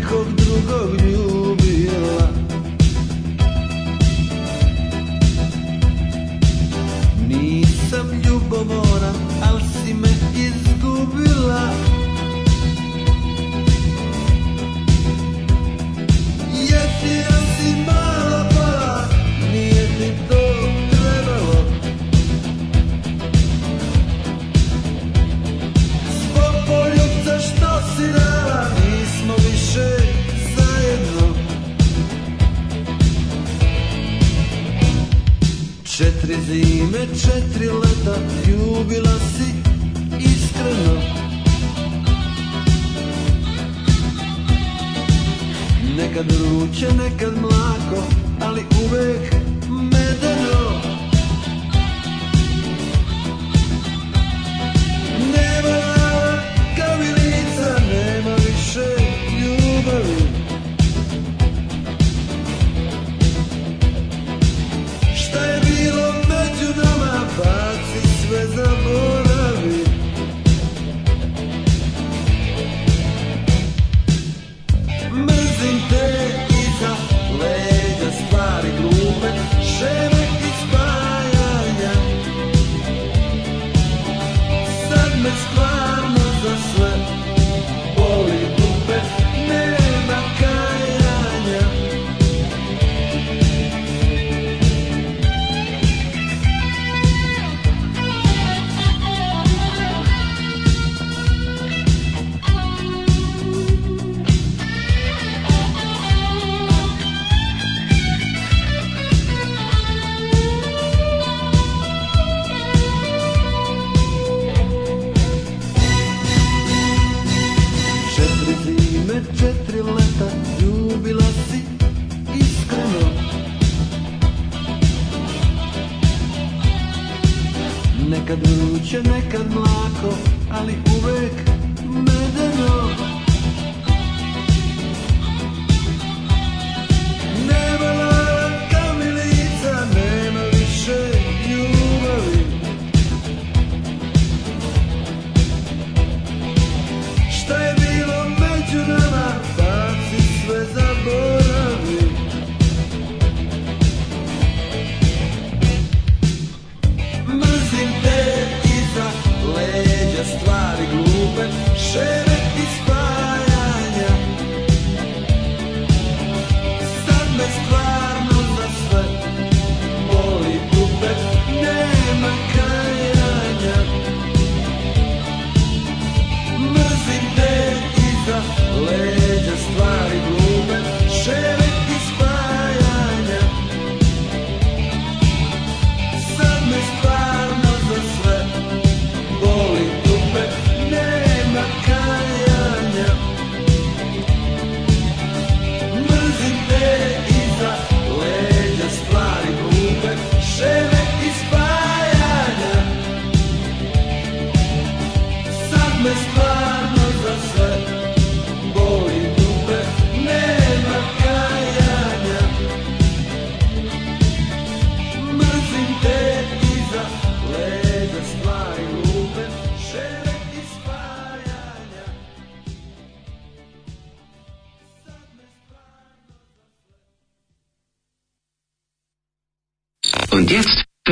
nekog drugog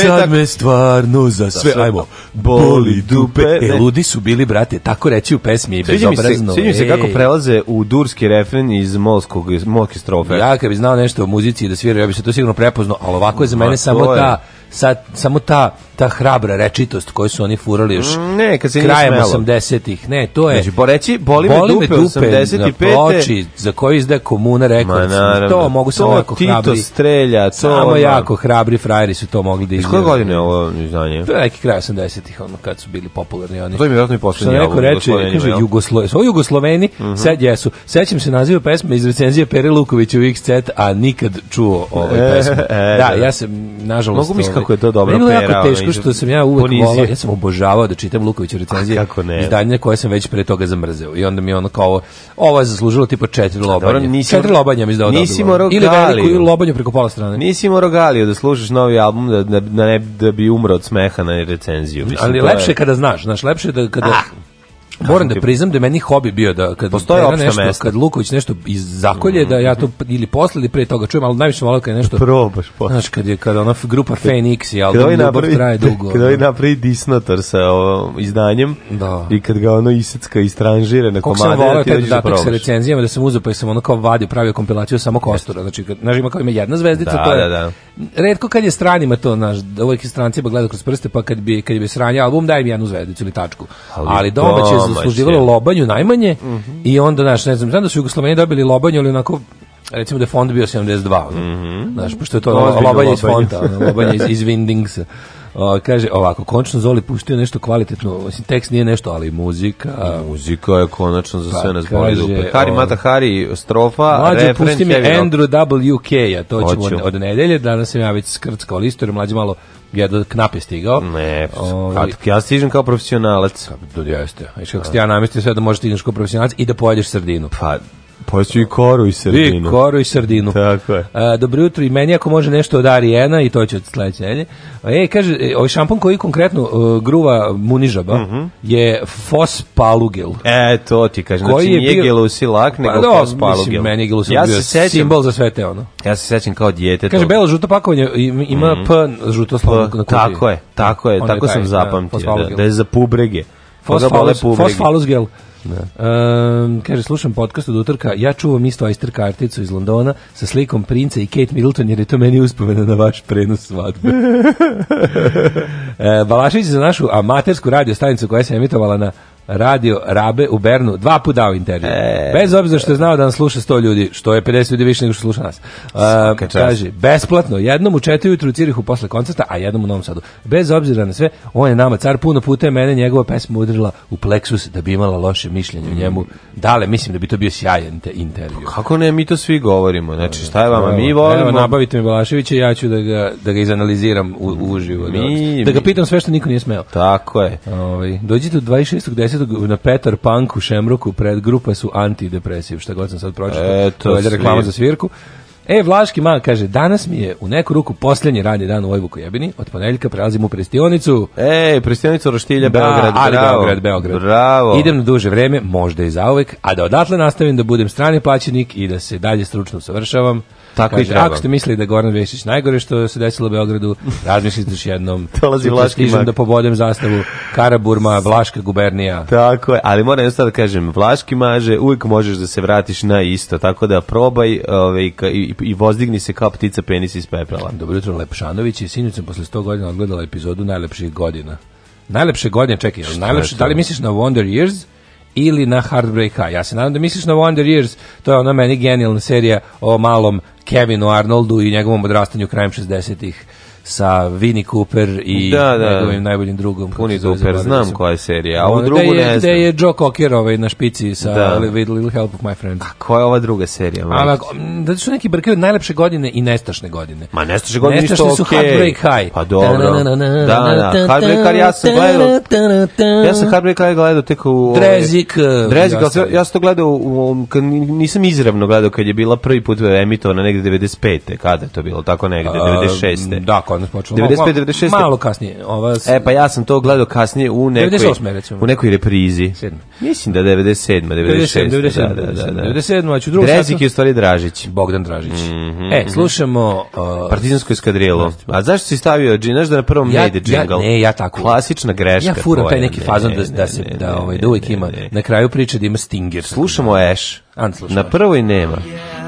petak. Sad me stvarno za sve, ajmo, boli dupe. E, ludi su bili, brate, tako reći u pesmi i bezobrazno. Sviđa mi se kako e. prelaze u durski refren iz molskog, molke strofe. Ja kad bi znao nešto o muzici da sviraju, ja bi se to sigurno prepoznao, ali ovako je za mene samo ta sad samo ta ta hrabra rečitost koju su oni furali još mm, ne, kad se krajem 80-ih. Ne, to je. Znači, reći, boli, boli me dupe, dupe 85. na ploči za koju izde Komuna rekla. Ma, znači, to mogu samo jako Tito hrabri. strelja, to samo ono. jako hrabri frajeri su to mogli da Iz Koje godine ovo izdanje? To je neki kraj 80-ih, ono kad su bili popularni oni. To je mi vratno i Što Neko reče, kaže Jugoslo, so Jugosloveni, uh mhm. -huh. sad jesu. Sećam se naziva pesme iz recenzije Luković u XZ, a nikad čuo ovoj e, pesmu. E, da, ja sam nažalost. Mogu mi kako je to dobro pera. je jako teško ono, što sam ja uvek volao, ja sam obožavao da čitam Lukoviću recenzije kako ne. izdanja koje sam već pre toga zamrzeo. I onda mi je ono kao, ovo je zaslužilo tipa četiri pa lobanje. nisi, četiri lobanja mi izdao nisi galio. Ili veliku lobanju preko pola strane. Nisi morao galio da služiš novi album da, bi umro od smeha na recenziju. Ali lepše je kada znaš, znaš, lepše je kada... Ah, Moram da priznam da je meni hobi bio da kad postoje opšta nešto, kad Luković nešto iz zakolje da ja to ili posle ili pre toga čujem, ali najviše malo kad je nešto probaš posle. kad je kad ona grupa Phoenix i album ovaj napravi, traje dugo. Kad oni ovaj napravi disnotor sa ovim izdanjem da. i kad ga ono isecka stranžire na komade. Kako sam taj dodatak sa recenzijama da sam uzeo pa sam ono kao vadio pravio kompilaciju samo kostura. Znači kad znaš ima kao ima jedna zvezdica da, to je. Da, da. Retko kad je stranima to znaš, uvek stranci pa gleda kroz prste pa kad bi kad bi sranja album daj mi jednu zvezdicu ili tačku. Ali, ali zasluživalo lobanju najmanje mm -hmm. i onda, naš ne znam, znam da su Jugosloveni dobili lobanju, ali onako recimo da je fond bio 72, ono. mm znaš, pošto je to lobanje iz fonda, ono, lobanje iz, iz O, kaže ovako, konačno Zoli pustio nešto kvalitetno, mislim, tekst nije nešto, ali muzika... I muzika je konačno za pa sve nas boli dupe. Hari ono. Mata Hari, strofa, mlađe, Mlađe, pusti mi Andrew WK-a, to ćemo od, od nedelje, danas sam ja već skrckao listu, jer mlađe malo jedan do je stigao. Ne, ovaj, kad ja stižem kao profesionalac. Kako to jeste. kako ste ja namestio sve da možeš stigneš kao profesionalac i da pojedeš sredinu. Pa, Pojeću i koru i sardinu. I koru i sardinu. Tako je. A, e, dobro jutro i meni ako može nešto od Arijena i to će od sledeće. E, kaže, e, ovaj šampon koji konkretno uh, gruva munižaba mm -hmm. je fospalugel. E, to ti kaže. znači, nije bio... Lak, nego pa, do, fospalugel. Mislim, meni je Gelusi ja bio sećam, simbol za sve te ono. Ja se sećam kao djete. Kaže, belo žuto pakovanje ima mm -hmm. P žuto slovo na kutiji. Tako je, tako je, ono tako sam zapamtio. Da, je za pubrege. Fos fosfalus gel kaže, slušam podcast od utrka, ja čuvam isto Oyster karticu iz Londona sa slikom prince i Kate Middleton, jer je to meni uspomena na vaš prenos svadbe. e, Balašić za našu amatersku radio stanicu koja se emitovala na radio Rabe u Bernu, dva puta dao intervju. E, Bez obzira što je e. znao da nas sluša 100 ljudi, što je 50 ljudi više nego što sluša nas. Uh, kaže, besplatno, jednom u četiri jutru u Cirihu posle koncerta, a jednom u Novom Sadu. Bez obzira na sve, on je nama car puno puta je mene njegova pesma udrila u pleksus da bi imala loše mišljenje o njemu. Mm. Dale, mislim da bi to bio sjajan intervju. kako ne, mi to svi govorimo. Znači, šta je vama, mi volimo... Evo, nabavite mi Balaševića, ja ću da ga, da ga izanaliziram u, uživo. da, da ga pitam sve što niko nije smeo. Tako je. Ovi, ovaj, dođite u 26. 10. na Petar Punk u Šemruku pred grupe su antidepresiv, šta god sam sad pročitao. Eto, to je reklama za svirku. E, Vlaški mag kaže, danas mi je u neku ruku posljednji radni dan u Vojvuku jebini, od ponedjeljka prelazim u prestionicu. E, prestionicu Roštilja, da, Beograd, ali bravo. Beograd, Beograd. Bravo. Idem na duže vreme, možda i zauvek, a da odatle nastavim da budem strani plaćenik i da se dalje stručno savršavam, Tako Kaže, i treba. Ako ste mislili da je Goran Vešić najgore što se desilo u Beogradu, razmislite još jednom. Dolazi Vlaški mag. da pobodem zastavu Karaburma, Vlaška gubernija. Tako je, ali moram jednostavno da kažem, Vlaški maže, uvijek možeš da se vratiš na isto, tako da probaj ovaj, i i, vozdigni se kao ptica penis iz pepela. Dobro jutro, Lepšanović i sinjuć sam posle 100 godina odgledala epizodu najlepših godina. Najlepše godine, čekaj, najlepše, da li misliš na Wonder Years ili na Heartbreak High? Ja se nadam da misliš na Wonder Years, to je ona meni genijalna serija o malom Kevinu Arnoldu i njegovom odrastanju krajem 60-ih sa Vini Cooper i da, da. njegovim najboljim drugom. Puni Cooper, znam koja je serija, a ovu ovaj, drugu je, ne znam. Da je Joe Cocker ovaj, na špici sa da. With Little Help of My Friend. A koja je ova druga serija? A, da su neki brkevi najlepše godine i nestašne godine. Ma nestašne godine nestašne ništa okej. Nestašne su okay. Heartbreak High. Pa dobro. Da, da, da. Heartbreak High ja sam gledao. Ja sam Heartbreak High gledao tek u... Ovaj, Drezik. Eh, Drezik, ja sam to gledao, u, nisam izravno gledao kad je bila prvi put eh, emitovana negde 95. Kada je to bilo, tako negde, 96. Da, kod nas počelo. 95, 96. Malo kasnije. Ova... s... E, pa ja sam to gledao kasnije u nekoj, 98, recimo. U nekoj reprizi. 7. Mislim da 97, 96. 97, 97, da, da, da, 97, a ću drugu Drezik je u stvari Dražić. Bogdan Dražić. Mm -hmm, e, slušamo... Uh, Partizansko iskadrilo. A zašto si stavio, znaš da na prvom ja, ne ide džingal? Ja, ne, ja tako. Klasična greška. Ja furam taj neki fazon ne, da, da, se, ne, ne, da, ovaj, da uvijek ne, ima, Ne, ne. na kraju priče da ima Stinger. Slušamo Ash. Na prvoj nema. Yeah.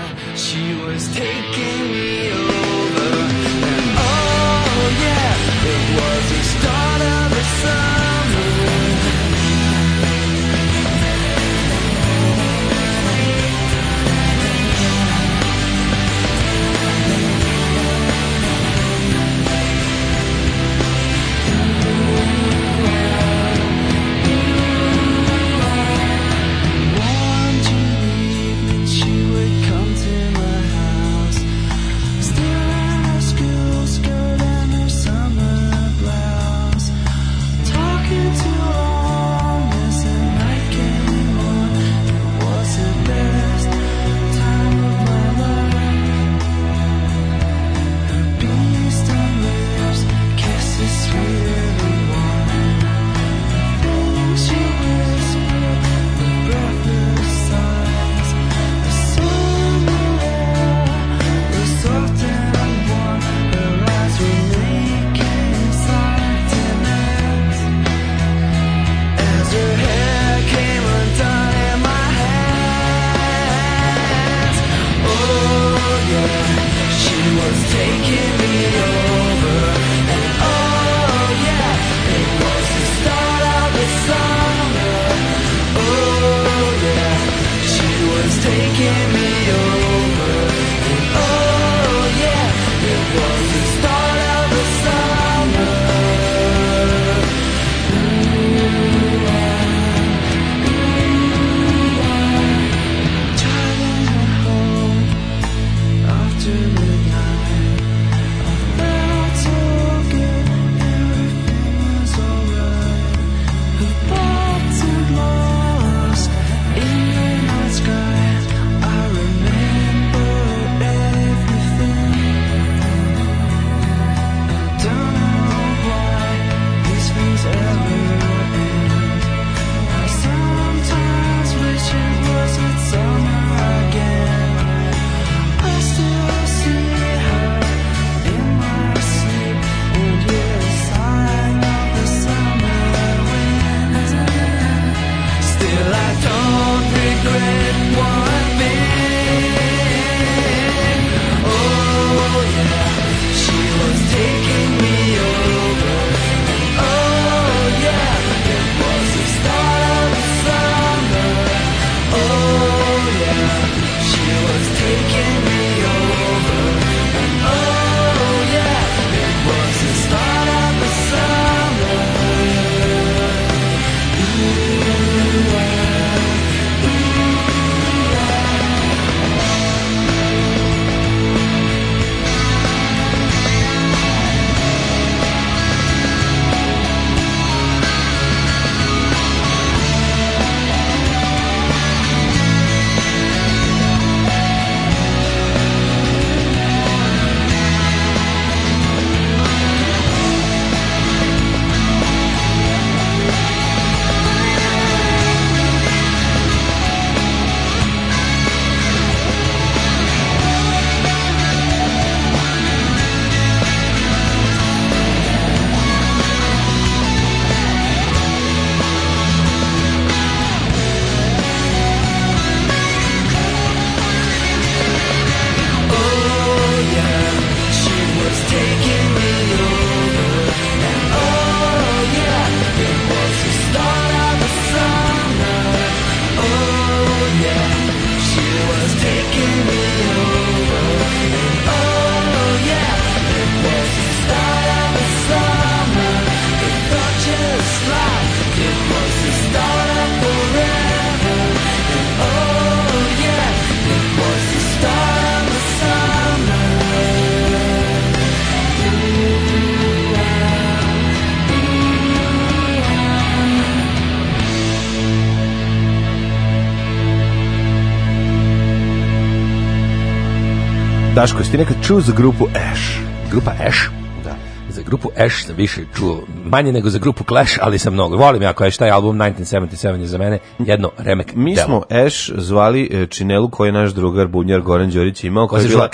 Daško, jesi ti nekad čuo za grupu Ash? Grupa Ash? Da. Za grupu Ash sam više čuo, manje nego za grupu Clash, ali sam mnogo. Volim jako Ash, taj album 1977 je za mene jedno remek Mi delo. smo Ash zvali e, Činelu koji je naš drugar Bunjar Goran Đorić imao, koja je bila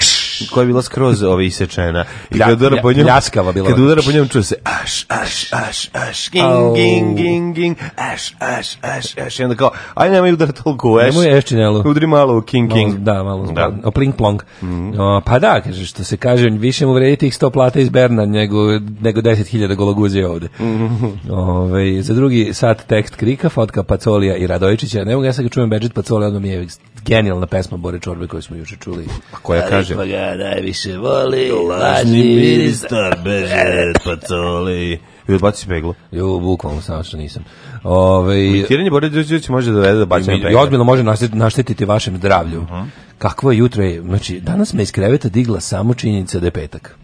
koja je bila skroz ove isečena. I kad udara po njom, Kad udara po njom čuje se aš, aš, aš, aš, ging, ging, ging, ging, eš, eš, eš, eš. I onda kao, aj nemoj udara toliko u eš. Nemoj Udri malo u king, king. Malo, da, malo da. O pling plong. Mm -hmm. o, pa da, kaže, što se kaže, više mu vredi tih sto plata iz Berna nego, nego hiljada gologuzija ovde. Mm -hmm. Ove, ovaj, za drugi sat tekst Krika, fotka Pacolija i Radovičića. Ne mogu ja sad ga čujem Beđet Pacolija, odmah mi je genijalna pesma Bore Čorbe koju smo juče čuli. A koja kaže? Pa ga najviše voli, lažni ministar Beđet Pacolija i odbaci Jo, bukvalno samo što nisam. Ovaj može da I ozbiljno može naštetiti vašem zdravlju. Mhm. Kakvo je jutro je, znači danas me iz kreveta digla samo činjenica da je petak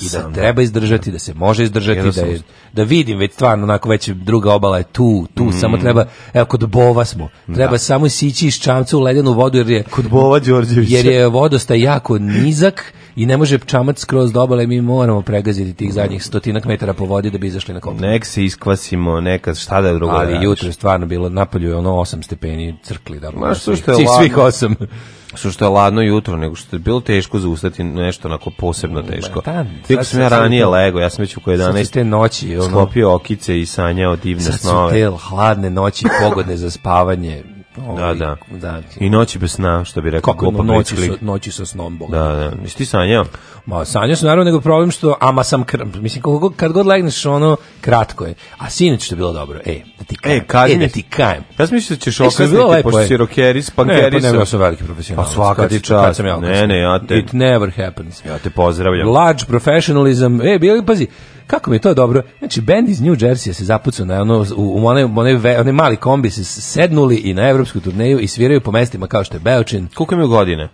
i da treba izdržati, da se može izdržati, da, je, da vidim već stvarno onako već druga obala je tu, tu, mhm. samo treba, evo kod Bova smo, treba samo sići iz čamca u ledenu vodu jer je... Kod Bova Jer je vodosta jako nizak i ne može pčamac skroz dobale, mi moramo pregaziti tih zadnjih stotinak metara po vodi da bi izašli na kopno. Nek se iskvasimo, neka šta da drugo Ali jutro je stvarno bilo, napolju je ono 8 stepeni crkli. Da, Ma što, je svih, svih 8. Su što je ladno jutro, nego što je bilo teško zaustati nešto onako posebno mm, teško. Ba, pa sam ja ranije lego, ja sam već u 11 noći ono, sklopio okice i sanjao divne snove. Sad su te hladne noći pogodne za spavanje Ovaj, da, da. da. I noći bez sna, što bi rekao. Kako ono, noći, sa, noći sa snom, Boga. Da, da. Nisi ti sanjao? Ma, sanjao sam, naravno, nego problem što, ama sam, mislim, kad, kad god legneš, ono, kratko je. A sinoć što je bilo dobro. E, da ti e, kajem. E, kad E, da ti kajem. Ja sam mislio da ćeš e, okasniti, pošto e? si rokeris, pa pankeris. Ne, pa ne, ja sam veliki profesionalist. Pa svaka ti čast. Ja ne, ne, ja te... It never happens. Ja te pozdravljam. Large professionalism. E, bili, pazi, kako mi je to dobro? Znači, band iz New Jersey se zapucao na ono, u, u one, one, mali kombi se sednuli i na evropsku turneju i sviraju po mestima kao što je Beočin. Koliko im je godine?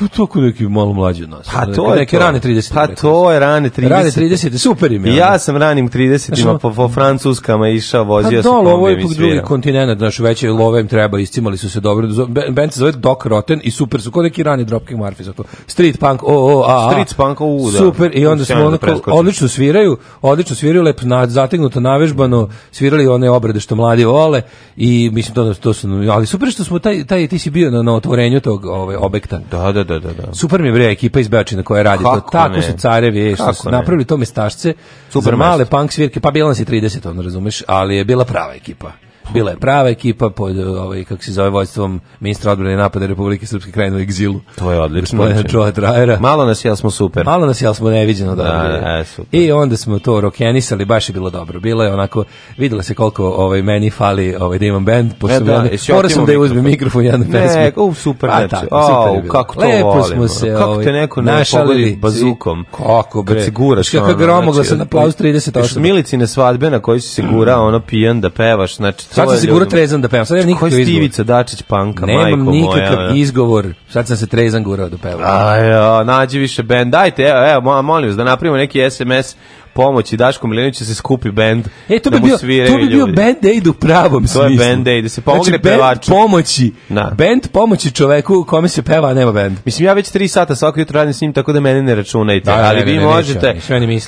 Pa to kod neki malo mlađi od nas. Pa to je neke to. rane 30. Pa to je rane 30. Rane 30, super im je. Ja ono. sam ranim 30-ima ono, po, po francuskama išao, vozio sam. Pa dole, ovo je po drugi kontinent, znaš, veće love im treba, iscimali su se dobro. Band se zove Doc Rotten i super su, kod neki rani Dropkick to. Street punk, o, o, a, Street punk, u, Super, i onda smo onako, odlično sviraju, odlično sviraju, lepo nad, zategnuto, navežbano, svirali one obrade što mladi vole i mislim to, to su, ali super što smo taj, taj, ti si bio na, na otvorenju tog ove, ovaj, objekta. Da, da, da, da, da. Super mi je bre ekipa iz Beočina koja radi Kako to. Tako ne? su carevi, e, što napravili to mestašce. Super male punk svirke, pa bila nas je 30, on razumeš, ali je bila prava ekipa. Bila je prava ekipa pod ovaj kako se zove vojstvom ministra odbrane napada Republike Srpske krajine u egzilu. To je odlično. Joe Malo nas jeli smo super. Malo nas jeli smo neviđeno Da, e, super. I onda smo to rokenisali, baš je bilo dobro. Bila je onako videlo se koliko ovaj meni fali ovaj Demon Band, posebno. da, e, sam da je uzmem mikrofon jedan pesmu. Ne, u super reči. Znači, kako to Lepo volimo. smo se, kako ovaj, te neko ne pogodi bazukom. Kako bre. Kad se guraš. Kako gromoglasan ono, znači, aplauz 38. Milici na svadbe na kojoj se gura ono pijan da pevaš, znači Sad sam sigurno trezan da pevam. Sad nemam nikakav izgovor. Stivica Dačić panka, majko moja. Nemam nikakav izgovor. Sad sam se trezan gurao da pevam. A ja, nađi više bend. Dajte, evo, evo, molim vas da napravimo neki SMS pomoći Daško Milinoviću se skupi bend. E, to bi bio, to bi bio band-aid u pravom smislu. To je band-aid, da se pomogne znači, pomoći. Na. Band pomoći čoveku kome se peva, nema band. Mislim, ja već tri sata svako jutro radim s njim, tako da mene ne računajte. ali, vi ne, možete,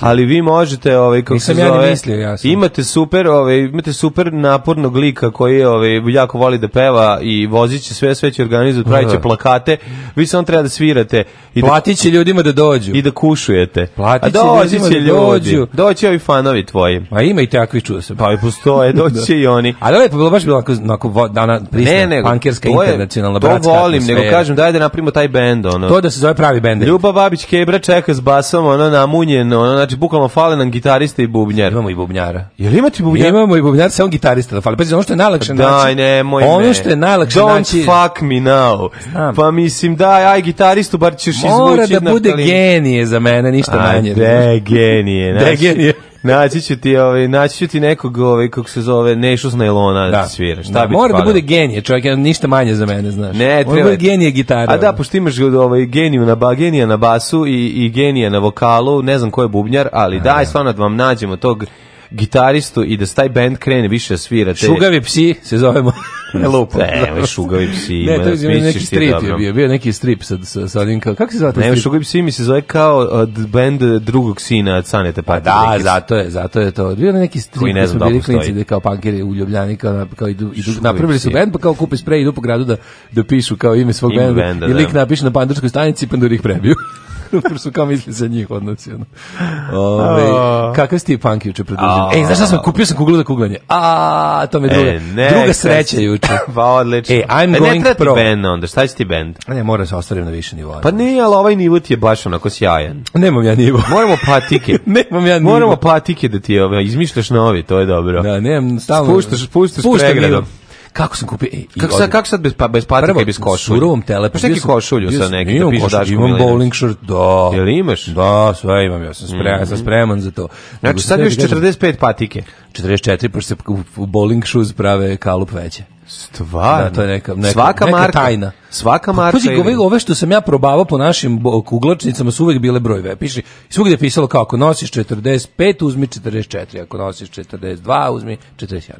ali vi možete, ovaj, kako se ja mislio, imate super, ovaj, imate super napornog lika koji ovaj, jako voli da peva i vozit sve, sve će organizovati, pravit će plakate, vi samo treba da svirate. I ljudima da dođu. I da kušujete. Platiće ljudima da dođu dođu. Doći ovi fanovi tvoji. A ima i takvi, čuda se. Pa i postoje, doći i oni. Ali je bilo baš bilo ako, onako dana prisna, ne, pankerska, internacionalna, bratska To volim, nego kažem, daj da napravimo taj bend, ono. To da se zove pravi bend. Ljuba Babić Kebra čeka s basom, ono namunjen, ono, znači, bukvalno fale nam gitarista i bubnjar. Imamo i bubnjara. Jel ima ti bubnjara? Imamo i bubnjara, samo gitarista da fale. Pazi, ono što je najlakše daj, naći. Daj, nemoj Ono što je najlakše Don't naći. Don't fuck me now. Pa mislim, daj, aj gitaristu, bar ćeš izvući. Mora da bude genije za mene, ništa manje. Ajde, genije. Znači, naći ću ti, ovaj, naći ću ti nekog, ovaj, kako se zove, Nešu Snajlona da. svira. Šta da, mora da bude genije, čovjek, ništa manje za mene, znaš. Ne, treba. Mora bude genije gitara. A da, ono. pošto imaš ovaj, geniju na, ba, genija na basu i, i genija na vokalu, ne znam ko je bubnjar, ali a, daj, stvarno da vam nađemo tog gitaristu i da taj band krene više svira. Te... Šugavi psi se zovemo. Lupo. Ne, šugavi psi. Ne, to je neki strip je bio, bio neki strip sa, sa, sa njim. kao, kako se zove taj strip? Ne, šugavi psi mi se zove kao od band drugog sina od Sanete pa Patike. da, zato je, zato je to. Bio neki strip koji ne znam da bili klinci da kao pankeri u Ljubljani, kao, kao idu, idu, napravili su band, pa kao kupe sprej, idu po gradu da, da pišu kao ime svog benda, i lik napiše na pandurskoj stanici, panduri ih prebiju. Ruptor su kao misli za njih odnosi. Ono. Ove, kakav ste punk juče predužen? Ej, znaš šta sam kupio sam kuglu za kuglanje? A, to me druga, e, druga sreća juče. pa odlično. Ej, I'm e, going ne pro. Ne band onda, šta će ti band? Ne, moram se ostaviti na više nivoa. Pa ne, ali ovaj nivo ti je baš onako sjajan. Nemam ja nivo. Moramo patike. nemam ja nivo. Moramo patike da ti ovaj, izmišljaš novi, to je dobro. Da, nemam stalno. Spuštaš, spuštaš, spuštaš pregradom. Nivo. Kako sam kupio? E, kako, sad, kako sad bez, pa, bez patike i bez košulje? Surovom telepu. Pa šta košulju sa nekim da piše Daško Imam bowling shirt, da. Jel imaš? Da, sve imam, ja sam spreman, mm -hmm. sam mhm. spreman za to. Znači, sad još 45 patike. 44, pošto se u bowling shoes prave kalup veće. Stvarno? Da, to je neka, neka, svaka neka marka, tajna. Svaka pa marka. Pa, ove, ove što sam ja probavao po našim kuglačnicama su uvek bile brojeve. Piši, svugdje je pisalo kao, ako nosiš 45, uzmi 44, ako nosiš 42, uzmi 41.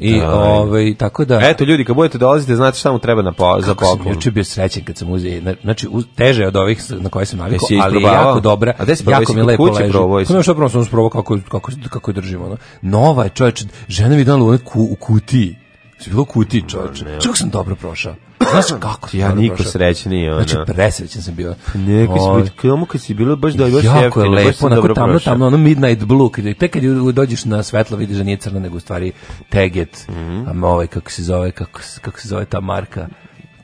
I, ove, ovaj, tako da... Eto, ljudi, kad budete dolazite, znate šta mu treba na po, za poklon. Kako sam juče bio srećen kad sam uzeo, znači, uz, teže od ovih na koje sam navikao, ali je jako dobra, a jako mi lepo leži. Probao, je što prvo sam probao kako, kako, kako držimo. Ono. No? nova je čovječ, žena mi donala ku, u kutiji. Sve bilo kutiji čovječe. Čekako sam dobro prošao. Znaš kako sam Ja niko srećniji, ono. Znači, presrećan sam bio. Pa Neki si biti, ono ovaj. kad si bilo baš da još baš dobro prošao. Jako je lepo, onako tamno, tamno, ono Midnight Blue. Kad, tek kad dođeš na svetlo, vidiš da nije crno, nego u stvari Teget. Mm -hmm. A ovaj, kako se zove, kako, kako se zove ta marka.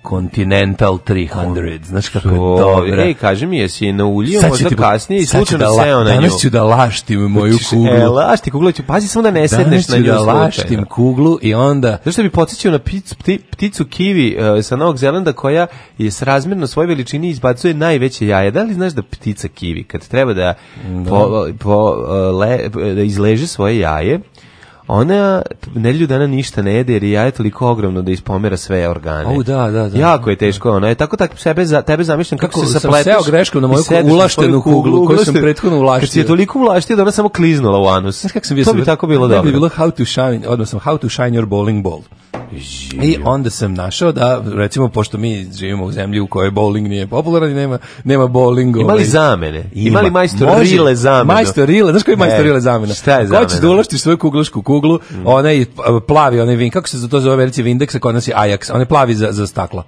Continental 300, znaš kako je dobro. Ej, kaži mi, jesi na ulju, možda kasnije i slučajno da, seo na nju. Danas ću da laštim pa moju kuglu. E, lašti kuglu, ću, pazi samo da ne sedneš na nju. Danas ću da laštim kuglu i onda... Znaš što bi podsjećao na pticu, pti, pticu kiwi uh, sa Novog Zelanda koja je s razmjerno svoj veličini izbacuje najveće jaje. Da li znaš da ptica kiwi kad treba da, po, po, uh, le, da izleže svoje jaje, ona nedelju dana ništa ne jede jer je toliko ogromno da ispomera sve organe. Au, da, da, da. Jako je teško, ona je tako tak sebe za tebe zamišljam kako, kako se Kako Sam seo greškom na moju ulaštenu kuglu, kuglu koju sam prethodno ulaštio. Kad si je toliko ulaštio da ona samo kliznula u anus. Znaš kako sam bio? To bi tako bilo dobro. Ne bi bilo how to shine, odnosno how to shine your bowling ball. I onda sam našao da, recimo, pošto mi živimo u zemlji u kojoj bowling nije popularan i nema, nema bowling. Imali ovaj, zamene? Ima. Imali majstor Može, rile zamene? Majstor rile, znaš koji je majstor rile zamena? Šta je zamena? Hoćeš da svoju kuglašku kuglu, mm. onaj plavi, onaj vin, kako se za to zove, recimo, indeksa, kod nas je Ajax, onaj plavi za, za stakla.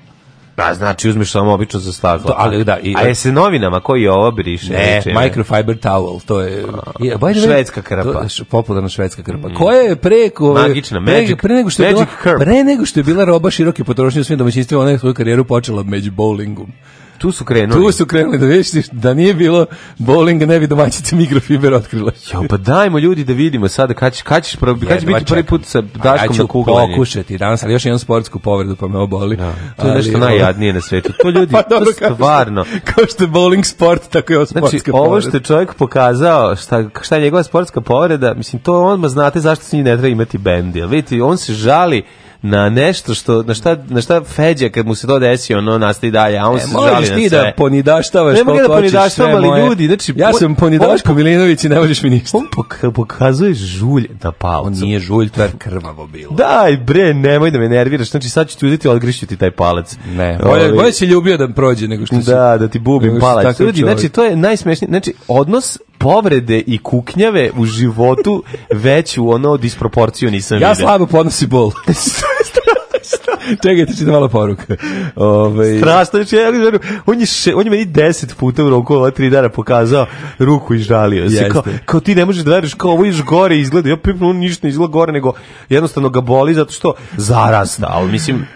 Pa znači uzmeš samo obično za staklo. ali da, i, a je se novinama koji je ovo briše? Ne, znači, microfiber towel, to je... je by the švedska krpa. popularna švedska krpa. Mm. Koja je preko... Magična, pre, magic, pre nego što magic je bila, Pre nego što je bila roba široke potrošnje u svim domaćinstvima, ona je svoju karijeru počela među bowlingom. Tu su krenuli. Tu su krenuli, da vidiš da nije bilo bowlinga, ne bi domaćice mikrofiber otkrila. Jo, pa dajmo ljudi da vidimo sada kad ćeš kad ćeš će biti prvi put sa Daškom na kuglanje. Ja ću pokušati danas, ali još jednu sportsku povredu pa me oboli. to je nešto ono- najjadnije na svetu. To ljudi pa dobro, stvarno. Kao što je bowling sport, tako je ovo znači, sportska znači, povreda. ovo što je čovjek pokazao, šta, šta je njegova sportska povreda, mislim, to odmah znate zašto se njih ne treba imati bendi. Vidite, on se žali na nešto što na šta na šta feđa kad mu se to desi ono nastavi dalje a on e, se žali na sve. ti da ponidaštavaš ne mogu da ponidaštavam ali ljudi znači ja sam ponidaško Milinović i ne možeš mi ništa. On pok pokazuje žulj da pa On nije žulj, to je krvavo bilo. Daj bre, nemoj da me nerviraš. Znači sad ću ti uzeti odgrišću ti taj palac. Ne, bolje ovaj- bolje si ljubio da prođe nego što si. Da, da ti bubim palac. Ljudi, znači to je najsmešnije. Znači odnos povrede i kuknjave u životu veću ono disproporciju nisam vidio. Ja vidim. slabo podnosi bol. Čekajte, čitam malo poruka. Ove... Strašno, če, znači, ja on je, še, on je meni deset puta u roku ova tri dana pokazao ruku i žalio se. Kao, kao ti ne možeš da veriš, kao ovo još gore izgleda. Ja pipno, on ništa ne izgleda gore, nego jednostavno ga boli zato što zarasta. Ali mislim,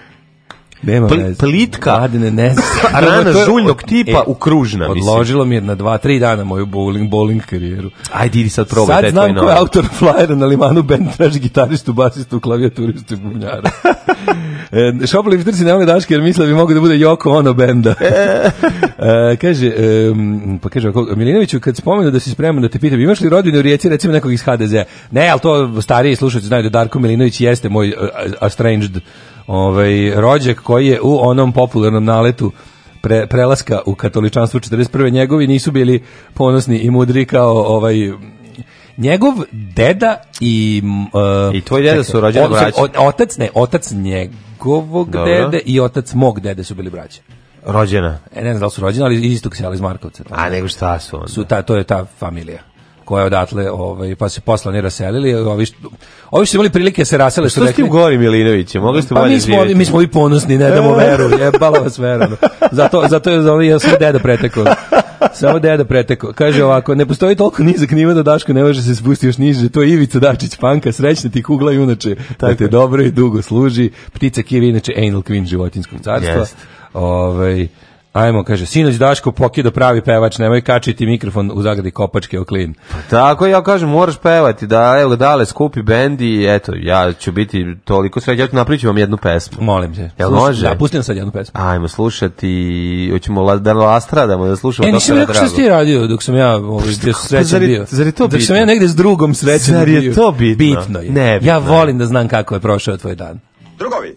nema Pl, plitka, Adine, ne znam. rana znači, žuljnog tipa e, ukružna. Odložilo mi je na dva, tri dana moju bowling, bowling karijeru. Ajde, idi sad probaj. Sad znam ko je autor flyera na limanu, band traži gitaristu, basistu, klavijaturistu i bubnjara. e, šopali mi nemoj daške jer misle bi mogu da bude Joko Ono benda. e, e kaže, e, pa kaže Milinoviću, kad spomenu da si spreman da te pitam, imaš li rodinu u rijeci, recimo nekog iz HDZ-a? Ne, ali to stariji slušalci znaju da Darko Milinović jeste moj uh, estranged ovaj, rođak koji je u onom popularnom naletu prelaska u katoličanstvu 41. njegovi nisu bili ponosni i mudri kao ovaj njegov deda i i tvoj deda su rođeni braća. Otac ne, otac njegovog Dobro. dede i otac mog dede su bili braća. Rođena. E, ne znam da li su rođena, ali iz istog ali iz Markovca. A nego šta su Su ta, to je ta familija koja odatle, ovaj, pa se posla ne raselili. Ovi, ovi su imali prilike se rasele. Što, što ste u Gori Milinoviće? Mogli ste pa mi smo, mi smo i ponosni, ne damo e. veru, jebalo vas veru. Zato, zato je ovaj, ja sam deda pretekao. Samo deda preteko. Kaže ovako, ne postoji toliko nizak nima da Daško ne može se spustiti još niže. To je Ivica Dačić Panka, srećna ti kugla junače. Da te dobro i dugo služi. Ptica kivi, inače anal queen životinskog carstva. Yes. Ovaj Ajmo, kaže, sinoć Daško pokido pravi pevač, nemoj kačiti mikrofon u zagradi kopačke o klin. Pa tako ja kažem, moraš pevati, da evo dale skupi bendi, eto, ja ću biti toliko srećan, ja ću vam jednu pesmu. Molim se. Jel može? Da, pustim sad jednu pesmu. Ajmo slušati, hoćemo la, da lastradamo, da slušamo. E, nisam radio dok sam ja ovaj, pa srećan bio. Zar je to bitno? Dok sam ja negde s drugom srećan bio. Zar je to bitno? Bitno je. Ne, bitno. Ja volim da znam kako je prošao tvoj dan. Drugovi,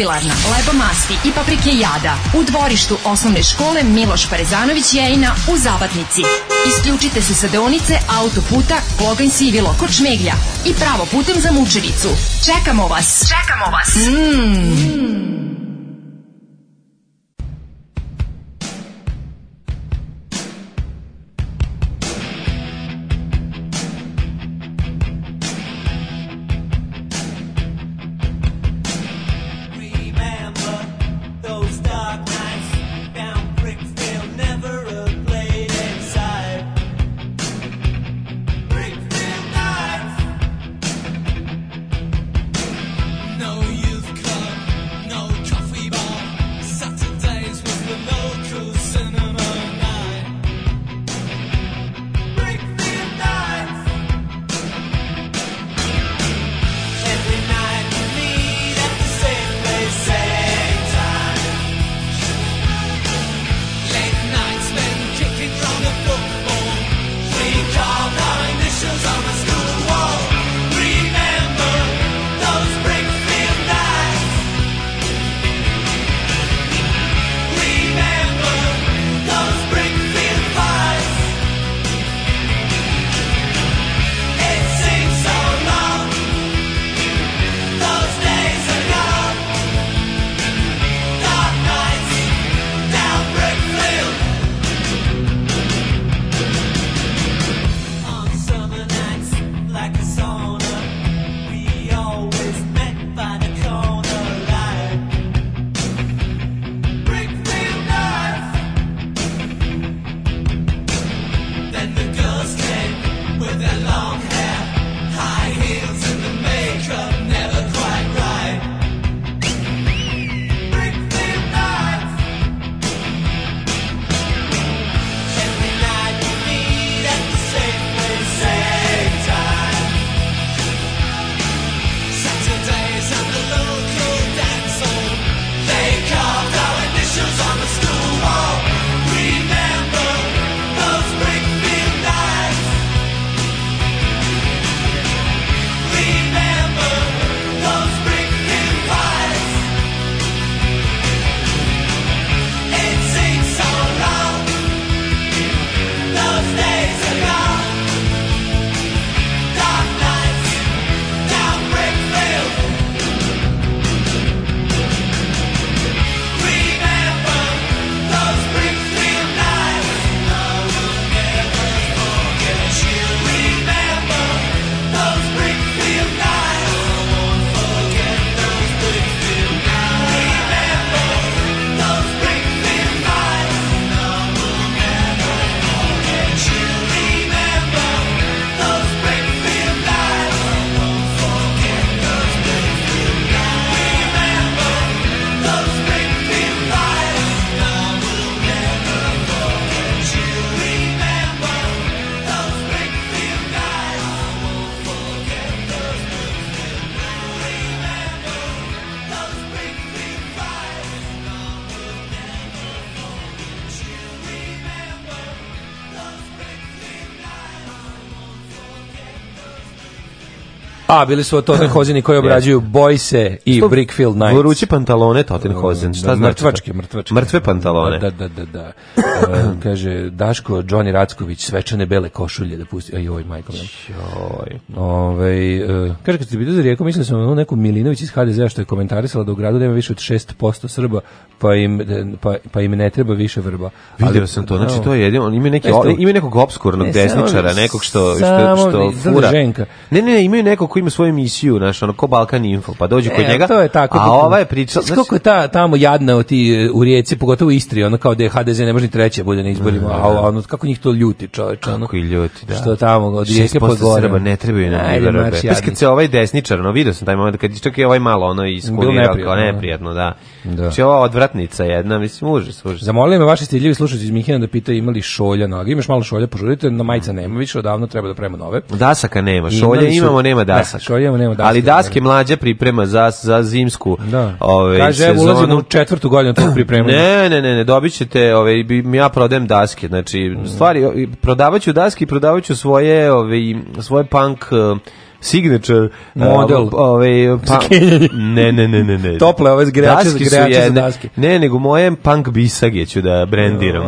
jubilarna, masti i paprike jada u dvorištu osnovne škole Miloš Parezanović Jejna u Zabatnici. Isključite se sa deonice autoputa Kloganj Sivilo kod i pravo putem za Mučevicu. Čekamo vas! Čekamo vas! Mm. bili su hozeni koji obrađuju Bojse i Brickfield Knights. Vruće pantalone Hozen. Šta znači Mrtvačke, Mrtve pantalone. Da, da, da, e, kaže Daško Johnny Racković svečane bele košulje da pusti. Ajoj, majko. Ove, ovaj, uh, kaže, kad ste bili za rijeku, mislili sam ono neku Milinović iz HDZ-a što je komentarisala da u gradu nema više od 6% Srba, pa im, e, pa, pa, im ne treba više vrba. Vidio sam to, znači to je jedino, on ima, neki, ima nekog obskurnog ne, desničara, nekog što, što, što fura. Ne, ne, ne, imaju nekog koji ima svoju misiju, znaš, ono, ko Balkan Info, pa dođe kod e, njega, to je tako, a ova je priča... Znači, koliko je ta, tamo jadna u, ti, e, u rijeci, pogotovo u Istriji ono kao da je HDZ ne može ni treće bude na izborima, a ono, kako njih to ljuti, čoveč, ono, ljuti, da. Što tamo, od rijeke ne treba pljuvaju na Pa se ovaj desničar, no vidio sam taj moment, kad čak i ovaj malo ono iskulirao kao neprijedno, da. da. Čeo znači, ova odvratnica jedna, mislim, uže, uže. Zamolili me vaši stiljivi slušatelji iz Minhena da pitaju imali šolja na. Imaš malo šolja, požurite, na majica nema više, odavno treba da premo nove. Dasaka nema, šolje imamo, nema dasaka. Da, imamo, nema dasaka. Ali daske mlađe priprema za, za zimsku da. ove, ovaj, sezonu. u četvrtu godinu tu Ne, ne, ne, ne, dobićete, ćete, ove, ovaj, bi- ja prodajem daske, znači, stvari, prodavaću daske i prodavaću svoje, ove, ovaj, i svoje punk uh, signature model uh, ovaj pa ne ne ne ne ne tople ove zgrejače grejače za daske ne nego moje punk bisage ću da brendiram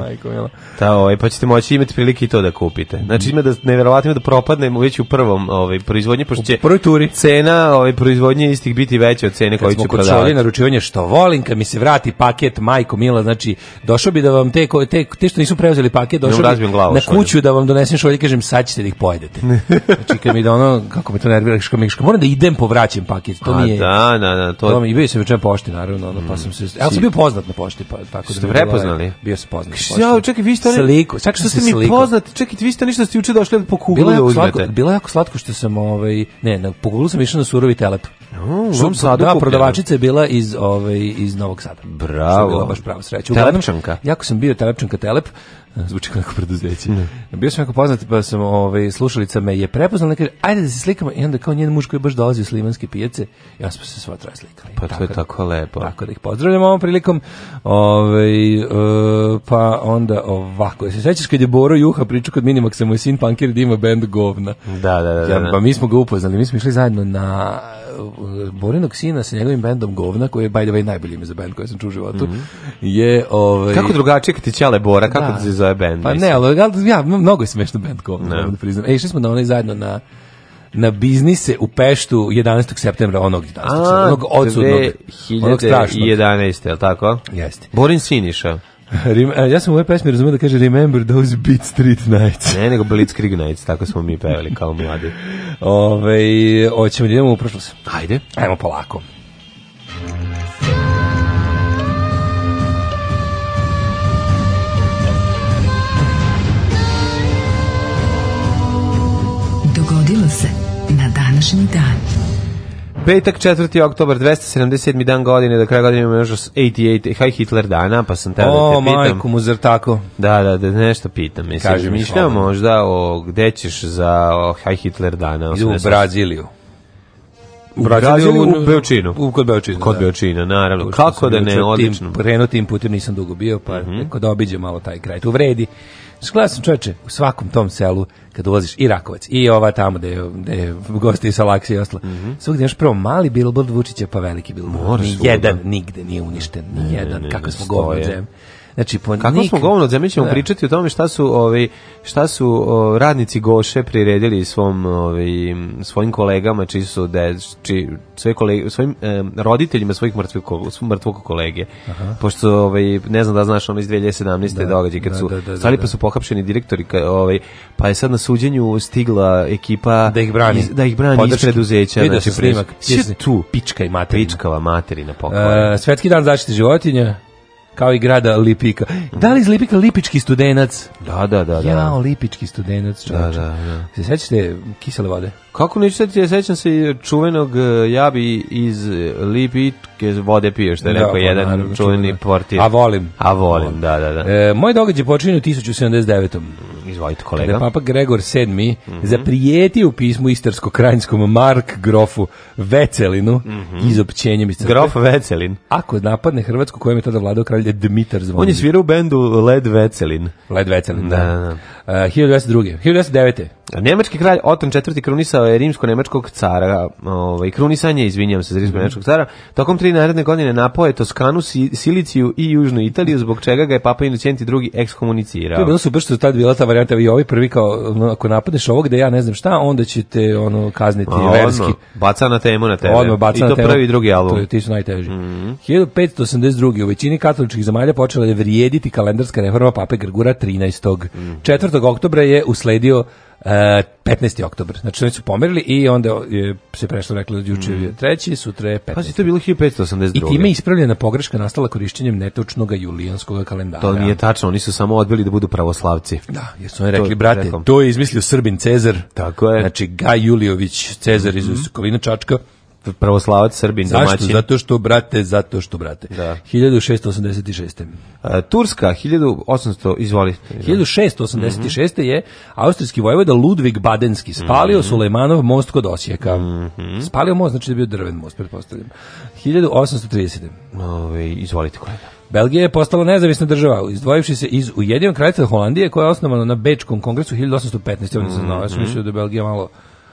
ta ovaj pa ćete moći imati prilike i to da kupite znači ima da neverovatno da propadne već u prvom ovaj proizvodnji pošto će prvoj turi cena ovaj proizvodnje istih biti veća od cene koju će prodavati naručivanje što volim kad mi se vrati paket majko mila znači došao bi da vam te te, što nisu preuzeli paket došao bi na kuću da vam donesem šolje kažem sad ćete ih pojedete znači kad mi da ono kako to nervira mi Moram da idem povraćam paket. To nije. Pa da, da, da, to. To mi se večer pošti, naravno, ono, pa sam se. Ja hmm. sam bio poznat na pošti, pa tako da. Ste prepoznali? Bio sam poznat. Ja, čekaj, vi ste sliku. Čak što ste mi poznati, čekaj, vi ste ništa ste juče došli po kuglu da slatko, Bilo je jako slatko što sam ovaj, ne, na kuglu sam išao na surovi telep. U sada prodavačica je bila iz, ovaj, iz Novog Sada. Bravo. Što je bila baš prava sreća. telepčanka. Jako sam bio telepčanka telep. Zvuči kao neko preduzeće. Ne. Bio sam jako poznat, pa sam ovaj, slušalica me je prepoznala, kaže, ajde da se slikamo, i onda kao njen muž koji baš dolazi s limanske pijace, ja smo se sva troje slikali. Pa to tako, je tako lepo. Tako da ih pozdravljam ovom prilikom. Ovaj, e, pa onda ovako, se sećaš kad je Boro Juha priču kod Minimaksa, moj sin punkir da ima band govna. Da, da, da. Ja, pa mi smo ga upoznali, mi smo išli zajedno na Borinog sina sa njegovim bendom Govna, koji je by the way najbolji ime za bend koji sam čuo u životu, mm -hmm. je... Ovaj... Kako drugačije kad ti ćale Bora, kako da. se zove bend? Pa ne, ali ja, mnogo je smešno bend Govna, no. da priznam. E, išli smo na onaj zajedno na na biznise u Peštu 11. septembra onog 11. onog odsudnog, onog strašnog. 2011. je li tako? Jeste. Borin Siniša. E, ja sam u ovoj pesmi razumio da kaže Remember those Beat Street Nights. ne, nego Blitzkrieg Nights, tako smo mi pevali kao mladi. Ove, hoćemo da idemo u prošlost. Ajde. Ajmo polako. Dogodilo se na današnji dan. Petak 4. oktobar 277. dan godine, do kraja godine imamo još 88 Haj Hitler dana, pa sam tebe da te pitam. O, majku mu zar tako? Da, da, da nešto pitam. Mislim, Kaži možda o gde ćeš za Hitler dana. Idu u Braziliju. U Braziliju, u, Beočinu. U, kod Beočina, Kod Beočina, naravno. Kako da ne, odlično. Tim, putem nisam dugo bio, pa mm -hmm. da obiđe malo taj kraj. Tu vredi. Gledao sam čoveče, u svakom tom selu, kad ulaziš i Rakovac, i ova tamo da je, da je gosti sa Laksi i ostalo, mm imaš prvo mali billboard Vučića, pa veliki billboard. jedan nigde nije uništen, ni jedan, kako smo govorili, Znači, po Kako nikad... smo govno, zemlji ćemo da. pričati o tome šta su, ovaj, šta su o, radnici Goše priredili svom, ovaj, svojim kolegama, čiji su de, či, sve kolege, svojim e, roditeljima svojih mrtvog, mrtvog kolege. Aha. Pošto, ovaj, ne znam da znaš, ono iz 2017. Da, događaj, kad da, su da, stali pa su pohapšeni direktori, ovaj, pa je sad na suđenju stigla ekipa da ih brani, iz, da ih brani Podrški. iz preduzeća. Vidio znači, snimak. tu? Pička i materina. Pičkava materina pokojena. E, svetski dan zaštite životinja kao i grada Lipika. Da li iz Lipika Lipički studenac? Da, da, da. da. Jao, Lipički studenac, Da, da, da. Se sećate kisele vode? Kako neću sad, ja sećam se čuvenog e, jabi iz Lipitke vode piješ da je da, pa jedan naravno, čuveni portir. A volim. A volim, da, da, da. E, moj događaj počinje u 1079. Izvolite, kolega. Kada papa Gregor VII mm -hmm. zaprijetio u pismu istarsko krajinskom Mark Grofu Vecelinu mm -hmm. izopćenjem iz Grof Vecelin. Ako napadne Hrvatsku kojem je tada vladao kralj Dmitar Zvonjić. On je svirao u bendu Led Vecelin. Led Vecelin, da. da, da. Uh, 1202. 1209. Nemački kralj Oton IV. krunisa je rimsko-nemačkog cara, ovaj, krunisanje, izvinjam se za rimsko-nemačkog cara, tokom tri naredne godine napao je Toskanu, Siliciju i Južnu Italiju, zbog čega ga je Papa Inocenti drugi ekskomunicirao. To je bilo super što je tad bila ta varijanta i ovi prvi kao, no, ako napadeš ovog da ja ne znam šta, onda će te ono, kazniti A, verski. baca na temu na tebe. I to prvi i drugi album. To je, ti su najteži. Mm -hmm. 1582. u većini katoličkih zemalja počela je vrijediti kalendarska reforma Pape Grgura 13. Mm 4. oktobra je usledio 15. E, oktober. Znači oni su pomerili i onda je se prešlo Rekli da juče je mm. 3. sutra je 15. Pa, Pazi, to je bilo 1582. I time je ispravljena pogreška nastala korišćenjem netočnog julijanskog kalendara. To nije tačno, oni su samo odbili da budu pravoslavci. Da, jer su oni to rekli, brate, rekom. to je izmislio Srbin Cezar. Tako je. Znači, Gaj Julijović Cezar mm -hmm. iz Kovina Čačka, pravoslavac Srbin domaćin. Zašto? Zato što, brate, zato što, brate. Da. 1686. Turska, 1800, izvoli. 1686. Mm -hmm. je mhm. austrijski vojvoda Ludvig Badenski spalio mm -hmm. Sulejmanov most kod Osijeka. Mm -hmm. Spalio most, znači da je bio drven most, pretpostavljam. 1830. Ove, izvolite kolega. Belgija je postala nezavisna država, izdvojivši se iz Ujedinjenog kraljevstva Holandije, koja je osnovana na Bečkom kongresu 1815. Mm -hmm. Oni se mhm. znao, ja sam mislio da je Belgija malo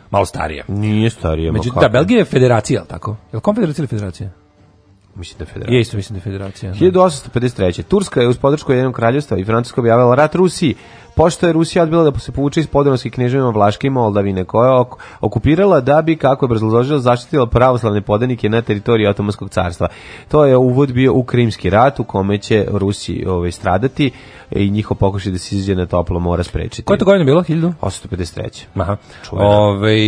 malo starija. Nije starija. Među, da, Belgija je federacija, tako? Je li konfederacija ili federacija? Mislim da je federacija. Je isto, mislim da je federacija. 1853. Turska je uz podršku jednog kraljevstva i Francuska objavila rat Rusiji pošto je Rusija odbila da se povuče iz podronskih knježevima Vlaške i Moldavine, koja je okupirala da bi, kako je obrazložila, zaštitila pravoslavne podanike na teritoriji Otomanskog carstva. To je uvod bio u Krimski rat, u kome će Rusi ovaj, stradati i njihov pokušaj da se izađe na toplo mora sprečiti. Koje to godine bilo? 1853. Aha. Ove, ovaj,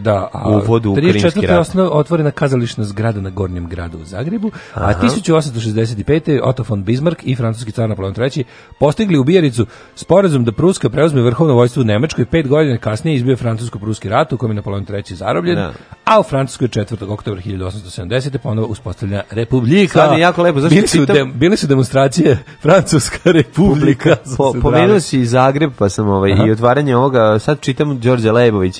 da, a uvod u Krimski rat. je otvorena kazališna zgrada na Gornjem gradu u Zagrebu, Aha. a 1865. Otto von Bismarck i francuski car Napoleon III. postigli u Bijericu sporazum da Pruska preuzme vrhovno vojstvo u Nemačkoj, pet godina kasnije izbio francusko-pruski rat u kojem je Napoleon III zarobljen, a u Francuskoj 4. oktober 1870. ponovo uspostavlja republika. Sad je jako lepo, bili su, de, bili su demonstracije Francuska republika. Po, pomenuo si Zagreb, pa sam ovaj, i otvaranje ovoga, sad čitam Đorđe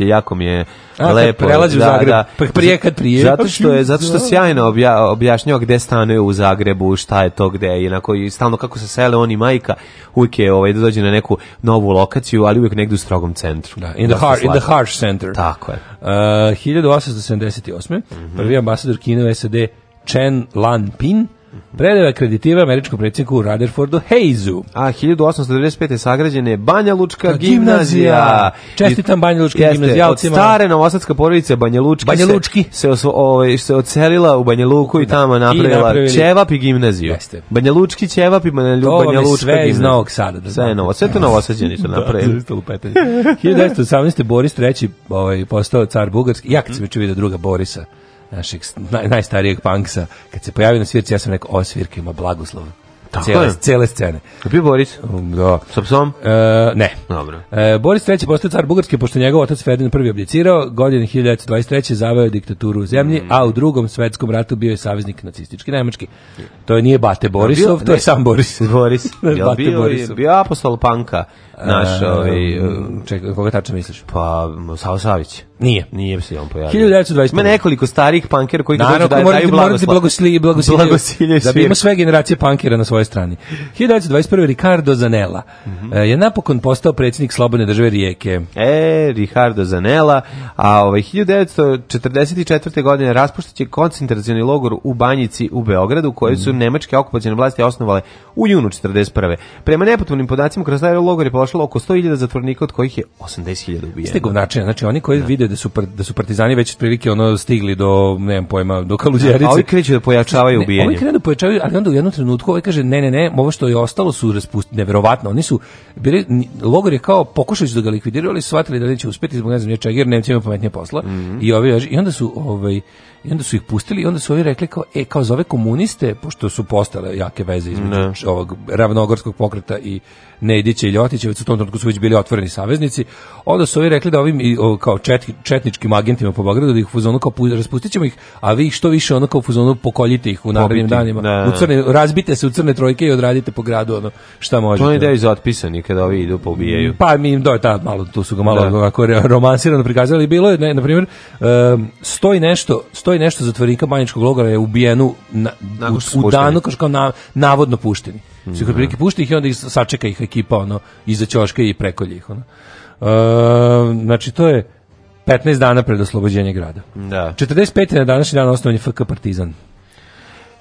je jako mi je a, lepo. Prelađu da, Zagreb, da, pa prije kad prije. Zato pa što je, zato što sjajno obja, objašnjava gde stanuje u Zagrebu, šta je to gde, na i stalno kako se sele on i majka, uvijek je ovaj, dođe na neku novu lokaciju, ali uvijek negdje u strogom centru. Da, in, the, har, in the harsh center. Tako je. Uh, 1878. Mm -hmm. Prvi ambasador Kine u SAD Chen Lan Lanpin Predeva kreditiva američkom predsjedniku Rutherfordu Hayesu. A 1895. sagrađena je Banja Lučka gimnazija. Čestitam Banja Lučka gimnazijalcima. Od stare novosadska porodice Banja Lučki, Banja Lučki. Se, se, osvo, o, ovaj, se odselila u Banja Luku i da. tamo napravila I Čevap i gimnaziju. Jeste. Banja Lučki Čevap i Banja, Lučka gimnazija. To vam je sve iz Novog Sada. Da sve je novo, sve to novosadđeni su napravili. Da, 1918. Boris III. Ovaj, postao car Bugarski. Ja kad sam već vidio druga Borisa, našeg naj, najstarijeg panksa kad se pojavio na svirci, ja sam rekao, o svirka ima blagoslov. Tako cele, je. scene. Je Boris? Da. Sa psom? E, ne. Dobro. E, Boris III. postao car Bugarske, pošto njegov otac Ferdinand prvi oblicirao, godine 1923. zaveo diktaturu u zemlji, mm. a u drugom svetskom ratu bio je saveznik nacistički nemački. To je nije Bate Borisov, to je sam Boris. Boris. Bate bio, bio apostol panka naš, e, ovaj, čekaj, koga tačno misliš? Pa, Sao Savić. Nije. Nije se on pojavio. 1925. Ima nekoliko starih pankera koji dođu da daju blagoslov. Morate blagosli, da bi sve generacije pankera na svojoj strani. 1921. Ricardo Zanella mm -hmm. je napokon postao predsjednik slobodne države Rijeke. E, Ricardo Zanella, a ovaj 1944. godine raspuštaće je koncentracioni logor u Banjici u Beogradu, koje su mm. nemačke okupacijne vlasti osnovale u junu 41. Prema nepotpunim podacima, kroz taj logor je prošlo oko 100.000 zatvornika od kojih je 80.000 ubijeno. Stigo znači, znači oni koji vide da su par, da su partizani već otprilike ono stigli do znam pojma do Kaluđerice. A ovi kreću da pojačavaju ubijanje. Oni krenu da pojačavaju, ali onda u jednom trenutku ovaj kaže ne ne ne, ovo što je ostalo su raspustili, neverovatno. Oni su bili logor je kao pokušali da ga likvidirali, shvatili da neće uspeti zbog ne znam čega jer Nemci imaju pametnije posla mm -hmm. i ovi i onda su ovaj i onda su ih pustili i onda su oni rekli kao, e, kao zove komuniste, pošto su postale jake veze između ovog ravnogorskog pokreta i Nedića i Ljotića, već u tom trenutku su već bili otvoreni saveznici, onda su ovi rekli da ovim kao četničkim agentima po Beogradu da ih fuzonu kao raspustit ćemo ih, a vi što više ono kao fuzonu pokoljite ih u narednim danima. U razbite se u crne trojke i odradite po gradu ono šta možete. To je ideja iz kada ovi idu pobijaju Pa mi do ta malo tu su ga malo romansirano prikazali bilo je na primjer um, stoji nešto, sto 100 i nešto zatvorenika Banjičkog logora je ubijenu na, u, u danu kao, kao na, navodno pušteni. Mm. Su ih ih i onda ih sačeka ih ekipa ono, iza ćoška i prekolje ih. Ono. E, znači to je 15 dana pred oslobođenje grada. Da. 45. na današnji dan osnovan FK Partizan.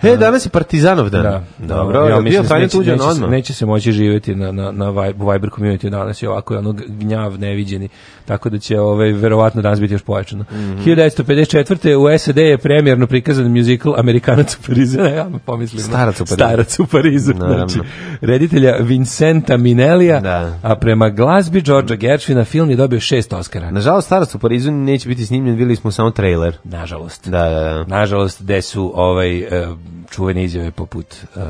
He, danas je Partizanov dan. Da, dobro. Ja, mislim Franjo neće, Neće se moći živjeti na, na, na Viber community danas je ovako ono gnjav neviđeni. Tako da će ovaj, verovatno danas biti još pojačano. Mm -hmm. 1954. u SED je premjerno prikazan musical Amerikanac u Parizu. Ja pomislim. Starac u Parizu. Starac u Parizu. Znači, reditelja Vincenta Minelija, da. a prema glazbi Georgia Gershvina film je dobio šest Oscara. Nažalost, Starac u Parizu neće biti snimljen, videli smo samo trailer. Nažalost. Da, da, da. Nažalost, gde su ovaj, uh, čuvene izjave poput uh,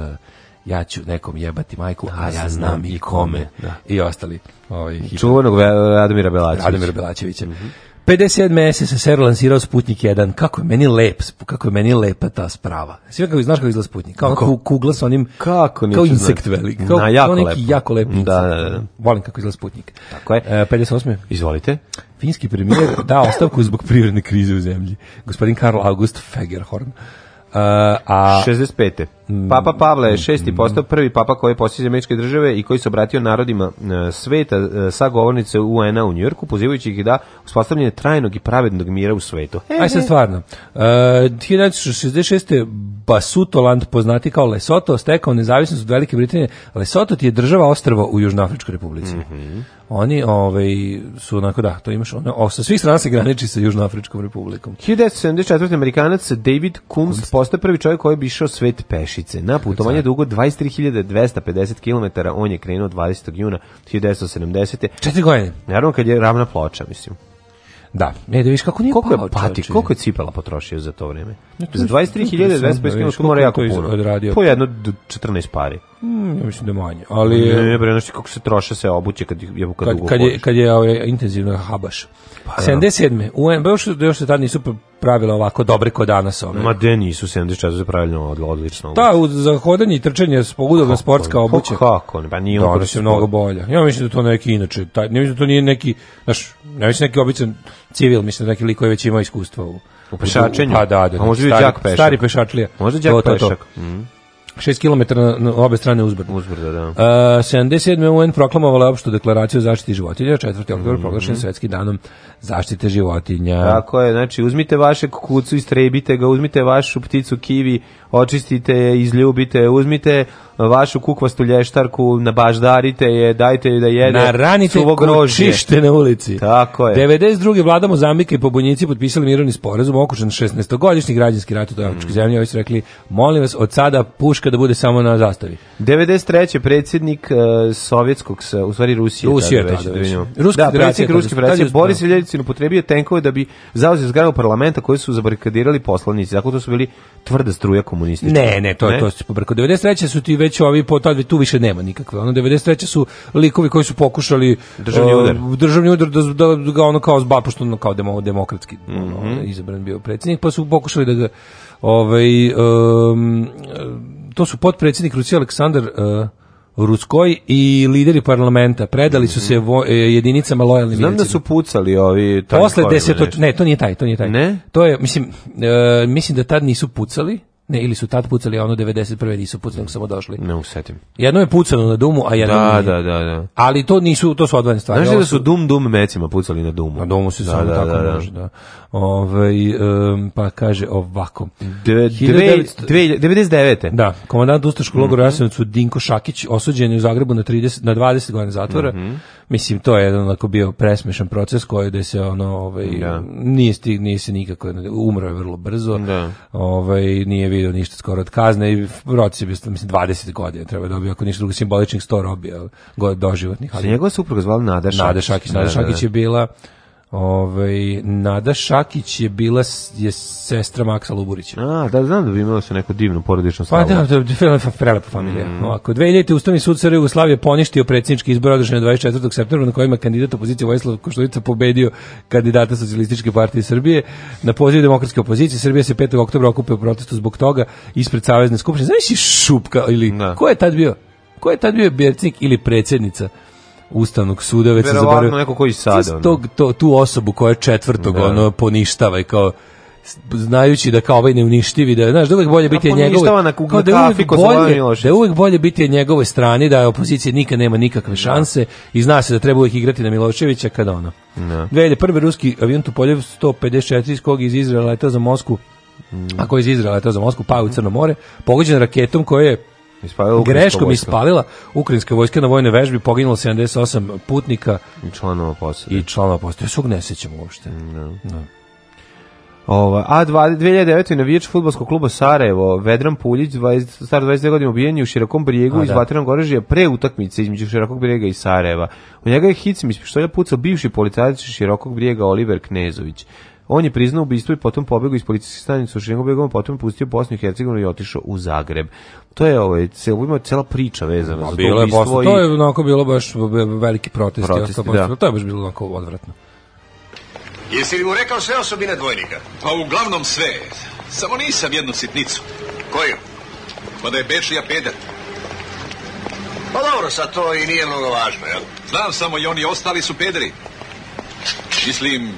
ja ću nekom jebati majku, a ja znam, i kome. Da. I ostali. Ovaj, Čuvanog Radomira Belačevića. Radomira Belačevića. Mm -hmm. 57. SSSR lansirao Sputnik 1. Kako je meni lep, kako je meni lepa ta sprava. Sve kako znaš kako izgleda Sputnik. Kao kako? kugla sa onim kako kao insekt velik. Kao, Na, jako neki lepo. jako lep Da, da, da. Volim kako izgleda Sputnik. Tako je. E, 58. Izvolite. Finski premijer dao ostavku zbog prirodne krize u zemlji. Gospodin Karl August Fegerhorn Uh, a 65. Papa Pavle je šesti postao prvi papa koji je posjetio američke države i koji se obratio narodima e, sveta e, sa govornice UN-a u Njujorku, pozivajući ih da uspostavljanje trajnog i pravednog mira u svetu. E, Aj sad stvarno. Uh, 1966. Basutoland, poznati kao Lesoto, stekao nezavisnost od Velike Britanije. Lesoto ti je država ostrava u Južnoafričkoj republici. Mhm. Oni ovaj, su onako, da, to imaš, ono, sa svih strana se graniči sa Južnoafričkom republikom. 1974. Amerikanac David Kunst postao prvi čovjek koji bi išao svet peši na putovanje dugo 23.250 km, on je krenuo 20. juna 1970. Četiri godine. Naravno kad je ravna ploča, mislim. Da, ne da viš kako nije koliko je pati, koliko je cipela potrošio za to vrijeme. Za 23.250 km mora jako puno. Po jedno 14 pari. Mm, ja mislim da manje, ali... Ne, ne, bre, znači kako se troše se obuće kad, je, kad, kad, kad je, kad je ovaj, intenzivno habaš. Pa, 77. UN, još, još se tad nisu pravila ovako dobre kod danas ove. Ma de nisu 74 za pravilno odlično. Ta, za hodanje i trčanje pogodom sportska obuća. Kako? Pa nije da, se mnogo bolja. Ja mislim da to neki inače, taj, ne mislim da to nije neki, znaš, ne mislim neki običan civil, mislim da neki lik koji već ima iskustva u, u pešačenju. Pa da, da, da, da, stari, pešak. stari pešačlija. Možda đak pešak. Mhm. 6 km na, na obe strane uzbrda. Uzbrda, da. Uh, 77. UN proklamovala opštu deklaraciju o zaštiti životinja, 4. oktober mm -hmm. proglašen svetski danom zaštite životinja. Tako je, znači uzmite vašeg kukucu, istrebite ga, uzmite vašu pticu kivi, očistite je, izljubite je, uzmite vašu kukvastu lještarku, nabaždarite je, dajte je da jede. Naranite kućište na ulici. Tako je. 92. vladamo Zambike i pobunjici potpisali mirovni sporazum okušan 16-godišnji građanski rat u toj mm. zemlji. Ovi su rekli, molim vas, od sada puška da bude samo na zastavi. 93. predsjednik uh, sovjetskog, u stvari Rusije. Rusije, da, predsjednik Ruske predsjednje. Boris Ljeljcin upotrebio tenkove da bi zauzeo zgradu parlamenta koji su zabarikadirali poslanici. Dakle, to su bili tvrda struja ne, ne, to je to se preko 93. su ti već ovi po tad tu više nema nikakve. Ono 93. su likovi koji su pokušali državni udar. državni udar da, da, ga ono kao zbapo što ono kao demo, demokratski mm -hmm. ono, mhm. izabran bio predsjednik, pa su pokušali da ga ovaj um, to su potpredsjednik Rusije Aleksandar uh, Ruskoj i lideri parlamenta predali su se mhm. vo, e, jedinicama lojalnim Znam milicima. da su pucali ovi... Posle deseto... Ne, to nije taj, to nije taj. Ne? To je, mislim, e, mislim da tad nisu pucali, ne, ili su tad pucali, a ono 91. nisu pucali, nego samo došli. Ne usetim. Jedno je pucano na Dumu, a jedno da, nije. Da, da, da. Ali to nisu, to su odvojene stvari. Znaš da su Dum Dum mecima pucali na Dumu? Na Dumu se da, samo da, tako da, može, da. Ove, ovaj, um, pa kaže ovako. dve, 99. Da, komandant Ustaškog logora mm -hmm. Dinko Šakić osuđen je u Zagrebu na, 30, na 20 godina zatvora. Mm -hmm. Mislim, to je jedan onako bio presmišan proces koji da se ono, ovaj, da. nije, stig, nije se nikako, umro je vrlo brzo, da. ovaj, nije dobio ništa skoro od kazne i roci bi mislim 20 godina treba dobio ako ništa drugo simboličnih 100 robija doživotnih ali njegova supruga zvala Nada Šakić Nada Šakić je bila Ove, ovaj, Nada Šakić je bila je sestra Maksa Luburića. A, da, znam da bi imala se neko divno porodično stavu Pa da, da, da prelepa familija. Mm. Ovako, 2000. Ustavni sud Sra Jugoslavije poništio predsjednički izbor održane 24. septembra na kojima kandidat opozicije Vojislav Koštovica pobedio kandidata Socialističke partije Srbije. Na poziv demokratske opozicije Srbija se 5. oktobra okupio u protestu zbog toga ispred Savezne skupštine. Znaš si Šupka ili da. ko je tad bio? Ko je tad bio Bercik ili predsjednica? ustavnog suda već sad ono. to, tu osobu koja je četvrtog ono poništava i kao znajući da kao ovaj neuništivi da znaš da uvek bolje biti njegov kao da uvek bolje da uvek bolje biti njegovoj strani da opozicija nikad nema nikakve šanse i zna se da treba uvek igrati na Miloševića kada ono da. prvi ruski avion Tupoljev 154 iz kog iz Izraela je to za Mosku Mm. Ako je iz Izraela, mm. je to za Mosku, pao u Crno more, pogođen raketom koja je Ispalila greškom ispalila ukrajinske vojske na vojnoj vežbi poginulo 78 putnika i članova posade. I članova posade. Ja se uopšte. No. Mm, no. Ova, a 2009. navijač futbolskog kluba Sarajevo, Vedran Puljić, 20, star 22 godina ubijen je u širokom brijegu iz vatrenog oružja pre utakmice između širokog brijega i Sarajeva. U njega je hicim iz pištolja pucao bivši policajac širokog brijega Oliver Knezović. On je priznao ubistvo i potom pobegao iz policijske stanice u Šengobegom, potom je pustio Bosnu i Hercegovinu i otišao u Zagreb. To je ovaj celo ima cela priča vezana za to ubistvo. i... To je onako bilo baš veliki protest, protest da. to je baš bilo onako odvratno. Jesi li mu rekao sve osobine dvojnika? Pa uglavnom sve. Samo nisam jednu sitnicu. Koju? Pa da je Bečija peder. Pa dobro, sad to i nije mnogo važno, jel? Znam samo i oni ostali su pederi. Mislim,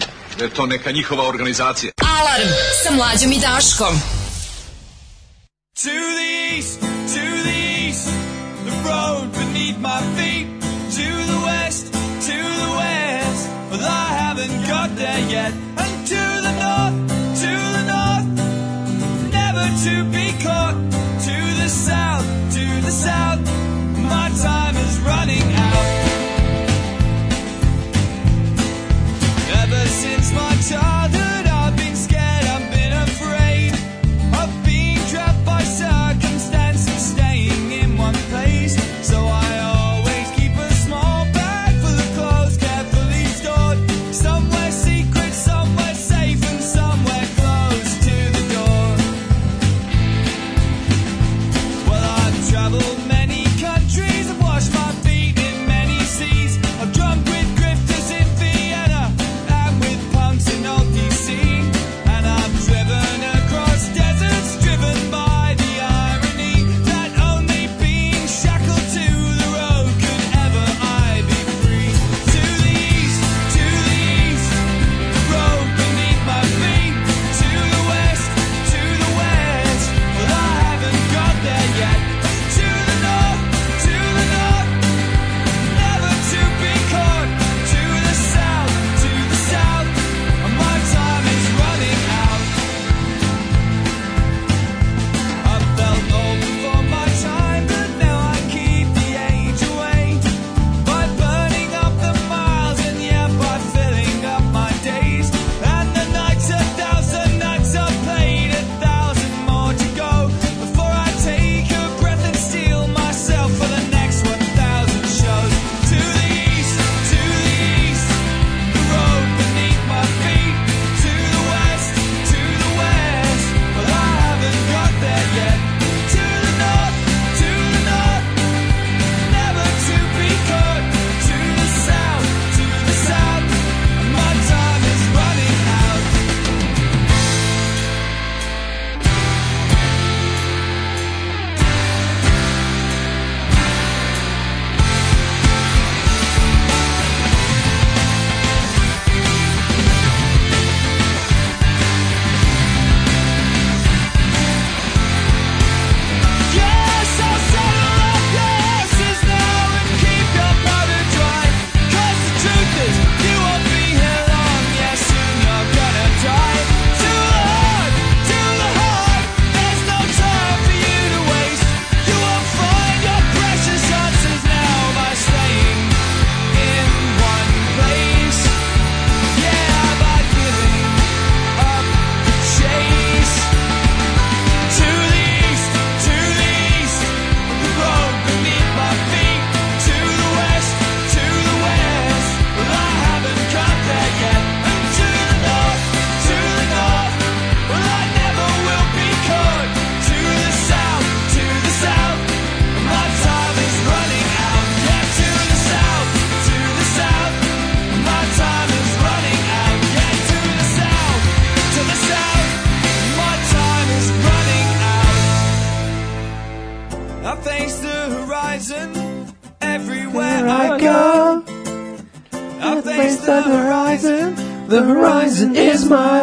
to neka njihova organizacija. Alarm sa mlađom i Daškom. To the east, to the east, the road beneath my feet, to the west, to the west, but I haven't got there yet, and to the north, to the north, never to be caught, to the south, to the south,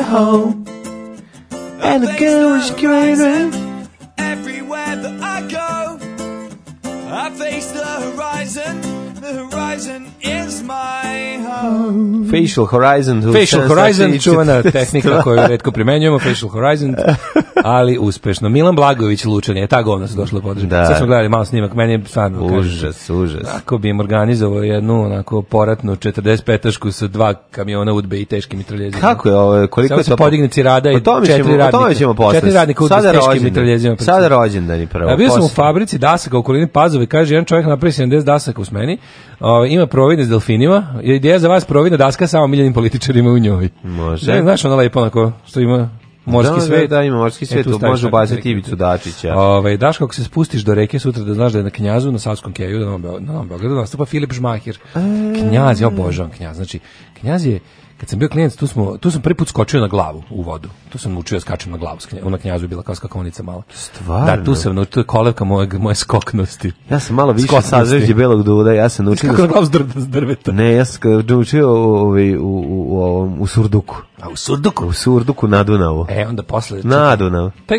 home. And the girl is craving. Everywhere that I go, I face the horizon. The horizon is my home. Facial Horizon. Facial Horizon, čuvena tehnika koju redko primenjujemo, Facial Horizon. ali uspešno. Milan Blagović je. ta govna se došla podržati. Da. Sve smo gledali malo snimak, meni je stvarno... Užas, užas. Ako bi im organizovao jednu onako poratnu 45-ašku sa dva kamiona udbe i teški mitraljezima. Kako je ovo? Koliko Samo je to? Samo se podigne cirada i pa ćemo, četiri radnika. O tome ćemo posle. Četiri radnika udbe s teškim mitraljezima. Sada rođendani prvo. Ja, bio sam u fabrici dasaka u kolini Pazove, kaže, jedan čovjek napravi 70 dasaka u smeni, o, ima providne s delfinima, ideja za vas providna daska samo miljenim političarima u njoj. Može. Ne, znaš, ona lepo onako, što ima Morski da, svet. Da, da, ima morski e, svet, e, tu može ubaciti Ivicu Dačića. Ove, ovaj, daš kako se spustiš do reke sutra da znaš da je na Knjazu na Savskom keju, da nam na Novom Beogradu nastupa Filip Žmahir. E. Knjaz, ja obožavam Knjaz. Znači, Knjaz je kad sam bio klijent, tu, smo, tu sam prvi put skočio na glavu u vodu. Tu sam učio skačem na glavu. Ona knjazu je bila kao skakonica mala. Stvarno? Da, tu sam no, to je kolevka moje, moje skoknosti. Ja sam malo više sazveđe belog duda, ja sam naučio... Skako na glavu s, drveta. Ne, ja sam naučio u, u, u, u, u surduku. A u Surduku? U Surduku na Dunavu. E, onda posle... Na Dunavu. Pa,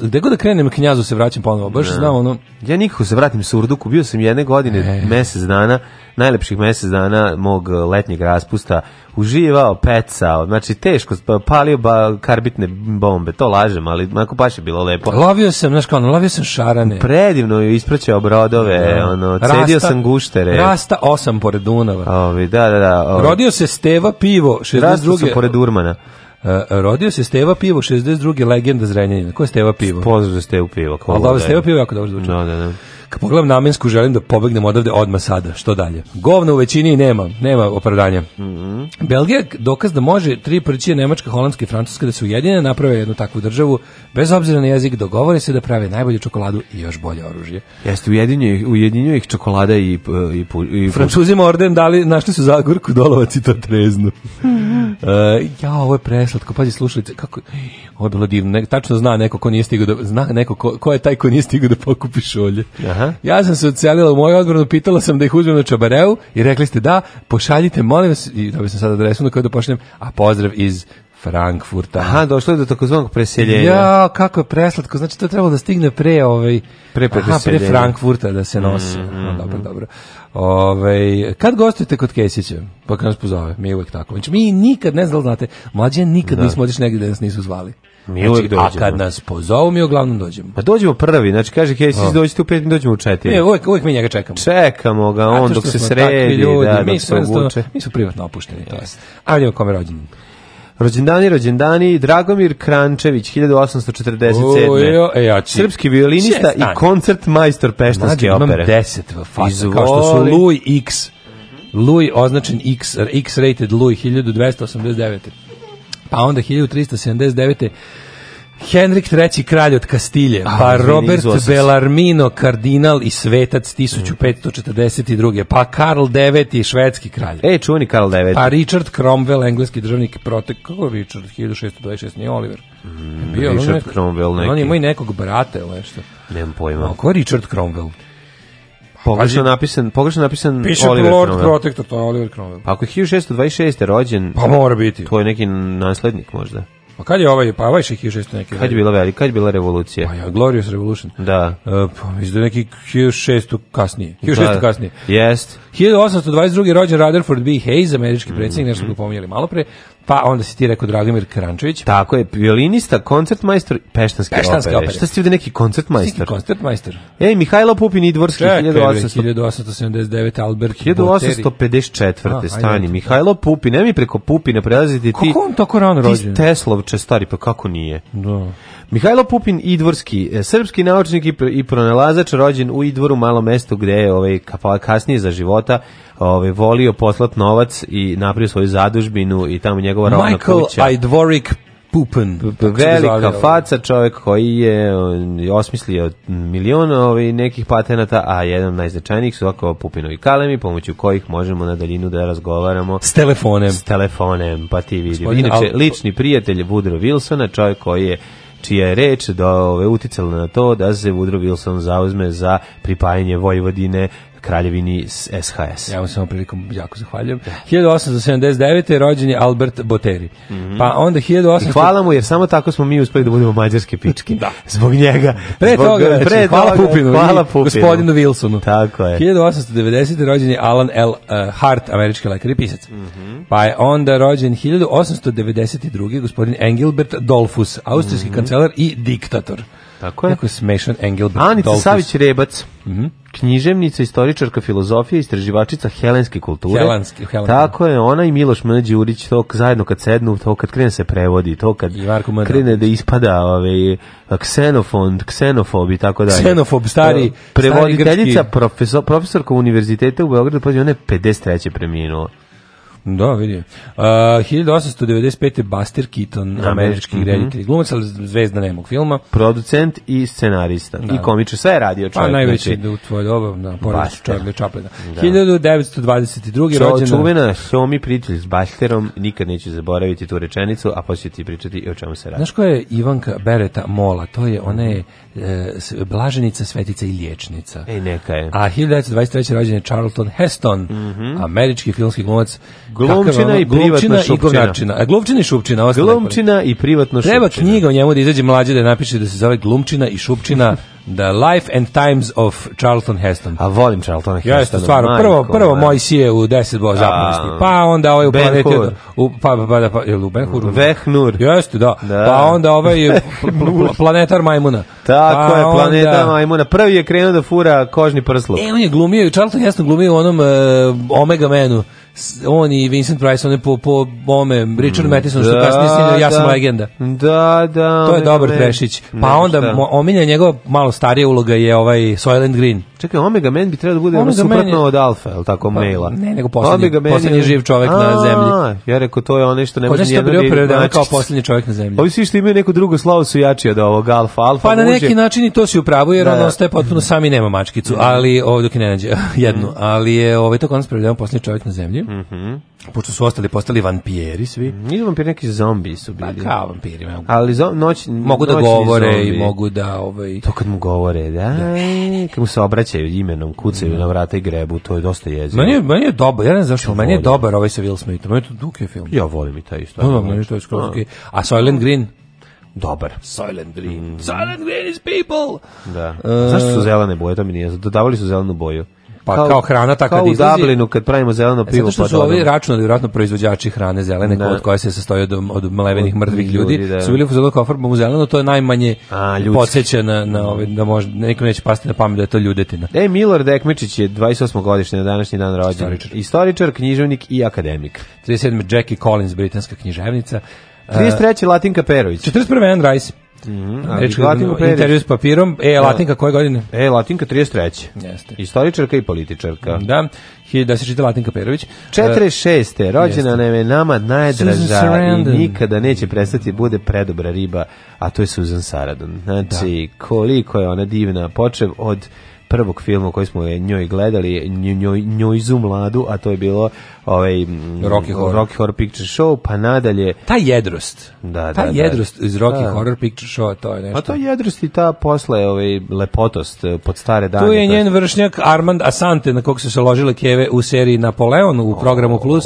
gde god da krenem knjazu se vraćam ponovo, baš ne. znam ono... Ja nikako se vratim Surduku, bio sam jedne godine, e. mesec dana, najlepših mesec dana mog letnjeg raspusta, uživao, pecao, znači teško, pa, palio ba, karbitne bombe, to lažem, ali mako baš je bilo lepo. Lovio sam, znaš kao, ono, lovio sam šarane. Predivno je ispraćao brodove, e. ono, sam guštere. Rasta osam pored Dunava. Ovi, da, da, da. Rodio se Steva pivo, 62. Furmana. Uh, rodio se Steva Pivo 62. legenda Zrenjanina. Ko je Steva Pivo? Pozdrav za Stevu Pivo. Ali da, Steva Pivo jako dobro zvuči. Da, da, da. Kad pogledam namensku, želim da pobegnem odavde odmah sada. Što dalje? Govna u većini nema, nema opravdanja. Mm Belgija dokaz da može tri prčije Nemačka, Holandska i Francuska da su ujedine, naprave jednu takvu državu, bez obzira na jezik, dogovore se da prave najbolju čokoladu i još bolje oružje. Jeste, ih, ujedinju ih čokolada i... E, i, i Francuzima orden dali, našli su Zagorku, Dolovac i to treznu. E, ja, ovo je preslatko, pazi, slušalice, kako... Ovo je bilo divno, ne, tačno zna neko ko nije stigao da... Zna neko ko, ko je taj ko nije stigao da pokupi šolje. Aha. Ja sam se odselila u moju odbranu, pitala sam da ih uzmem na čabareu i rekli ste da, pošaljite, molim vas, i dobio sam sada adresu na koju da pošaljem, a pozdrav iz Frankfurta. Aha, došlo je do takozvanog preseljenja. Ja, kako je preslatko, znači to je trebalo da stigne pre ovaj pre pre, Frankfurta da se nosi. Mhm, dobro, mhm. dobro. Ove, ovaj, kad gostujete kod Kesića, pa kad nas pozove, mi je uvek tako. Znači, mi nikad, ne znam, znate, mlađe nikad nismo odiš negdje da nas nisu zvali. Znači, mi uvek dođemo. A kad nas pozovu, mi uglavnom dođemo. Pa dođemo prvi, znači kaže Casey, dođite u pet, mi dođemo u četiri. Ne, uvek, uvek mi njega čekamo. Čekamo ga, on dok se sredi, ljudi, da, mi se Mi smo privatno opušteni, to jest. A vidimo kome rođendan. Rođendani, rođendani, Dragomir Krančević, 1847. Ujo, e, Srpski violinista i koncert majstor Peštanske Mađu, opere. Imam deset, kao što su Louis X. Louis označen X, X-rated Louis 1289 pa onda 1379. Henrik III. kralj od Kastilje, pa pa Robert Bellarmino kardinal i svetac 1542. Pa Karl IX. švedski kralj. E, čuni Karl IX. Pa Richard Cromwell, engleski državnik protek, kako Richard 1626, nije Oliver. Mm, Bio, Richard Cromwell neki. On je moj nekog brata ili nešto. Nemam pojma. ko je Richard Cromwell? Pogrešno napisan, pogrešno napisan Piše Oliver Lord Cromwell. Protector, to je Oliver Cromwell. Pa ako je 1626. rođen, Pa mora biti. to je neki naslednik možda. Pa kad je ovaj, pa ovaj še 1600 neki. Kad je bila velika, kad je bila revolucija. Pa ja, Glorious Revolution. Da. Uh, pa, mislim da je neki 1600 kasnije. 1600 Da. kasnije. Jest. 1822. rođen Rutherford B. Hayes, američki predsjednik, nešto ga pominjali malo pre, pa onda si ti rekao Dragomir Karančević. Tako je, violinista, koncertmajstor, peštanske, peštanske opere. opere. Šta si ovdje neki koncertmajstor? koncertmajstor. Ej, Mihajlo Pupin i Dvorski, 1879. Albert 1854. stani, Mihajlo Pupin, ne mi preko Pupina prelaziti ti... Kako on tako rano rođen? Ti Teslovče, stari, pa kako nije? Da. Mihajlo Pupin Idvorski, e, srpski naučnik i pronalazač rođen u Idvoru, malo mesto gde je ovaj pa, kasnije za života ovaj volio poslat novac i napravio svoju zadužbinu i tamo njegova rovna kuća. Michael Idvorik Pupin Velika faca, čovjek koji je osmislio milion ovaj, nekih patenata, a jedan najznačajnijih su ovako Pupinovi kalemi, pomoću kojih možemo na daljinu da razgovaramo. S telefonem. S telefonem, pa ti vidim. Inače, lični prijatelj Woodrow Wilsona, čovjek koji je čija je reč da ove uticala na to da se Woodrow Wilson zauzme za pripajanje Vojvodine kraljevini SHS. Ja vam se ovom prilikom jako zahvaljujem. 1879. je rođen je Albert Boteri. Mhm. Pa onda 1800... I hvala mu jer samo tako smo mi uspeli da budemo mađarske pičke. da. Zbog njega. Pre toga, znači, hvala Pupinu. Hvala Pupinu. Gospodinu Wilsonu. Tako je. 1890. rođen je Alan L. Uh, Hart, američki lekar i pisac. Mhm. Pa je onda rođen 1892. gospodin Engelbert Dolfus, austrijski mhm. kancelar i diktator. Tako je. Jako je smešan Anica Savić-Rebac, mm -hmm. književnica, istoričarka filozofije, istraživačica helenske kulture. Tako je, ona i Miloš M. Đurić, to zajedno kad sednu, to kad krene se prevodi, to kad krene da ispada ove, ovaj, ksenofond, ksenofob i tako dalje. Ksenofob, stari, Prevoditeljica, stari profesor, profesorka univerziteta u Beogradu, pa ona je 53. preminuo. Da, vidi. Uh, 1895. Buster Keaton, američki mm -hmm. reditelj, glumac, ali zvezda nemog filma. Producent i scenarista. Da. I komičar, sve je radio pa čovjek. Pa najveći znači. da u tvoj dobu, da, porad čovjeka Čaplina. Da. 1922. Čo, rođena... Čuvena, Somi prijatelj s Busterom, nikad neće zaboraviti tu rečenicu, a poslije ti pričati i o čemu se radi. Znaš ko je Ivanka Bereta Mola? To je, ona je e, blaženica, svetica i liječnica. Ej, neka je. A 1923. rođen je Charlton Heston, mm -hmm. američki filmski glumac Glumčina i privatna šupčina. A glumčina i šupčina. i privatno šupčina. Treba knjiga o njemu da izađe mlađe da napiše da se zove glumčina i šupčina. The Life and Times of Charlton Heston. A volim Charlton Heston. Jeste, stvarno. Prvo, prvo sije u deset bo Pa onda ovaj u planeti... U, pa, pa, pa, pa jel u Vehnur. Jeste, da. Pa onda ovaj planetar Majmuna. Tako pa je, planeta Majmuna. Prvi je krenuo da fura kožni prsluk. E, on je glumio, Charlton Heston glumio u onom e, Omega Manu on i Vincent Price, on je po, po bome, Richard mm, Matheson, što da, kasnije ja sam da, legenda. Da, da. To je dobar Trešić. Pa onda, omilja njegova malo starija uloga je ovaj Soylent Green. Čekaj, Omega Man bi trebao da bude ono suprotno je... od Alfa, ili tako, pa, maila. Ne, nego posljednji, posljednji živ čovjek na zemlji. Ja rekao, to je ono što ne može nijedno da je znači, kao posljednji čovjek na zemlji. Ovi svi što imaju neku drugu slavu su jači od ovog Alfa. Alfa pa na neki način i to si upravo, jer ono ostaje potpuno sami nema mačkicu, ali ovdje dok ne nađe jednu, mm. ali je ovaj to koncept posljednji čovjek na zemlji Mhm. Pošto su ostali postali vampiri svi. Nisu mhm. vampiri, neki zombi su pa bili. Pa kao vampiri. Mogu. Ali noć, mogu da govore i mogu da... Ovaj... To kad mu govore, da? da. E, kad mu se obraćaju imenom, kucaju mm. na vrata i grebu, to je dosta jezivo. Meni, meni je dobar, ja ne znam zašto, meni je dobar ovaj sa Will Smithom. to Duke film. Ja volim i taj isto. meni to je A Silent Green? dobar. Silent Green. Mm. Silent Green is people! Da. Uh, e- Zašto su zelene boje? To mi nije. Dodavali su zelenu boju pa kao, kao hrana tako kao izlazi. Kao u Dublinu kad pravimo zeleno e, pivo. Zato što pa su ovi računali, vjerojatno proizvođači hrane zelene, ne. od koje se sastoji od, od mlevenih mrtvih ljudi, ljudi da. su bili u zelenom kao U zeleno, to je najmanje podsjeća na, na ove, ovaj, da možda, nekom neće pasti na pamet da je to ljudetina. E, Milor Dekmičić je 28. godišnje na današnji dan rođen. Istoričar. Istoričar, književnik i akademik. 37. Jackie Collins, britanska književnica. 33. Latinka Perović. 41. Anne Rice. Mm -hmm. Intervju s papirom. E, Latinka koje godine? E, Latinka 33. Jeste. Istoričarka i političarka. Da, da se čita Latinka Perović. 46. E, rođena nam je nama najdraža i nikada neće prestati bude predobra riba, a to je Susan Sarandon. Znači, koliko je ona divna. Počev od prvog filma koji smo njoj gledali, njoj, njoj mladu, a to je bilo ovaj, Rocky, Horror. Horror Picture Show, pa nadalje... Ta jedrost. Da, da, ta jedrost iz Rocky Horror Picture Show, to je pa nešto. A to jedrost i ta posle ovaj, lepotost eh, pod stare dane. Tu je njen je... vršnjak Armand Asante, na kog su se ložile keve u seriji Napoleon u programu Plus,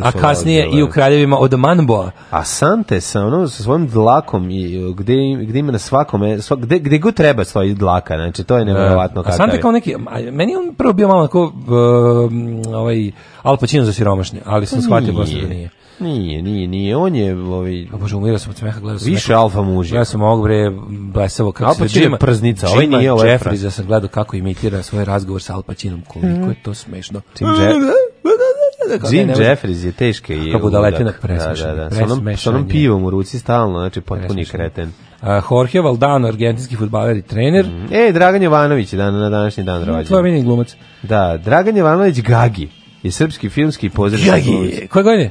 a kasnije i u Kraljevima od Manboa. Asante sa, ono, sa svojim dlakom, i, eh, gde, gde ima na svakome, svak, gde, gde god treba svoj dlaka, znači to je nevjerovatno Kakav Santa je. kao neki, meni on prvo bio malo tako uh, um, ovaj, Al Pacino za siromašne ali sam pa shvatio posle da nije. Nije, nije, nije, on je ovaj. A bože, umirao sam od smeha, gledao sam... Više neko... alfa muži. Ja sam ovog bre, blesavo, kako Al Pacino je prznica, ovaj nije ovaj... Jeffrey, da sam gledao kako imitira svoj razgovor sa Al Pacinom, koliko je to smešno. Tim Jeff. Pa Jim Jeffries je teške i Kako da leti na presmešan. Da, da, da. onom, pivom u ruci stalno, znači potpuni kreten. Uh, Jorge Valdano, argentinski futbaler i trener. Mm. E, Dragan Jovanović je na današnji dan rođen. To je glumac. Da, Dragan Jovanović Gagi je srpski filmski pozdrav. Gagi, koje godine?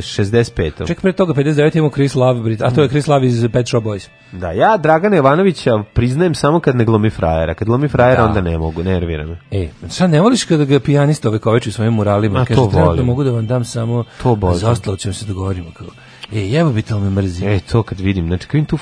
65. E, Ček pre toga 59 imamo Chris Love, Brit, a to je mm. Chris Love iz Pet Shop Boys. Da, ja Dragana Jovanovića priznajem samo kad ne glomi frajera. Kad glomi frajera da. onda ne mogu, nervira me. E, sad ne voliš kada ga pijanista ove u svojim muralima? A, to volim. mogu da vam dam samo... To Za ostalo ćemo se dogovorimo Kao. E, jebo bi me mrzim? E, to kad vidim, znači, kad vidim tu,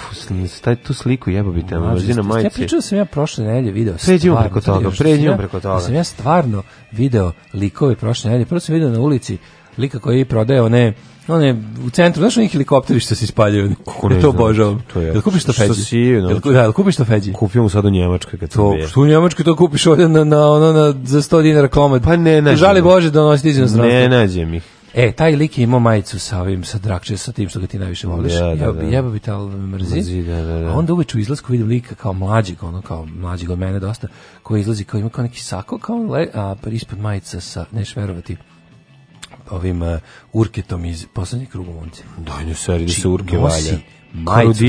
staj, tu sliku, jebo bi te mrzim na majci. Ja pričao sam ja prošle nedelje video. Pređimo preko toga, pređimo preko toga. Ja sam ja stvarno video likove prošle nedelje. Prvo sam video na ulici lika koji prodaje one one u centru, znaš onih helikopteri što se ispaljaju? Kako ne to bože To je. Jel kupiš to feđi? Što si, no. Jel, da, jel kupiš to feđi? Kupio mu sad u Njemačkoj kad to, Što u Njemačkoj to kupiš ovdje na, na, ono, na, za 100 dinara komad? Pa ne ne Žali Bože da nosiš iz inostranstva. Ne nađe mi E, taj lik je imao majicu sa ovim, sa drakče, sa tim što ga ti najviše voliš. Ja, da, da. Jeba bi te, ali me mrzi. mrzi da, da, da. A onda uveč u izlasku vidim lika kao mlađeg, ono kao mlađeg od mene dosta, koji izlazi kao ima kao neki sako, kao le, a ispod majica sa, neš verovati, ovim uh, urketom iz poslednjeg kruga momci. ne seri da znači, se urke valja. Majicu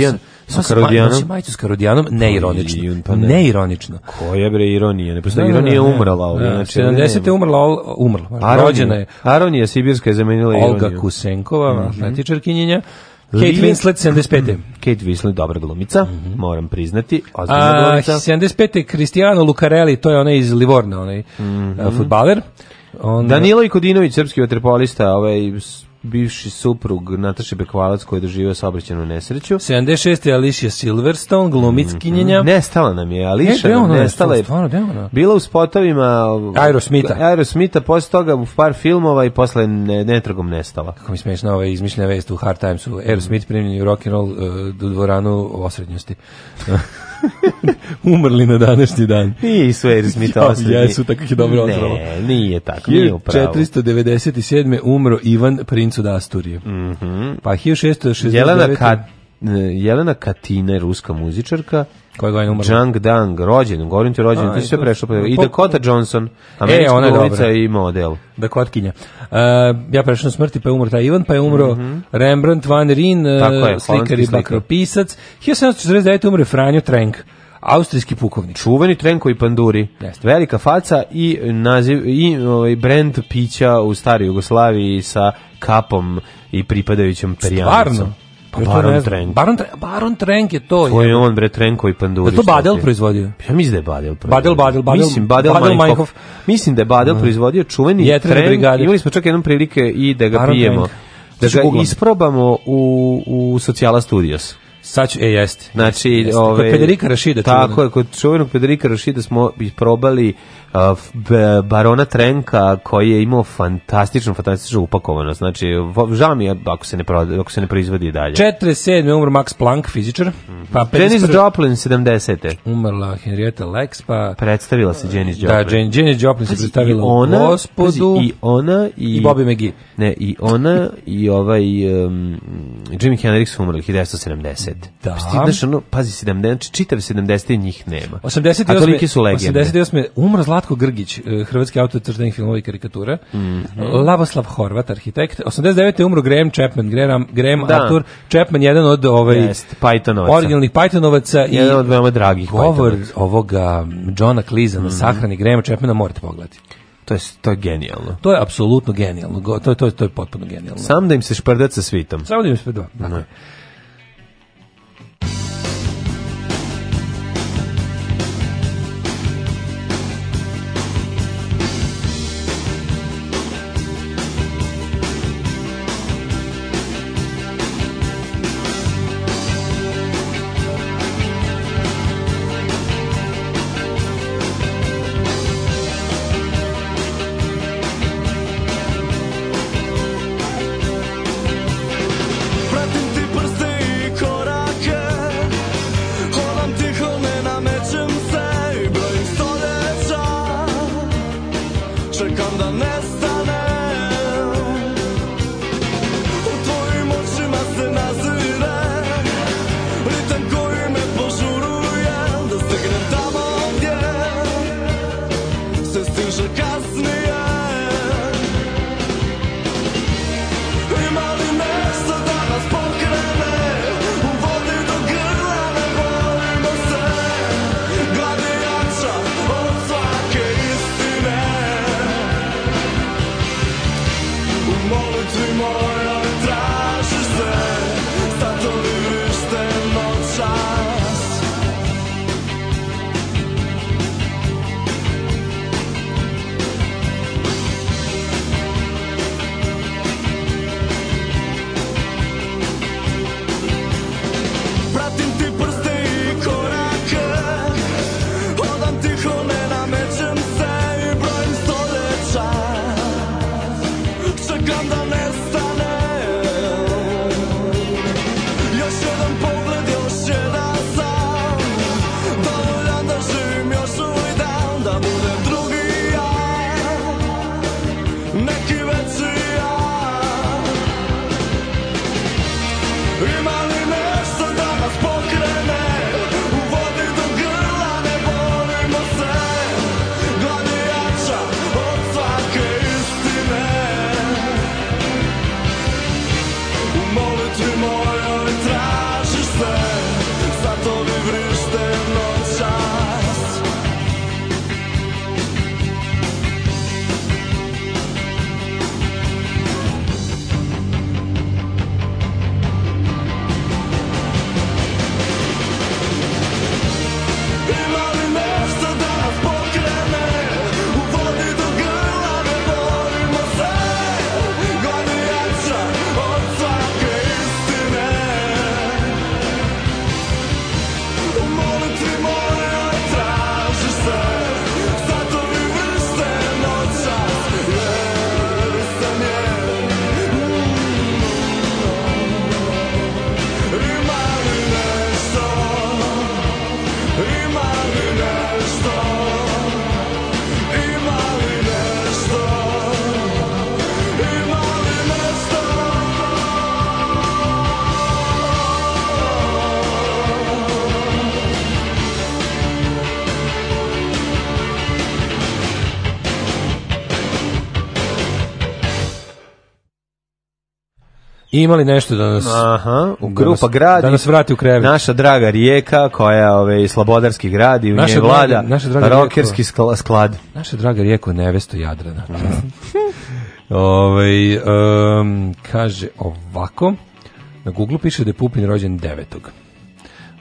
sa, sa Karodijanom. majicu s ne neironično. Pa ne. Neironično. Koja bre ironija? Ne postoji ironija je umrla ovdje. Znači, 70. Znači, je umrla, umrla. Aronija. Rođena je. Aronija Sibirska je zamenila ironiju. Olga Kusenkova, mm -hmm. Kate Winslet 75. Kate Winslet dobra glumica, mhm. moram priznati, ozbiljna glumica. 75. Cristiano Lucarelli, to je onaj iz Livorna, onaj mm eh, fudbaler. Onda... Danilo Ikodinović, srpski vaterpolista, ovaj bivši suprug Nataše Bekvalac koji je doživio saobraćajnu nesreću. 76. Alicia Silverstone, glumickinjenja. Mhm. Mm, nestala nam je Alicia, e, nestala je. Stvarno, ona? Bila u spotovima ovaj, Aerosmitha. Aerosmitha, posle toga u par filmova i posle ne, nestala. Kako mi smešno, ove ovaj, izmišljena vest u Hard Timesu. Aerosmith primljen u rock and roll uh, eh, do dvoranu u osrednjosti. Umrli na današnji dan. Nije i Smitha osvetni. Ja, jesu, tako je dobro otralo. Ne, nije tako, nije upravo. 497. umro Ivan, princ od Asturije. Mm -hmm. Pa 1669. Jelena, Ka, e, Jelena Katina je ruska muzičarka. Koje godine umrla? Jung Dang, rođen, govorim ti rođen, ti si sve prešlo. Pa I pa- Dakota Johnson, e, američka e, ona glumica i model. Dakotkinja. Uh, ja prešao na smrti, pa je umro taj Ivan, pa je umro mm -hmm. Rembrandt, Van Rijn, e, slikar i bakropisac. 1749. umre Franjo Trenk austrijski pukovnik. Čuveni Trenkovi panduri. Jeste. Velika faca i naziv i ovaj brend pića u staroj Jugoslaviji sa kapom i pripadajućom perijanicom. Pa Baron Trenk. Baron, Tre, Baron Trenk je to. To je on, bre, Trenko i Panduri. Je to Badel je. proizvodio? Ja mislim da je Badel proizvodio. Badel, Badel, Badel. Mislim, Badel, Badel Majkov. Mislim da je Badel mm. proizvodio čuveni Jetrene Trenk. Brigade. Imali smo čak jednom prilike i da ga Baron pijemo. Trenk. Da ga Google. isprobamo u, u Sociala Studios. Sad ću, e, jeste. Znači, jest. ove... Kod Pederika Rašida. Tako je, kod čuvenog Pederika Rašida smo isprobali Uh, barona Trenka koji je imao fantastično fantastično upakovano Znači, žao mi je ako se ne, proda, ako se ne proizvodi dalje. 47. umro Max Planck, fizičar. Mm pa Janis Joplin, 70. Umrla Henrietta Lex, pa... Predstavila se Janis Joplin. Da, Janis Joplin se predstavila u gospodu. I ona i... I Bobby McGee. Ne, i ona i ovaj... Um, Jimi Hendrix umrli 1970. Da. Znaš, ono, pazi, 70, čitav 70 njih nema. 88, A su legende. 88. umrla Matko Grgić, e, hrvatski autor crtenih filmova i karikatura. Mhm. Lavoslav Horvat, arhitekt. 89. umro Graham Chapman, Graham, Graham da. Arthur Chapman, jedan od ovaj Jest, Pythonovaca. Originalnih Pythonovaca jedan i od veoma dragih govor ovoga Johna na mm -hmm. na sahrani Grahama Chapmana morate pogledati. To je, to je genijalno. To je apsolutno genijalno. To je, to je, to je potpuno genijalno. Sam da im se šprdeca svitam. svitom. Samo da im se imali nešto da nas Aha, u grupa da nas vrati u krevet. Naša draga rijeka koja ove slobodarski grad i u naša vlada naša rokerski sklad. Naša draga rijeka nevesto Jadrana. ove, ovaj, kaže ovako na Google piše da je Pupin rođen 9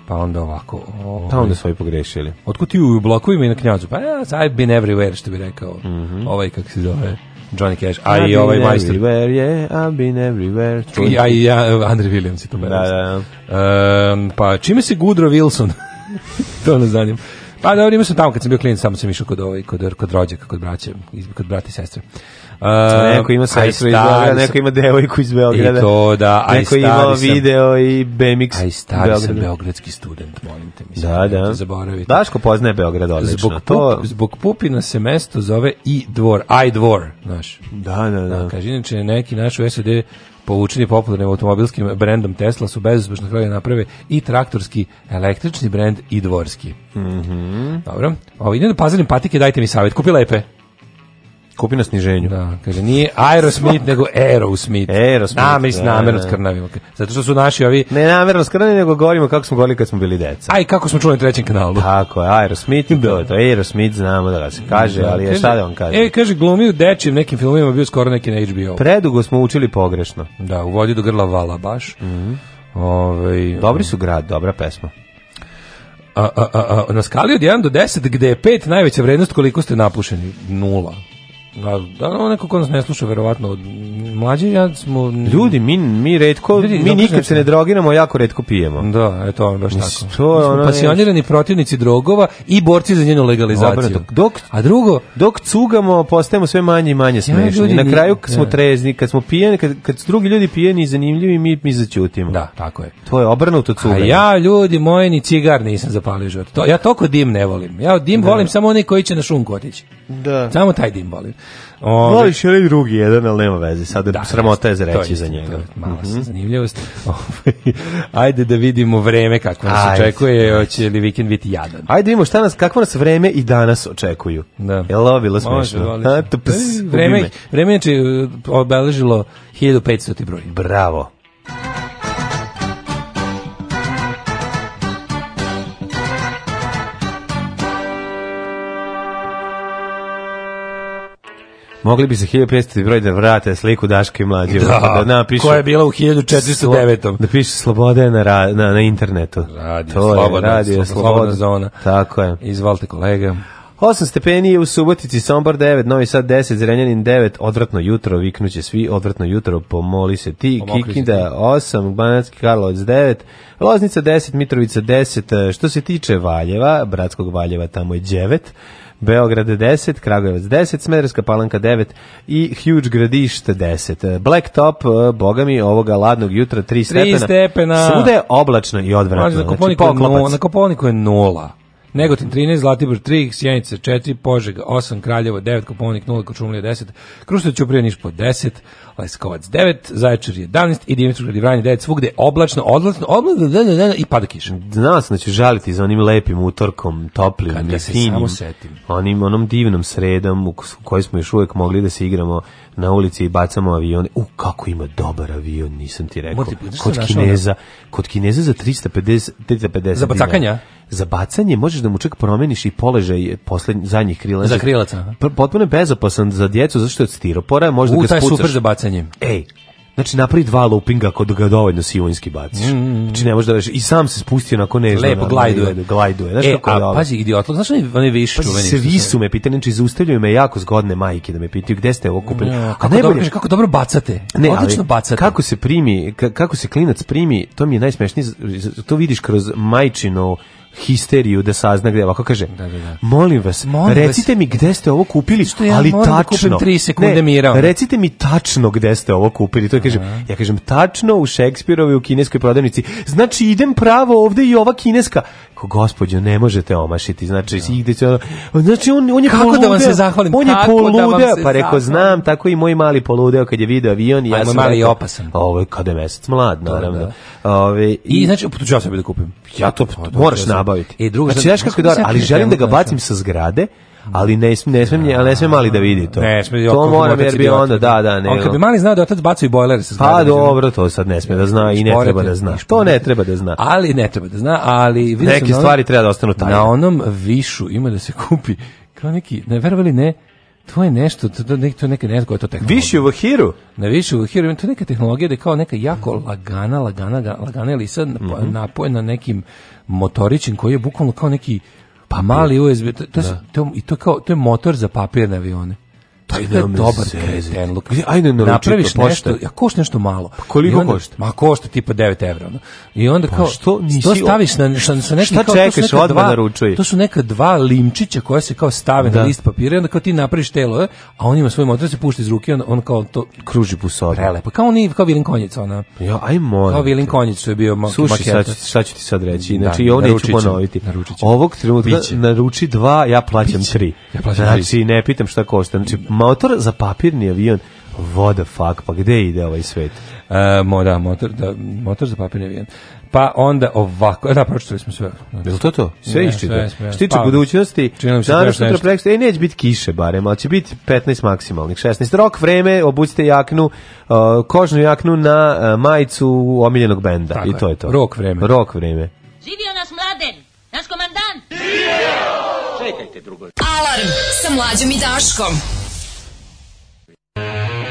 pa onda ovako. pa onda ovaj, su pogrešili. Otko ti u blokovima i na knjazu? Pa ja, I've been everywhere, što bi rekao. Mhm. Ovaj, kak se zove. Johnny Cash, a i ovaj been Everywhere, yeah, I've been everywhere. True. I, a i ja, Andre Williams je to da, da. Um, pa čime si Gudro Wilson? to ne znam. Pa dobro, imao sam tamo kad sam bio klijent, samo sam išao kod, ovaj, kod, kod rođaka, kod braće, kod brata i sestre neko ima sestru iz Beograda, neko ima devojku iz Beograda. I to da, a neko ima video i BMX. A i stari sam beogradski student, molim te, mislim. Da, da. Daško poznaje Beograd odlično. Zbog, pup, to... zbog Pupina se mesto zove i dvor, I dvor, znaš. Da, da, da. da kaži, inače, neki naš u SED povučeni popularnim automobilskim brendom Tesla su bezuspešno na naprave i traktorski, električni brend i dvorski. Mm -hmm. Dobro. Ovo, idem da pazarim patike, dajte mi savjet. Kupi lepe kupi na sniženju. Da, kaže, nije Aerosmith, nego Aerosmith. Aerosmith. A, da, namerno skrnavimo. Zato što su naši ovi... Ne namerno skrnavimo, nego govorimo kako smo govorili kad smo bili deca. Aj, kako smo čuli na trećem kanalu. Tako je, Aerosmith, bilo to. Aerosmith, znamo da ga se kaže, ali kaže, šta da vam kaže? E, kaže, glumi u dečim nekim filmima, bio skoro neki na HBO. Predugo smo učili pogrešno. Da, u vodi do grla vala baš. Mhm. Ovaj, Dobri su grad, dobra pesma. A, na skali od 1 do 10, gdje je 5 najveća vrednost, koliko ste napušeni? Nula. Da, da ono neko ko nas ne sluša, verovatno, mlađi ja smo... Ljudi, mi, mi redko, mi nikad se ne drogiramo, jako redko pijemo. Da, eto, ono baš tako. To, ono- pasionirani protivnici drogova i borci za njenu legalizaciju. dok, A drugo... Dok cugamo, postajemo sve manje i manje smešni. ljudi, Na kraju kad smo trezni, kad smo pijeni, kad, kad su drugi ljudi pijeni i zanimljivi, mi, mi začutimo. Da, tako je. To je obrnuto A ja, ljudi, moji ni cigar nisam zapalio To, ja toliko dim ne volim. Ja dim volim samo oni koji će na šunku otići. Da. Samo taj dim boli Ove... Voliš li drugi jedan, ali nema veze. Sad da, sramota je reći za njega. Malo mala mm zanimljivost. Ajde da vidimo vreme kako nas očekuje. Hoće li vikend biti jadan? Ajde vidimo šta nas, kako nas vreme i danas očekuju. Da. Je li ovo bilo smešno? Može, vreme je e, obeležilo 1500. broj. Bravo. mogli bi se 1500 broj da vrate sliku Daške mlađe. Da, pa da napišu, koja je bila u 1409. Da piše Sloboda na, na, na, na internetu. Radio, to slobodan, je, radio, slobodan, slobodan, zona. Tako je. Izvalite kolega. 8 stepeni u Subotici, Sombor 9, Novi Sad 10, Zrenjanin 9, odvratno jutro, viknuće svi, odvratno jutro, pomoli se ti, Pomokli Kikinda 8, Banatski Karlovac 9, Loznica 10, Mitrovica 10, e, što se tiče Valjeva, Bratskog Valjeva tamo je 9, Beograd 10, Kragujevac 10, Smederska palanka 9 i Huge gradište 10. E, Blacktop, e, boga mi, ovoga ladnog jutra 3 stepena. 3 stepena. Svuda je oblačno i odvratno. Na Koponiku, znači, no, na je nula. Negotin 13, Zlatibor 3, Sjenica 4, Požeg 8, Kraljevo 9, Kopovnik 0, Kočumlija 10, Krušta Ćuprija Niš po 10, Leskovac 9, Zaječar 11 i Dimitrovgrad i Vranje 9, svugde oblačno, odlačno, odlačno, odlačno da, i pada kiša. Znao sam znači, da ću žaliti za onim lepim utorkom, toplim, Kad ja se samo setim. Onim, onom divnom sredom u kojoj smo još uvijek mogli da se igramo na ulici i bacamo avione. U, kako ima dobar avion, nisam ti rekao. Morati, pa kod Kineza, kod Kineza za 350, 350 Za bacakanja? Za bacanje možeš da mu čak promeniš i položaj poslednjih zadnjih krila. Za krilaca. Potpuno bezopasan za djecu, zašto je od stiropora, možda U, ga super za bacanje Ej, Znači napravi dva loopinga kod ga dovoljno sivonski baciš. Mm, mm, mm, znači ne može da I sam se spustio na nežno. Lepo, glajduje. Glajduje. Znaš e, kako a, pazi, idiotlo, znaš oni, oni više pazi, čuveni. se su me pitali, znači zaustavljaju me jako zgodne majke da me pitaju gde ste ovo kupili. Ja, kako, najbolje, dobro, kako dobro bacate. Ne, Odlično ali, bacate. Kako se primi, kako se klinac primi, to mi je najsmešnije. To vidiš kroz majčino histeriju da sazna gde ovako kaže da, da, da. molim vas molim recite mi gde ste ovo kupili što ali tačno da 3 mira ono. recite mi tačno gde ste ovo kupili to ja kažem ja kažem tačno u Šekspirovoj u kineskoj prodavnici znači idem pravo ovde i ova kineska gospođo, ne možete omašiti. Znači, ja. Ono, znači on, on je Kako poludeo, da vam se zahvalim? On je Kako poludeo, da pa rekao, znam, tako i moj mali poludeo kad je video avion. I ja moj mali je opasan. ovaj kad je mesec mlad, naravno. Da, da. Ove, i, I, znači, ću ja sebi da kupim. Ja to, to pa, moraš nabaviti. E, druga, znači, znači, kako je ali želim da ga bacim sa zgrade, ali ne smije ne ali ne mali da vidi to. Ne smije, to mora jer bi onda da da ne. On kad ono. bi mali znao da otac baci i bojler sa Pa dobro, to sad ne smije da zna i ne treba da zna. To ne treba da zna. Ali ne treba da zna, ali neke stvari treba da ostanu tajne. Na onom višu ima da se kupi kao neki, ne verovali ne, to je nešto, to, je to neka je to tehnologija. Više u hiru? Na više u hiru, to je neka tehnologija da je kao neka jako lagana, lagana, lagana ili sad mhm. napojena nekim motorićem koji je bukvalno kao neki pa mali USB, to, to, to, to, kao, to je motor za papirne avione taj je dobar kretenluk. Ajde naruči, Napraviš nešto, ja košta nešto malo. Pa koliko onda, košta? Ma košta tipa 9 evra. Ono. I onda pa kao, što nisi to staviš na, na, na nešto kao, čekaš, to naručuj. To su neka dva limčića koja se kao stave da. na list papira i onda kao ti napraviš telo, a on ima svoj motor, se pušta iz ruke, on, on kao to... Kruži po sobi. Prelepo, kao oni, kao Vilin Konjica, ona. Ja, aj moram. Kao Vilin Konjica je bio maketa. Suši, šta, šta ću ti sad reći, znači da, ovo neću ponoviti. Ovog trenutka naruči dva, ja plaćam tri. Ja plaćam tri. Znači, ne pitam šta košta, znači motor za papirni avion, voda fuck, pa gde ide ovaj svet? E, mo, da, motor, da, motor za papirni avion. Pa onda ovako, e, da, pročitali smo sve. Je li to to? Sve iščitali. Što pa, budućnosti, danas sutra preksto, e, neće biti kiše barem, ali će biti 15 maksimalnih, 16. Rok, vreme, obucite jaknu, uh, kožnu jaknu na uh, majicu omiljenog benda. Tako I to je to. Rok, vreme. Rok, vreme. Živio nas mladen, naš komandant! Živio! Čekajte drugo. Alarm sa mlađom i Daškom. Thank you.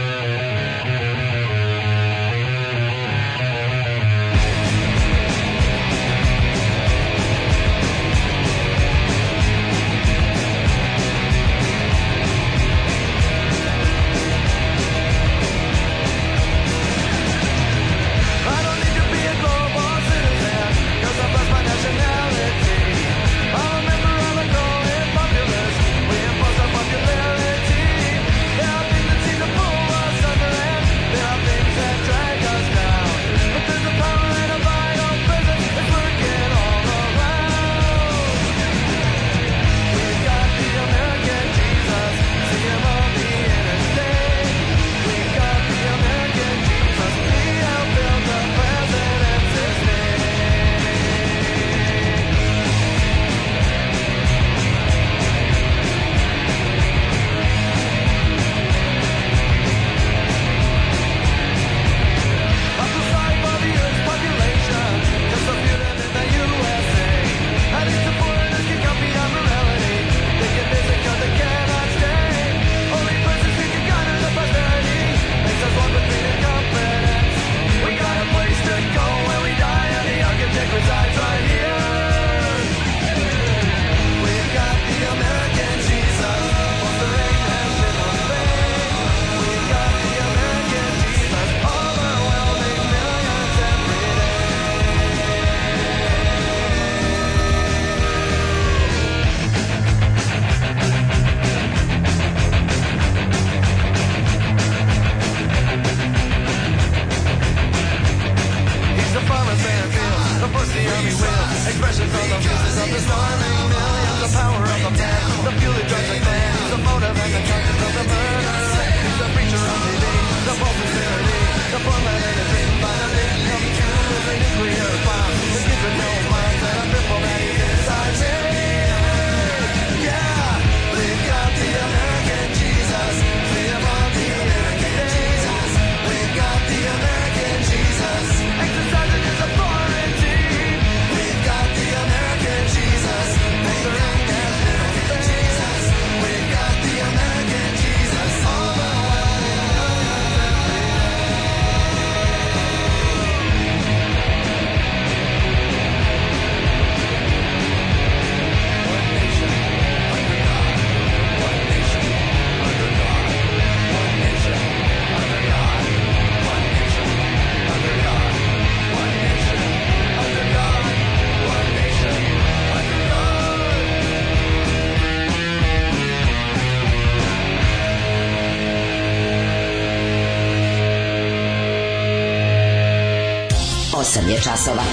časova.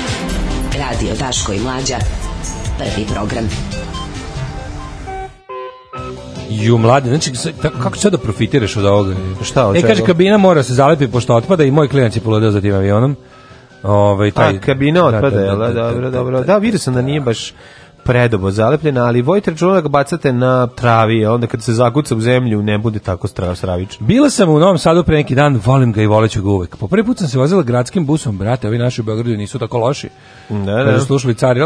Radio Daško i Mlađa. Prvi program. Ju mladi, znači kako će da profitiraš od ovoga? Šta, od e, kaže, kabina mora se zalepiti pošto otpada i moj klijent je poludeo za tim avionom. Ovaj taj A, kabina otpada, da, da, da, dobro, dobro. Da, vidio sam da nije baš predobo zalepljena, ali vojte računa ga bacate na travi, a onda kad se zaguca u zemlju ne bude tako strašno stravično. Bila sam u Novom Sadu pre neki dan, volim ga i voleću ga uvek. Po prvi put sam se vozila gradskim busom, brate, ovi naši u Beogradu nisu tako loši. Da, da. Slušali cari,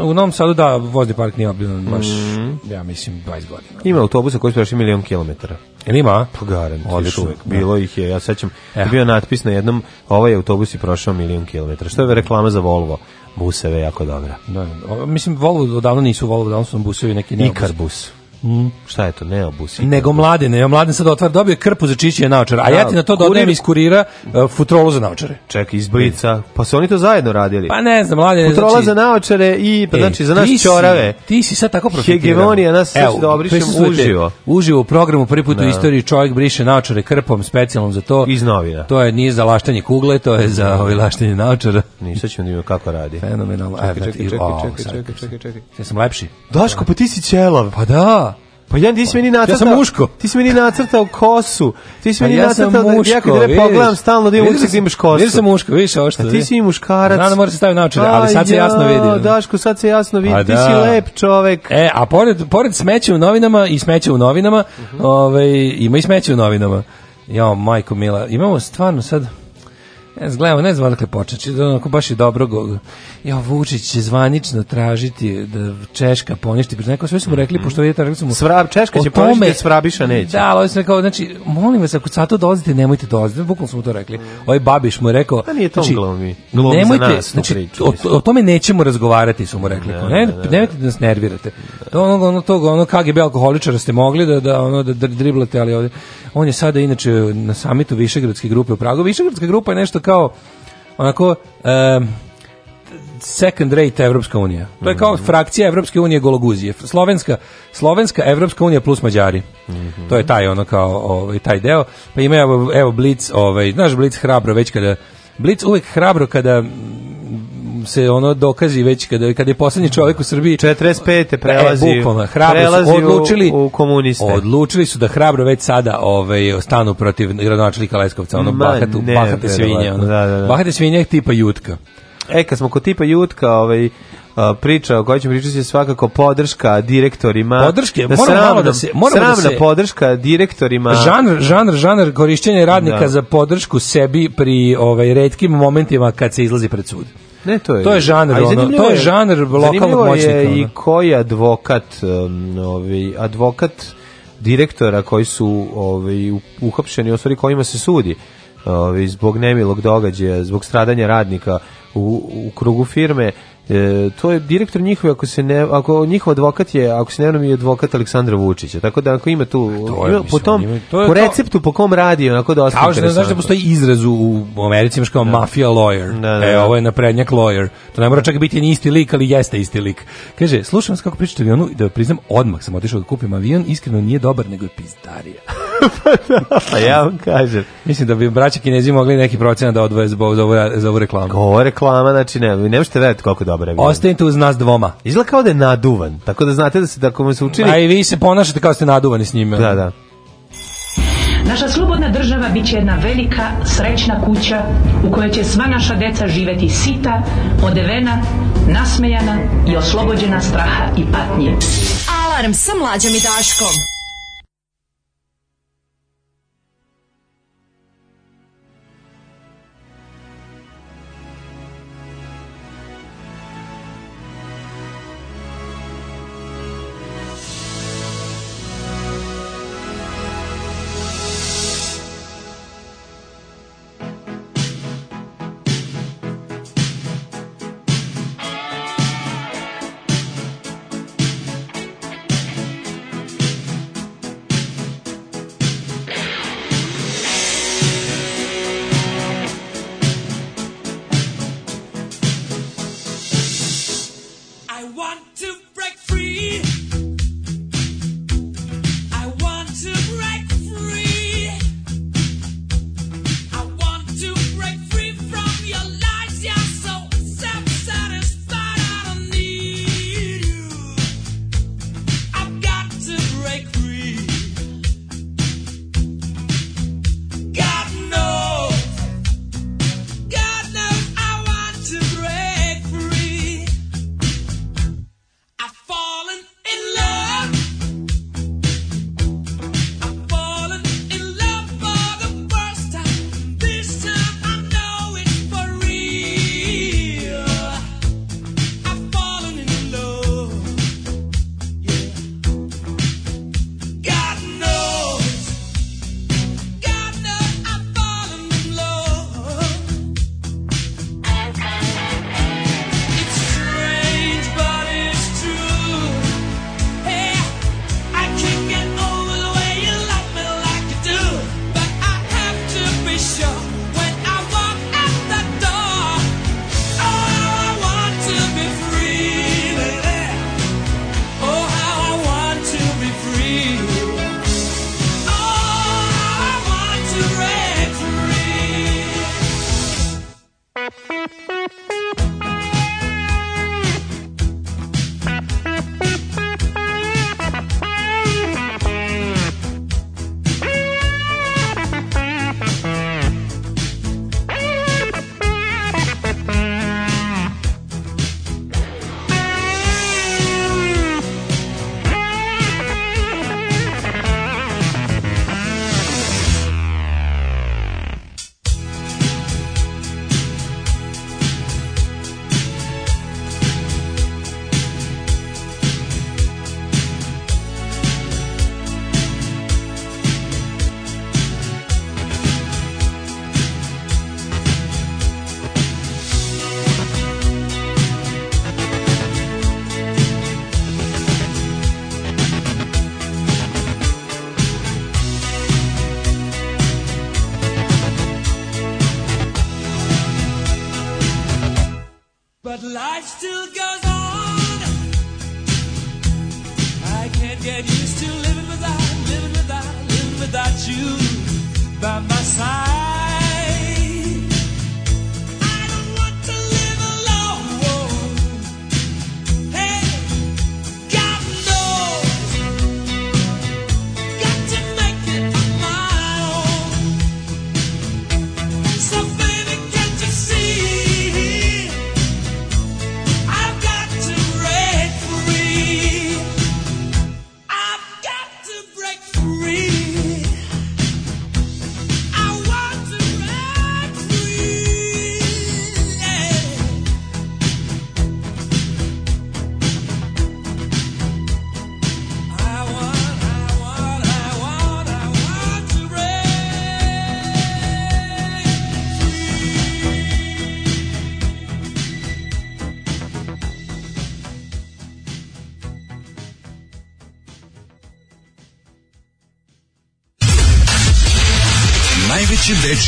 u Novom Sadu da vozni park nije obilno baš, mhm. ja mislim, 20 godina. Ima autobusa koji su milion kilometara. Jel ima? Pa još uvek. Bilo ih je, ja sećam, ja. bio natpis na jednom, ovaj autobus je prošao milion kilometara. Što je reklama za Volvo? buseve jako dobra. Da, mislim, Volvo odavno nisu Volvo, odavno su busevi neki neobus. bus Mm, šta je to, ne Nego mladen, ne, mladen sad otvar dobio krpu za čišćenje naočara, a ja ti na to dodajem iz kurira uh, futrolu za naočare. Ček, izbojica, pa su oni to zajedno radili? Pa ne znam, mladen. Futrola znači- za naočare i, pa e, znači, za nas čorave. Ti si sad tako profitirano. Hegemonija nas da obrišem uživo. u programu, prvi put u istoriji čovjek briše naočare krpom specijalnom za to. Iz novina. To je nije za laštanje kugle, to je za ovaj laštanje naočara. ni ćemo da kako radi. Fenomenalno. E, čekaj, čekaj, čekaj, čekaj, pa čekaj, pa ja nisi meni nacrtao. Ja sam muško. Ti si meni nacrtao kosu. Ti si meni ja nacrtao da ja kad tebe pogledam stalno da imaš imaš kosu. Nisam muško, vidiš ovo što. A ti si muškarac. Rano mora se staviti naočare, ali sad se jasno vidi. Ono. Daško, sad se jasno vidi. Pa ti si lep čovek. E, a pored pored smeća u novinama i smeća u novinama, uh mhm. -huh. ovaj ima i smeća u novinama. Jo, majko mila, imamo stvarno sad ne gledamo, ne znam odakle počeći, da onako baš je dobro go. Ja, Vučić će zvanično tražiti da Češka poništi nekako sve su mm rekli, mhm. pošto vidite, rekli smo... Svrab, Češka će tome, poništi, Svrabiša neće. Da, ali sam kao, znači, molim vas, ako sad to dolazite, nemojte dolaziti, bukvalno smo to rekli. Oj ovaj Babiš mu je rekao... Da pa nije to znači, glomi, glomi nemojte, za nas, znači, priču, o, o, tome nećemo razgovarati, su mu rekli. Ne, ne, ne, nemojte da nas nervirate to ono tog, ono KGB alkoholičara ste mogli da, da, ono, da driblate, ali ovdje. On je sada inače na samitu Višegradske grupe u Pragu. Višegradska grupa je nešto kao, onako, um, second rate Evropska unija. To je kao mhm. frakcija Evropske unije Gologuzije. Slovenska, Slovenska Evropska unija plus Mađari. Mhm. To je taj ono kao ovaj, taj deo. Pa ima evo, evo Blitz, ovaj, znaš Blitz hrabro već kada Blitz uvek hrabro kada se ono dokazi već kada kad je posljednji čovjek u Srbiji 45. E, prelazi e, hrabro odlučili u, u komuniste. Odlučili su da hrabro već sada ovaj stanu protiv gradonačelnika Leskovca, ono bahate svinje, ono. Da, Bahate svinje tipa Jutka. E, kad smo kod tipa Jutka, ovaj, priča o kojoj ćemo pričati je svakako podrška direktorima. Podrške, da malo da se... Moramo da se, podrška direktorima. Žanr, žanr, žanr korišćenja radnika za podršku sebi pri ovaj, redkim momentima kad se izlazi pred sud. Ne, to je. To je žanr, ono, to je žanr lokalnog moćnika. Ono. i koji advokat, um, ovaj, advokat direktora koji su ovaj, uhapšeni, osvori kojima se sudi ovaj, zbog nemilog događaja, zbog stradanja radnika u krugu firme, E, to je direktor njihov, ako se ne, ako njihov advokat je, ako se ne je advokat Aleksandra Vučića. Tako da ako ima tu, po tom, to po receptu to... po kom radi, onako Kao znaš da postoji izraz u Americi, imaš kao mafia lawyer. Da, e, ovo je naprednjak lawyer. To ne mora čak biti ni isti lik, ali jeste isti lik. Kaže, slušam vas kako pričate avionu, da priznam, odmah sam otišao da kupim avion, iskreno nije dobar, nego je pizdarija. pa ja vam kažem. Mislim da bi braća Kinezi mogli neki procenat da odvoje za ovu, za ovu reklamu. Ovo reklama, znači ne, ne možete vedeti koliko dobro je. Ostanite uz nas dvoma. Izgleda kao da je naduvan, tako da znate da se tako mu se učini. A i vi se ponašate kao ste naduvani s njima Da, da. Naša slobodna država bit će jedna velika, srećna kuća u kojoj će sva naša deca živeti sita, odevena, nasmejana i oslobođena straha i patnje. Alarm sa mlađom i daškom.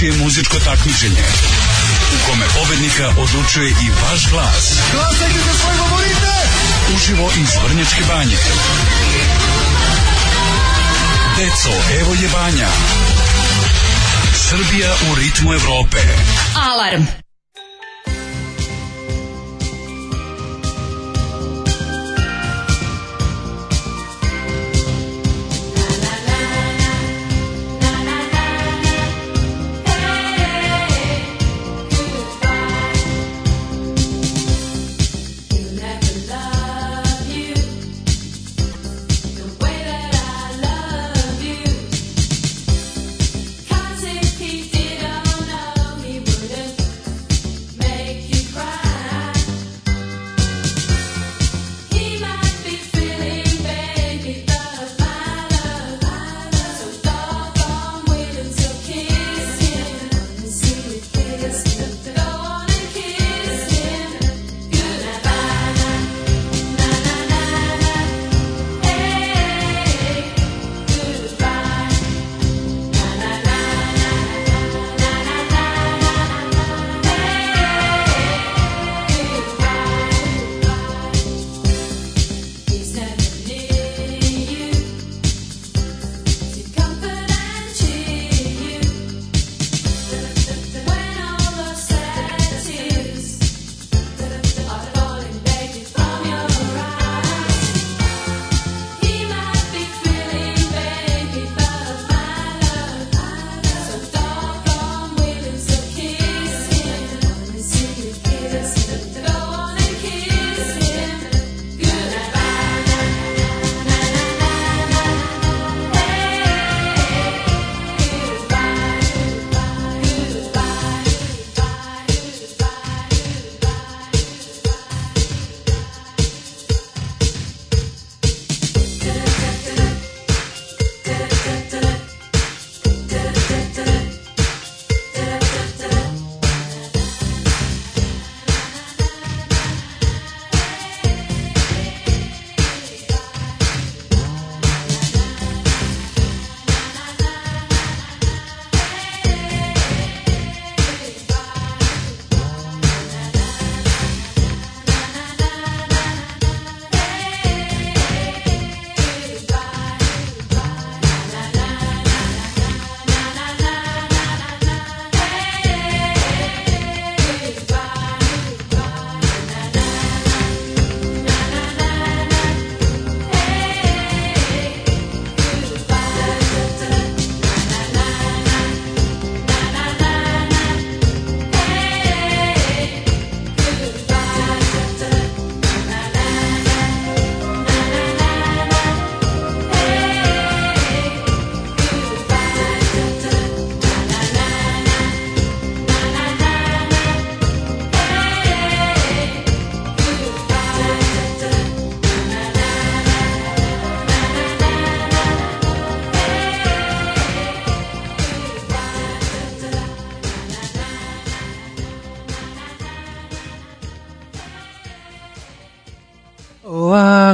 najveće muzičko takmičenje u kome pobednika odlučuje i vaš glas. Glasajte za svoj favorite! Uživo iz Vrnjačke banje. Deco, evo je banja. Srbija u ritmu Evrope. Alarm!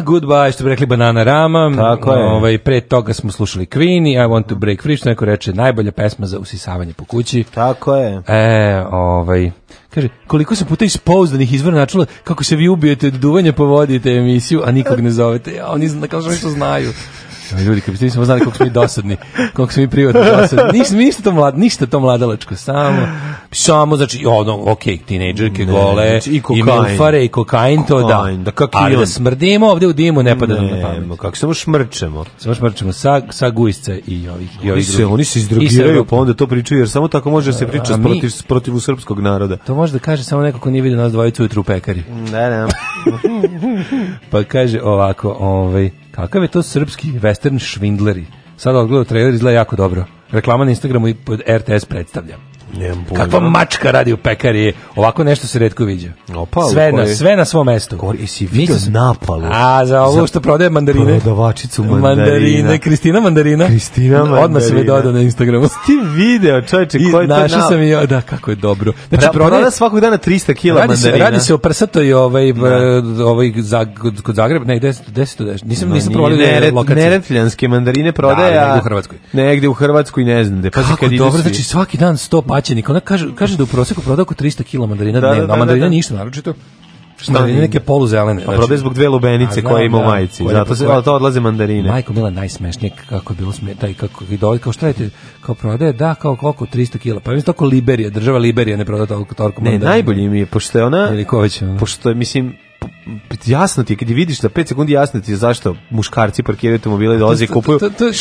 Goodbye, što bi rekli Banana Rama. Tako je. Ovaj, pre toga smo slušali Queen i I Want to Break Free, što neko reče, najbolja pesma za usisavanje po kući. Tako je. E, ovaj, Kaže, koliko se puta iz pouzdanih izvora načula kako se vi ubijete duvanje duvanja povodite emisiju, a nikog ne zovete. Ja, oni kažu što znaju. Ljudi, kad biste nismo znali koliko smo mi dosadni, koliko smo mi privatno dosadni. Ništa, ništa to, mlad, ništa to mladalačko, samo, samo, znači, ono, ok, tinejdžerke gole, znači, i, kokain, i i kokain, to da, da kak ali da smrdimo ovde u dimu, ne pada nam na pamet. kako samo šmrčemo. Samo šmrčemo sa, sa gujsce i ovih. ovih oni, se, oni se izdrugiraju, pa onda to pričaju, jer samo tako može se priča mi, protiv, protiv srpskog naroda. To može da kaže samo neko ko nije vidio nas dvojicu i u pekari. ne, ne pa kaže ovako, ovaj, Kakav je to srpski western švindleri? Sada odgledao trailer, izgleda jako dobro. Reklama na Instagramu i pod RTS predstavlja. Kakva mačka radi u pekari, ovako nešto se redko viđa. Opalu, sve, na, sve na svom mestu. Gori, jesi vidio Nisam... napalu? A, za ovo što prodaje mandarine. Prodavačicu mandarina. mandarine. Kristina mandarina. Kristina mandarina. Odmah se mi dodao na Instagramu. Ti video, čovječe, koji to sam i, da, kako je dobro. Znači, pra, prodaje, prodaje svakog dana 300 kila radi mandarina. Se, radi se o prsatoj ovaj, da. ovaj, za, kod Zagreba, ne, gde se to deš? Nisam, no, nisam provalio neret, lokacije. Neretljanske mandarine prodaje, da, negde u Hrvatskoj. Negde u Hrvatskoj, ne znam. Kako dobro, znači svaki dan 100 plaćeni. ona kaže, kaže da u proseku proda oko 300 kg mandarina da, dnevno, a mandarina ništa naročito. Šta mandarine neke poluzelene. Pa prodaje zbog dve lubenice koje ima u majici. Zato se to odlaze mandarine. Majko Mila najsmešnije kako je bilo smeta i kako i dole kao šta je kao prodaje da kao oko 300 kg. Pa mislim oko Liberija, država Liberija ne prodaje toliko toliko mandarina. Ne, najbolje mi je pošto je ona Ili ko već, ono. Pošto mislim jasno ti je, kad je vidiš za 5 sekundi jasno ti je zašto muškarci parkiraju automobile i dolaze i kupuju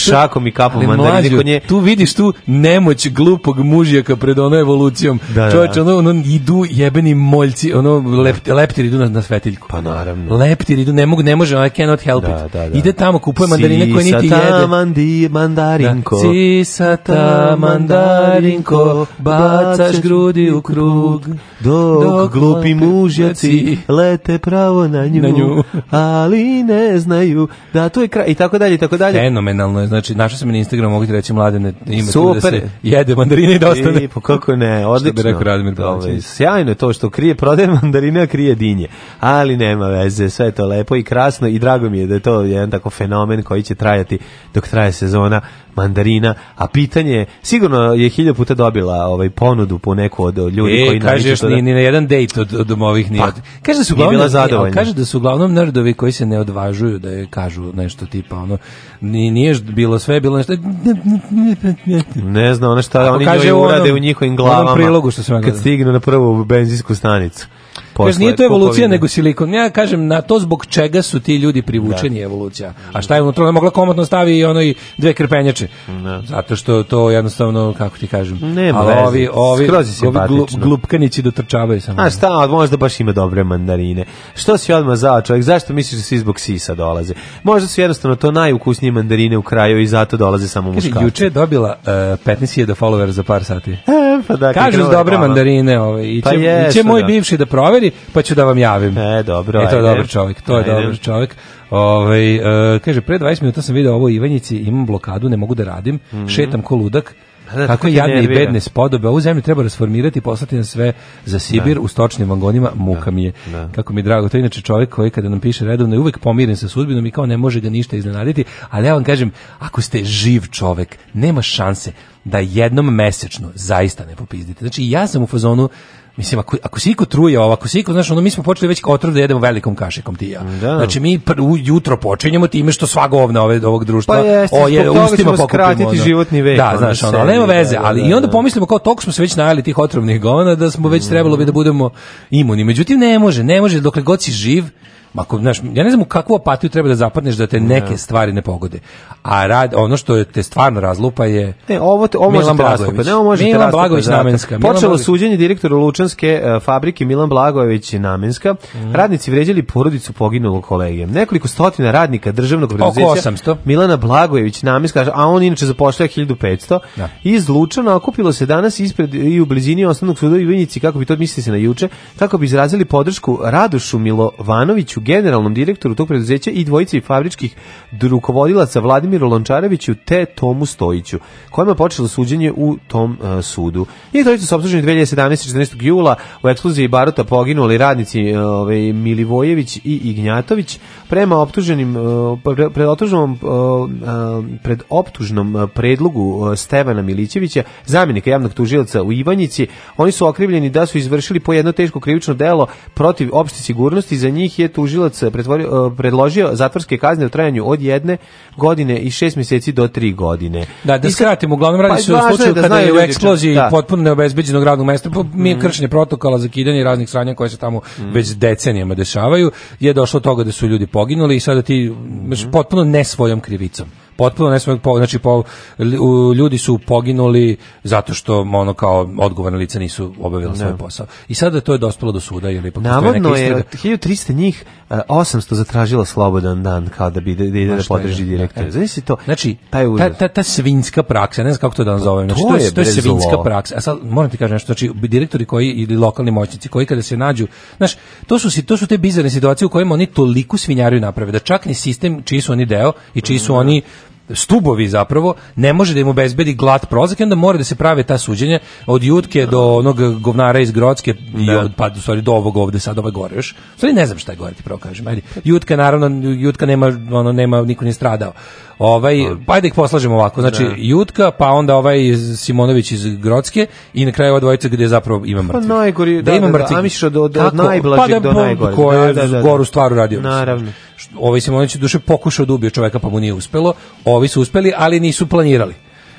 šakom i kapom mandarine nje. Tu vidiš tu nemoć glupog mužijaka pred ono evolucijom. Da, Čovječ, ono, ono, idu jebeni moljci, ono, lept, leptiri idu na, na svetiljku. Pa naravno. Leptiri idu, ne, mogu, ne može, I cannot help da, it. Da, da. Ide tamo, kupuje mandarine koje niti jede. Sisata mandi, mandarinko. Da. Sisata mandarinko, bacaš grudi u krug. Dok, dok glupi mužjaci lete pravo pravo na nju, ali ne znaju da to je kraj, i tako dalje, i tako dalje. Fenomenalno je, znači, našao mi na Instagramu, mogu ti reći mladene, ima imate da se jede mandarine i da e, ostane. I, pa po kako ne, odlično. Što bi rekao ovaj, sjajno je to što krije, prodaje mandarine, a krije dinje, ali nema veze, sve je to lepo i krasno i drago mi je da je to jedan tako fenomen koji će trajati dok traje sezona mandarina, a pitanje je, sigurno je hilja puta dobila ovaj ponudu po neku od ljudi e, koji kaže još da... ni, ni na jedan dejt od, od ovih nije. Pa, kaže da su uglavnom ne, Kaže da su uglavnom nerdovi koji se ne odvažuju da je kažu nešto tipa ono nije bilo sve bilo nešto ne znam ono što oni njoj urade u njihovim glavama. prilogu što Kad stignu na prvu benzinsku stanicu posle. nije to evolucija, nego silikon. Ja kažem, na to zbog čega su ti ljudi privučeni evolucija. A šta je unutra? Ona mogla komotno stavi i ono i dve krpenjače. Da. Zato što to jednostavno, kako ti kažem, ne ali ovi, ovi, ovi dotrčavaju samo. A šta, možda baš ima dobre mandarine. Što si odmah za čovjek? Zašto misliš da svi zbog sisa dolaze? Možda su jednostavno to najukusnije mandarine u kraju i zato dolaze samo muškarci. juče je dobila uh, e, 15.000 followera za par sati. pa da, Kažu dobre mandarine. Ovaj, i pa će, moj da. bivši da proveri meni, pa ću da vam javim. E, dobro. E, to je dobar čovjek, to je dobar čovjek. Ove, ovaj, kaže, pre 20 minuta sam video ovo u Ivanjici, imam blokadu, ne mogu da radim, mhm. šetam ko ludak, pa da, Tako jadne i bedne spodobe. Ovu zemlju treba rasformirati i poslati na sve za Sibir u stočnim vagonima. Muka mi je. Kako mi je drago. To je inače čovjek koji kada nam piše redovno je uvek pomiren sa sudbinom i kao ne može ga ništa iznenaditi. Ali ja vam kažem, ako ste živ čovjek, nema šanse da jednom mesečno zaista ne popizdite. Znači ja sam u fazonu Mislim, ako, ako se iko truje ovo, ako se iko, znaš, ono, mi smo počeli već kao otrov da jedemo velikom kašikom tija. Da. Znači, mi pr, jutro počinjemo time što sva govna ove, ovog društva pa jeste, o, je, ustima pokupimo. Ono. životni vek. Da, ono, znaš, ono, ali nema veze. ali I onda pomislimo kao, toliko smo se već najali tih otrovnih govna da smo već trebalo bi da budemo imuni. Međutim, ne može, ne može, dokle god si živ, ako, znaš, ja ne znam u kakvu apatiju treba da zapadneš da te neke stvari ne pogode. A rad, ono što je te stvarno razlupa je ne, ovo, te, ovo Milan Blagojević. Ne, ovo Milan blagović Namenska. Počelo suđenje direktoru Lučanske e, fabrike Milan Blagojević Namenska. Mhm. Radnici vređali porodicu poginulog kolege. Nekoliko stotina radnika državnog preduzeća Milana Blagojević Namenska, a on inače zapošljava 1500, da. iz Lučana okupilo se danas ispred i u blizini osnovnog suda i Vinjici, kako bi to mislili se na juče, kako bi izrazili podršku radošu Milovanoviću generalnom direktoru tog preduzeća i dvojici fabričkih rukovodilaca Vladimiru Lončareviću te Tomu Stojiću, kojima je počelo suđenje u tom e, sudu. I to su optuženi 2017. 14. jula u ekskluziji Baruta poginuli radnici e, ovaj, Milivojević i Ignjatović prema optuženim e, pred optužnom pred optužnom predlogu Stevana Milićevića, zamjenika javnog tužilaca u Ivanjici, oni su okrivljeni da su izvršili po teško krivično delo protiv opšte sigurnosti, za njih je tu tužilac eh, eh, predložio zatvorske kazne u trajanju od jedne godine i šest mjeseci do tri godine. Da, da skratim, uglavnom radi pa se o slučaju kada je u eksploziji potpuno neobezbeđenog radnog mesta, pa mi je mhm. kršenje protokola za kidanje raznih sranja koje se tamo mhm. već decenijama dešavaju, je došlo toga da su ljudi poginuli i sada ti mhm. potpuno ne svojom krivicom potpuno ne znači po, ljudi su poginuli zato što ono kao odgovorna lice nisu obavili svoj posao. I sada to je dospelo do suda ili pa Navodno je 1300 njih 800 eh, zatražilo slobodan dan kao da bi da ide da podrži direktor. E. Znači to. Znači ta, ta, svinska praksa, ne znam kako to da nazovem. Pa znači to, to je, to je svinska praksa. A e sad moram ti kažem nešto, znači direktori koji ili lokalni moćnici koji kada se nađu, znaš, to su to su te bizarne situacije u kojima oni toliko svinjariju naprave da čak ni sistem čiji su oni deo i čiji su oni stubovi zapravo ne može da im obezbedi glat prozak i onda mora da se prave ta suđenja od jutke do onog govnara iz Grodske i od, pa do ovog ovde sad ovaj gore još. Sorry, ne znam šta je gore ti pravo kažem. Ajde. Jutka naravno jutka nema ono nema niko nije stradao. Ovaj pa ajde ih poslažemo ovako. Znači Jutka pa onda ovaj Simonović iz Grodske i na kraju ova dvojica gde zapravo ima pa mrtvih. Pa najgori da, da, ima da, da, da, pa da, da, da, da, ovaj Simonjić duše pokušao da ubije čoveka pa mu nije uspelo, ovi su uspeli, ali nisu planirali.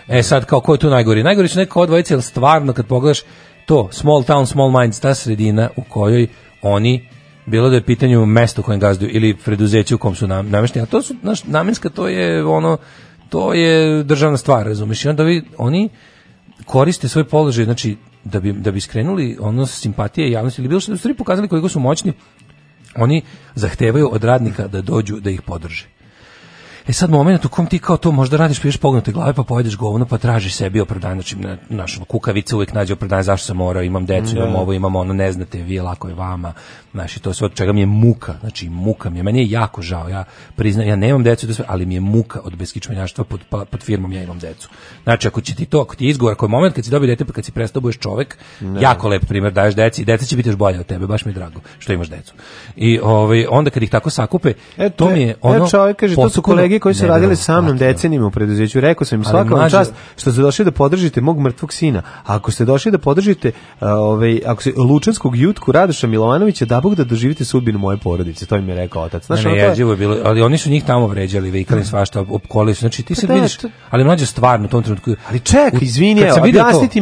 E sad, kao ko je tu najgori? Najgori su neka odvojica, jer stvarno kad pogledaš to, small town, small minds, ta sredina u kojoj oni bilo da je pitanju mesto kojem gazduju ili preduzeće u kom su namješteni a to su znaš, namenska, to je ono, to je državna stvar, razumiješ? I onda vi, oni koriste svoj položaj, znači, da bi, da bi skrenuli ono simpatije javnosti ili bilo što, da su pokazali koliko su moćni, oni zahtevaju od radnika da dođu da ih podrže. E sad moment u kom ti kao to možda radiš, piješ pognute glave, pa pojedeš govno, pa tražiš sebi opravdanje, znači na, naš kukavica uvek nađe opravdanje zašto sam morao, imam decu, imam ovo, imam ono, ne znate vi, lako je vama. Znači to sve od čega mi je muka, znači muka mi je, meni je jako žao. Ja priznajem, ja nemam decu, da sve, ali mi je muka od beskičmenjaštva pod, pa, pod firmom ja imam decu. Znači ako će ti to, ako ti je izgovor, ako je moment kad si dobio dete, pa kad si prestao budeš čovek, jako lep primjer daješ deci, deca će biti bolje od tebe, baš mi je drago što imaš decu. I ovaj onda kad ih tako sakupe, e, to mi je e, ono čovjek kaže, to su kolege koji su ne, radili sa mnom decenijima u preduzeću, rekao sam im svaka vam čast što ste došli da podržite mog mrtvog sina. A ako ste došli da podržite ovaj, ako se Lučanskog jutku Radoša Milovanovića, da Bog da doživite sudbinu moje porodice, to im je rekao otac. Ono bilo, ali oni su njih tamo vređali, vikali svašta, opkoli Znači ti pa se vidiš, ali mlađe stvarno u tom trenutku. Ali ček, izvini,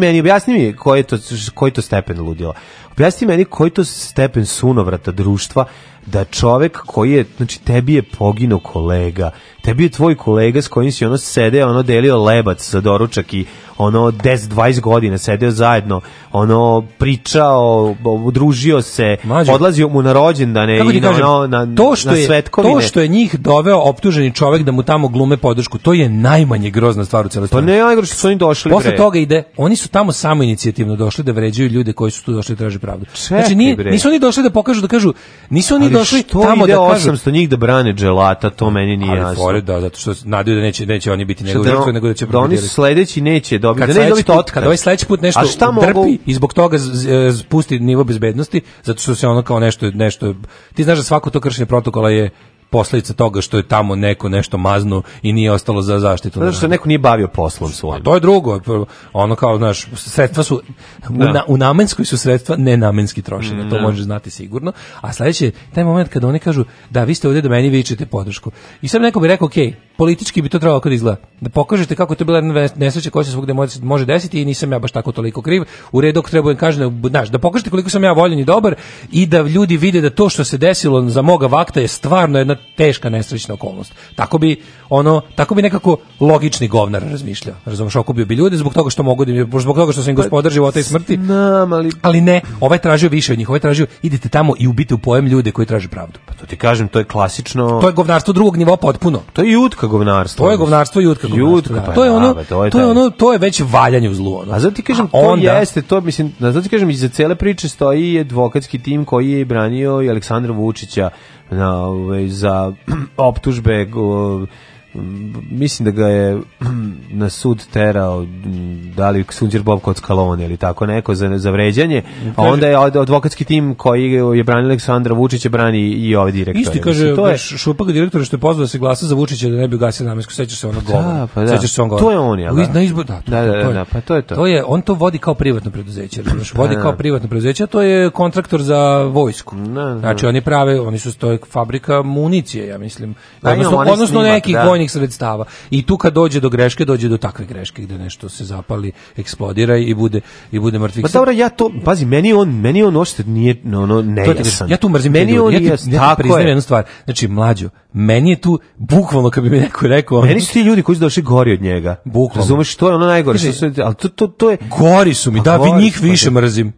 meni, objasni mi koji to, koji to stepen ludila. Objasni meni koji to stepen sunovrata društva da čovek koji je, znači tebi je poginuo kolega, tebi je tvoj kolega s kojim si ono sede, ono delio lebac za doručak i ono 10-20 godina sedeo zajedno, ono pričao, družio se, Mađu. odlazio mu na rođendane i na, kažem, ono, na, to što je, To što je njih doveo optuženi čovjek da mu tamo glume podršku, to je najmanje grozna stvar u celoj Pa ne, najgore što su oni došli. Posle bre. toga ide, oni su tamo samo inicijativno došli da vređaju ljude koji su tu došli da traže pravdu. Znači, Čekaj, znači, nisu oni došli da pokažu, da kažu, nisu oni došli tamo da kažu. 800 njih da brane dželata, to meni nije ali da, zato što nadaju da neće, neće oni biti nego da, nego da će da oni sledeći neće kada, da ovaj sledeći put nešto drpi mogu... i zbog toga e, spusti nivo bezbednosti, zato što se ono kao nešto, nešto ti znaš da svako to kršenje protokola je posledica toga što je tamo neko nešto maznu i nije ostalo za zaštitu. Zato što neko nije bavio poslom svojim. A to je drugo. Ono kao, znaš, sredstva su, u, na, u namenskoj su sredstva nenamenski trošene, to može znati sigurno. A sledeći je taj moment kada oni kažu, da, vi ste ovdje do meni vičete podršku. I sad neko bi rekao, ok, politički bi to trebalo kad izgleda. Da pokažete kako to bila nesreća koja se svugdje može desiti i nisam ja baš tako toliko kriv. U redu dok treba kažem, znaš, da pokažete koliko sam ja voljen i dobar i da ljudi vide da to što se desilo za moga vakta je stvarno jedna teška nesrećna okolnost. Tako bi ono tako bi nekako logični govnar razmišljao. Razumeš, okupio bi ljude zbog toga što mogu zbog toga što sam im pa, gospodar života i smrti. ali... ali ne, ovaj tražio više od njih, ovaj tražio idite tamo i ubite u pojem ljude koji traže pravdu. Pa to ti kažem, to je klasično. To je govnarstvo drugog nivoa potpuno. To je jutka govnarstvo. To je govnarstvo jutka pa to je ono, to je, ono, to je već valjanje u zlu. Ono. A zato ti kažem, to jeste, to mislim, zato ti kažem, iza cele priče stoji advokatski tim koji je branio i Aleksandra Vučića na, ovaj, za optužbe mislim da ga je na sud terao da li Sunđer Bob kod Skalone ili tako neko za, za vređanje, a onda je advokatski tim koji je Brani Aleksandra Vučića brani i ovaj direktor. Isti kaže, to je šupak direktor što je pozvao da se glasa za Vučića da ne bi gasio namjesku, sećaš se onog govora. Pa se on To je on, ja. izbor, da, to je, da, pa to je to. To je, on to vodi kao privatno preduzeće, znači vodi kao privatno preduzeće, a to je kontraktor za vojsku. Znači oni prave, oni su to fabrika municije, ja mislim. Pa odnosno, odnosno nekih sredstava. I tu kad dođe do greške, dođe do takve greške gde nešto se zapali, eksplodira i bude i bude Pa dobro, ja to, pazi, meni on, meni on ošte nije no, no ne. Ja tu mrzim meni on ja ti, Znači mlađo, meni je tu bukvalno kad bi mi neko rekao, ono- meni su ti ljudi koji su došli gori od njega. Bukvalno. Razumeš, to je ono najgore to, to, je gori su mi, pa da vi njih više pa mrzim.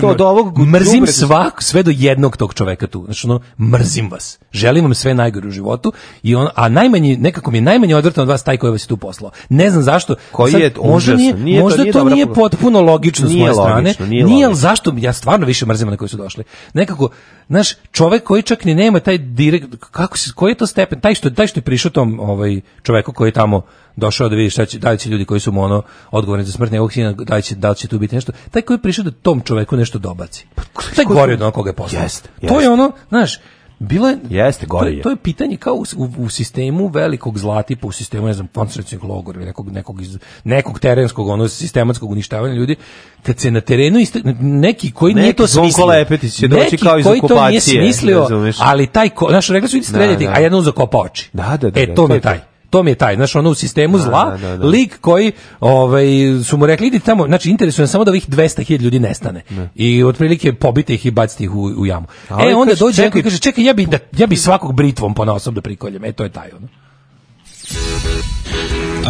Pa, ono, ovog mrzim svak, sve do jednog tog čoveka tu. Znači ono, mrzim vas. Želim vam sve najgore u životu i on a najmanji nekako mi je najmanje odvrtan od vas taj koji vas je tu poslao. Ne znam zašto. Koji je možda nije, nije, možda to nije, nije potpuno logično s moje strane. Nije, al zašto ja stvarno više mrzim one koji su došli. Nekako, znaš, čovek koji čak ni nema taj direkt kako se koji je to stepen, taj što taj što je prišao tom ovaj čoveku koji je tamo došao da vidi šta će, da li će ljudi koji su mu ono odgovorni za smrt njegovog sina, da li će, da će tu biti nešto. Taj koji je prišao da tom čoveku nešto dobaci. Pa, taj gori od ono koga je poslao. To je ono, znaš, bilo je, Jeste, to, je. to je pitanje kao u, u, sistemu velikog zlatipa, u sistemu, ne znam, koncentracijog logora nekog, nekog, iz, nekog terenskog, ono, sistematskog uništavanja ljudi, kad se na terenu, isti, neki koji neki nije to smislio, Lepetić kao iz koji to nije smislio, ali taj, ko, znaš, rekli su, streljati, a jedno zakopao oči. Da, da, da, e, to je taj to mi je taj, znaš, ono u sistemu zla, da, da, da. lik koji ovaj, su mu rekli, idi tamo, znači interesuje samo da ovih 200.000 ljudi nestane. Ne. I otprilike pobite ih i bacite ih u, u jamu. Ali ovaj e, onda dođe neko i kaže, čekaj, ja bih da, ja bi svakog britvom po da prikoljem. E, to je taj, ono.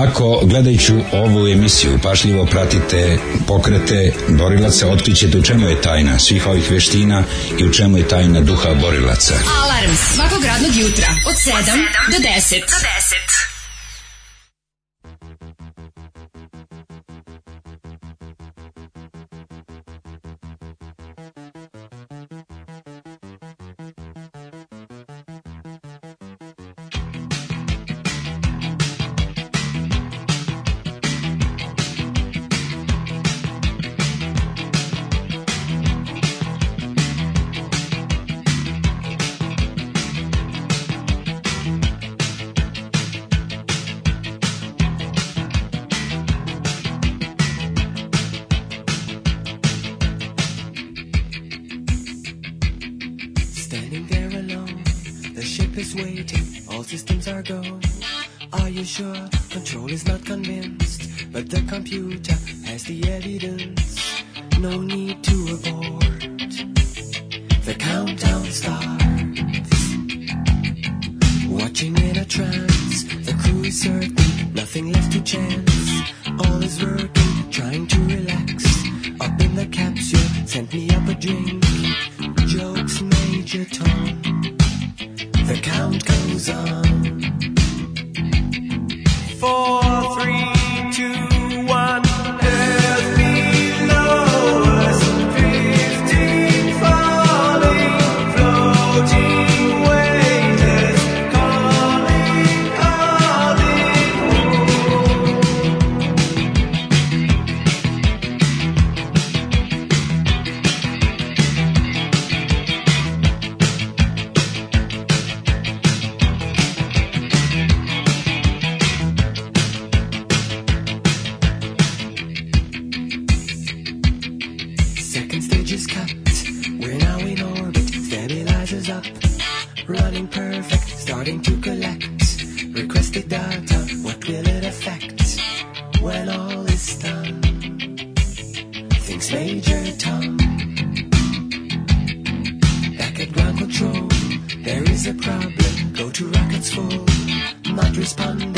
Ako gledajuću ovu emisiju pašljivo pratite pokrete borilaca, otkrićete u čemu je tajna svih ovih veština i u čemu je tajna duha borilaca. Alarm svakog radnog jutra od 7 do 10. Do 10. you not respond.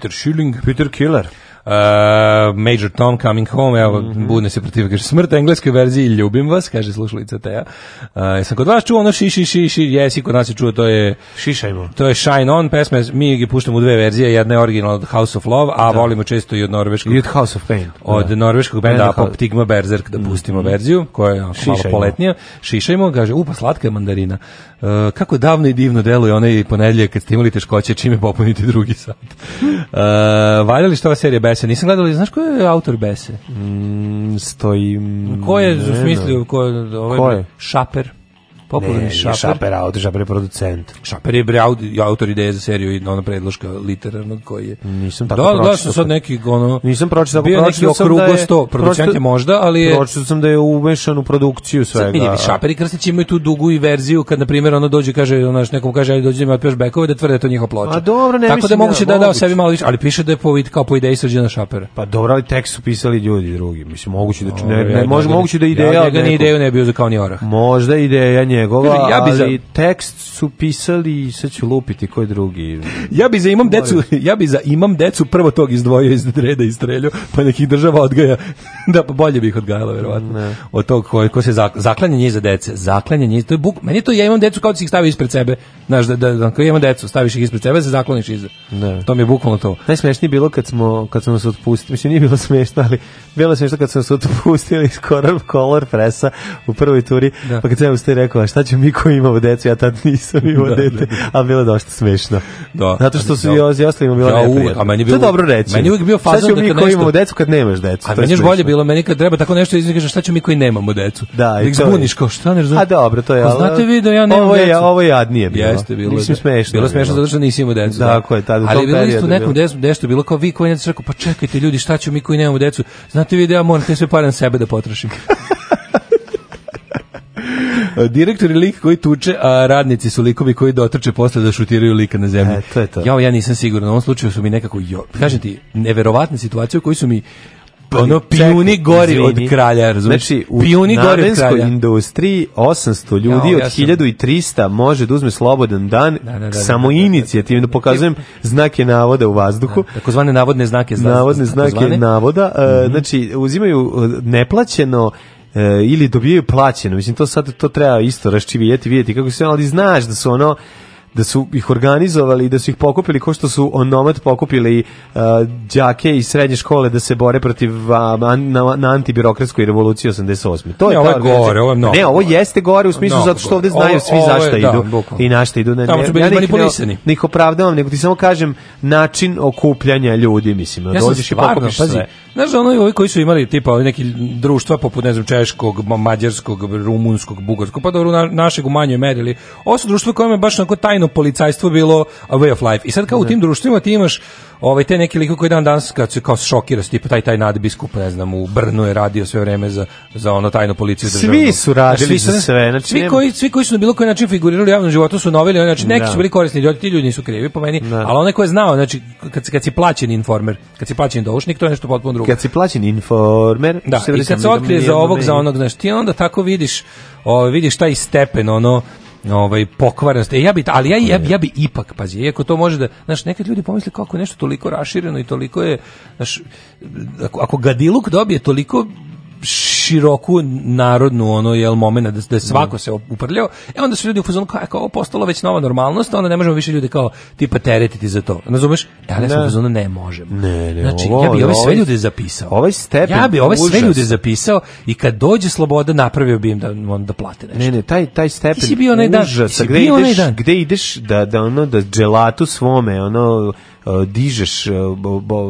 Peter Schilling, Peter Killer. Uh, Major Tom Coming Home, evo, mm budne se protiv, kaže, smrt engleskoj verziji, ljubim vas, kaže slušalica Teja. Uh, jesam kod vas čuo ono šiši šiši ši, jesi, kod nas je čuo, to je... Šišajmo. To je Shine On pesme mi ga puštamo u dve verzije, jedna je original od House of Love, a volimo često i od norveškog... I od House of Pain. Od norveškog benda Tigma Berserk, da pustimo mhm. verziju, koja je Šišajmo. malo poletnija. Šišajmo, kaže, upa, slatka je mandarina. E, kako davno i divno deluje onaj ponedjeljak kad ste imali teškoće, čime popuniti drugi sat. Uh, valjali što ova serija Besa? Nisam gledala, znaš ko je autor Bese? Mm, stoji... Ko je ne, smislio? Ko, ovaj, Šaper. Popularni ne, šaper. Šaper autor, šaper je producent. Šaper je bre autor ideje za seriju i ona predloška literarnog koji je. Nisam tako da, pročitao. Da, sad neki ono Nisam pročitao, bio neki okrugo da 100, producent je možda, ali je Pročitao sam da je umešan u produkciju svega. Sad, vidi, šaper i Krstić imaju tu dugu i verziju kad na primjer ono dođe kaže što ono, nekom kaže ajde dođi ima mi otpeš bekove da tvrde to njihova ploča. A dobro, ne Tako da moguće da je dao sebi malo više, ali piše da je povit kao po ideji Srđana Šapera. Pa dobro, ali tekst su pisali ljudi drugi. Mislim moguće da ne, ne, može moguće da ideja, da ne, ideju ne bio za kao ni orah. Možda ideja njegova, ja bi za... ali tekst su pisali, sad ću lupiti, koji drugi? ja bi za imam decu, ja bi za imam decu prvo tog izdvojio iz reda i streljio, pa nekih država odgaja, da pa bolje bih odgajala, verovatno, ne. od tog ko, se zak, zaklanja njih za dece, zaklanja njih, to je buk, meni to, ja imam decu kao da si ih stavi ispred sebe, znaš, da, da, da, imam decu, staviš ih ispred sebe, se zakloniš iza. Ne. To mi je bukvalno to. Najsmešnije bilo kad smo, kad smo se otpustili, mislim nije bilo smešno, ali bilo se nešto kad sam se otpustio iz Coral Color Pressa u prvoj turi, da. pa kad sam ustao i rekao, a šta će mi ko imao decu, ja tad nisam imao da, dete, da. a bilo dosta smešno. Da. Zato što su i ostali imao bilo ja, neprijatno. A meni je bilo, to je dobro reći. Meni uvijek bio fazon šta ćemo da mi koji nešto... imamo decu kad nemaš decu. A meni je bolje bilo, meni kad treba tako nešto izvikaš, šta će mi koji nemamo decu. Da, i zbuniš, kao, šta ne razumiješ? A dobro, to je. Pa, znate vi da ja nemam ovo je, decu. Ovo je jadnije bilo. Jeste, bilo. Mislim smešno. Bilo smešno zato što nisi imao decu. Tako je, tada u tom periodu. Ali bilo isto nekom desu, nešto bilo kao vi koji ne rekao, pa čekajte ljudi, šta će mi koji nemamo decu? Znate vi da ja moram te sve pare na sebe da potrošim. Direktor je lik koji tuče, a radnici su likovi koji dotrče posle da šutiraju lika na zemlji. E, to je to. Ja, ja nisam siguran, u ovom slučaju su mi nekako, jo, kažem ti, neverovatne situacije u kojoj su mi ono pijuni gori od kralja, Znači, u pijuni gori od industriji 800 ljudi ja, ja od 1300 može da uzme slobodan dan samo inicijativno pokazujem znake navoda u vazduhu. takozvane navodne znake Navodne znake navoda. E, mhm. znači, uzimaju e, neplaćeno e, ili dobijaju plaćeno. Mislim, to sad to treba isto raščivijeti, vidjeti kako se, ali znaš da su ono da su ih organizovali i da su ih pokupili ko što su onomad pokupili uh, đake iz srednje škole da se bore protiv uh, na, na antibirokratskoj revoluciji 88. To ne, je ovo je gore, znači, ovo je Ne, ovo jeste gore u smislu zato što ovdje znaju svi zašto idu i na idu. Ne, Tamo ja opravdavam, nego ti samo kažem način okupljanja ljudi, mislim. Ja sam stvarno, pazi, znaš, ono ovi koji su imali tipa neki društva poput, ne znam, češkog, mađarskog, rumunskog, bugarskog, pa dobro, našeg u manjoj meri, ovo su društva kojima je baš onako tajno policajstvo bilo a way of life. I sad kao u tim društvima ti imaš ovaj te neki likovi koji dan danas kad se kao šokira tipa taj taj nadbiskup ne znam u Brnu je radio sve vreme za za ono tajnu policiju državnu. Svi su radili za sve. Znači, svi koji svi koji su na bilo koji način figurirali u javnom životu su noveli, znači neki su bili korisni ljudi, ti ljudi nisu krivi po meni, ali onaj ko je znao, znači kad kad si plaćen informer, kad si plaćen doušnik, to je nešto potpuno drugo. Kad si plaćen informer, da, i kad se otkrije za ovog, za onog, znači onda tako vidiš, ovaj vidiš taj stepen ono ovaj pokvarenost. E ja bih ali ja, ja, ja bi ipak pazi, iako to može da, znaš, neki ljudi pomisle kako je nešto toliko rašireno i toliko je, znaš, ako, ako gadiluk dobije toliko široku narodnu ono jel momenat da, da svako se uprljao. E onda su ljudi u fazonu kao, e, kao postalo već nova normalnost, onda ne možemo više ljude kao tipa teretiti za to. Razumeš? E, da li smo u fazonu ne možemo. Ne, ne, znači ovo, ja bi ove sve ovaj ljude zapisao. Ovaj stepen. Ja bi ove sve ljude zapisao i kad dođe sloboda napravio bi im da on da plate nešto. Ne, ne, taj taj stepen. Ti si bio onaj dan, gde ideš, gde ideš da da ono da dželatu svome, ono E, dižeš e,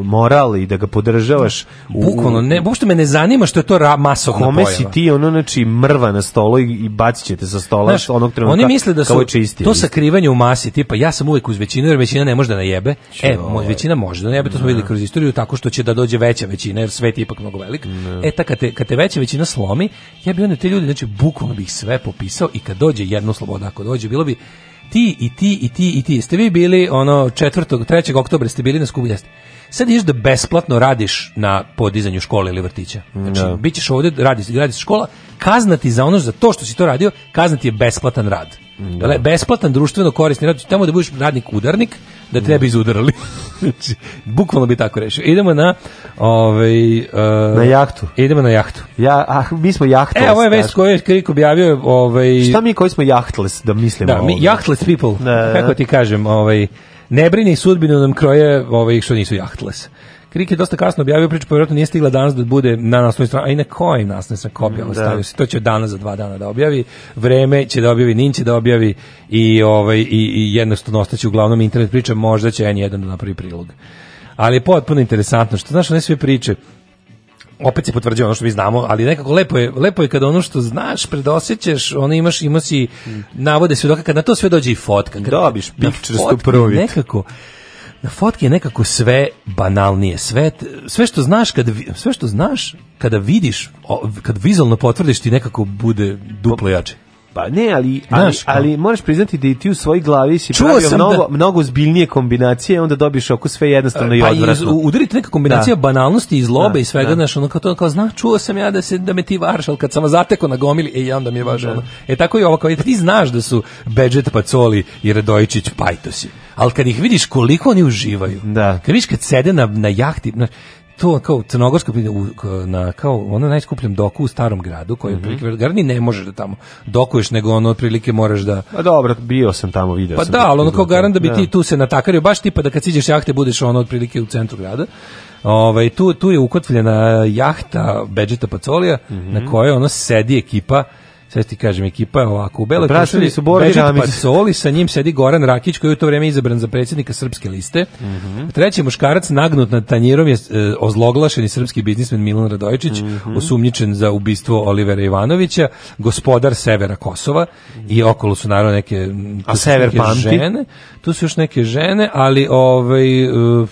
moral i da ga podržavaš. Bukvalno, ne, uopšte me ne zanima što je to ra, masovna kome si ti ono, znači, mrva na stolu i, i bacit ćete sa stola Znaš, onog trenutka oni misle da su to to sakrivanje u masi, tipa ja sam uvijek uz većinu jer većina ne može da najebe. e, ovaj. većina može da najebe, to smo vidjeli kroz istoriju, tako što će da dođe veća većina jer svet je ipak mnogo velik. Ne. E, ta, kad te, kad te veća većina slomi, ja bi onda te ljudi, znači, bukvalno bih sve popisao i kad dođe jedno sloboda, ako dođe, bilo bi ti i ti i ti i ti. Ste vi bili ono 4. 3. oktobra ste bili na jeste Sad ideš da besplatno radiš na podizanju škole ili vrtića. Znači, no. bit ćeš ovdje, radiš radi škola, kaznati za ono, za to što si to radio, kaznati je besplatan rad. Da. Besplatan društveno korisni znači, rad, tamo da budeš radnik udarnik, da te bi izudarali. Znači, bukvalno bi tako rešio. Idemo na ovaj eh, na jahtu. Idemo na jahtu. Ja, a mi smo jahtles. E, je vest koju je Krik objavio, ovaj Šta mi koji smo jahtles da mislimo? Da, mi jahtles people. da. Kako ti kažem, ovaj ne brini sudbinu nam kroje, ovaj što nisu jahtles. Krik je dosta kasno objavio priču, pa vjerojatno nije stigla danas da bude na nasnoj strani, a i na kojim nasnoj strani kopija se. To će danas za dva dana da objavi. Vreme će da objavi, Nin će da objavi i, ovaj, i, i jednostavno ostaće uglavnom internet priča, možda će N1 da napravi prilog. Ali je potpuno interesantno, što znaš, one sve priče, opet se potvrđuje ono što mi znamo, ali nekako lepo je, lepo je kada ono što znaš, predosjećeš, ono imaš, ima si navode svedoka, kad na to sve dođe i fotka. Kad Dobiš Nekako, na fotki je nekako sve banalnije, sve, sve što znaš kad sve što znaš kada vidiš, kad vizualno potvrdiš ti nekako bude duplo pa, jače. Pa ne, ali, ali, ali moraš priznati da i ti u svojoj glavi si Čuo pravio mnogo, da... zbiljnije kombinacije, onda dobiješ oko sve jednostavno pa i odvratno. Pa udariti neka kombinacija banalnosti i zlobe i svega, da. znaš, ono kao to, zna, čuo sam ja da, se, da me ti varš, ali kad sam vas zateko na gomili, e, ja onda mi je važno. E, tako i ovo, kao, ti znaš da su Bedžet Pacoli i Radojičić Pajtosi, ali kad ih vidiš koliko oni uživaju, da. kad vidiš kad sede na, na jahti, znaš, to kao crnogorska na kao ono najskupljem doku u starom gradu koji mm -hmm. ne možeš da tamo dokuješ nego ono otprilike moraš da Pa dobro, bio sam tamo, video pa sam. da, ali ono kao garant da bi ti tu se natakario baš tipa da kad siđeš jahte budeš ono otprilike u centru grada. Ovaj tu tu je ukotvljena jahta Bedžeta Pacolija mhm. na kojoj ono sedi ekipa sve ti kažem, ekipa je ovako. U Beloj Prašili su pa Pacoli, sa njim sedi Goran Rakić, koji je u to vrijeme izabran za predsjednika Srpske liste. Mm -hmm. Treći muškarac nagnut nad tanjirom je e, ozloglašeni srpski biznismen Milan Radojičić, mm osumnjičen za ubistvo Olivera Ivanovića, gospodar severa Kosova i okolo su naravno neke, A sever žene. Tu su još neke žene, ali ovaj, e,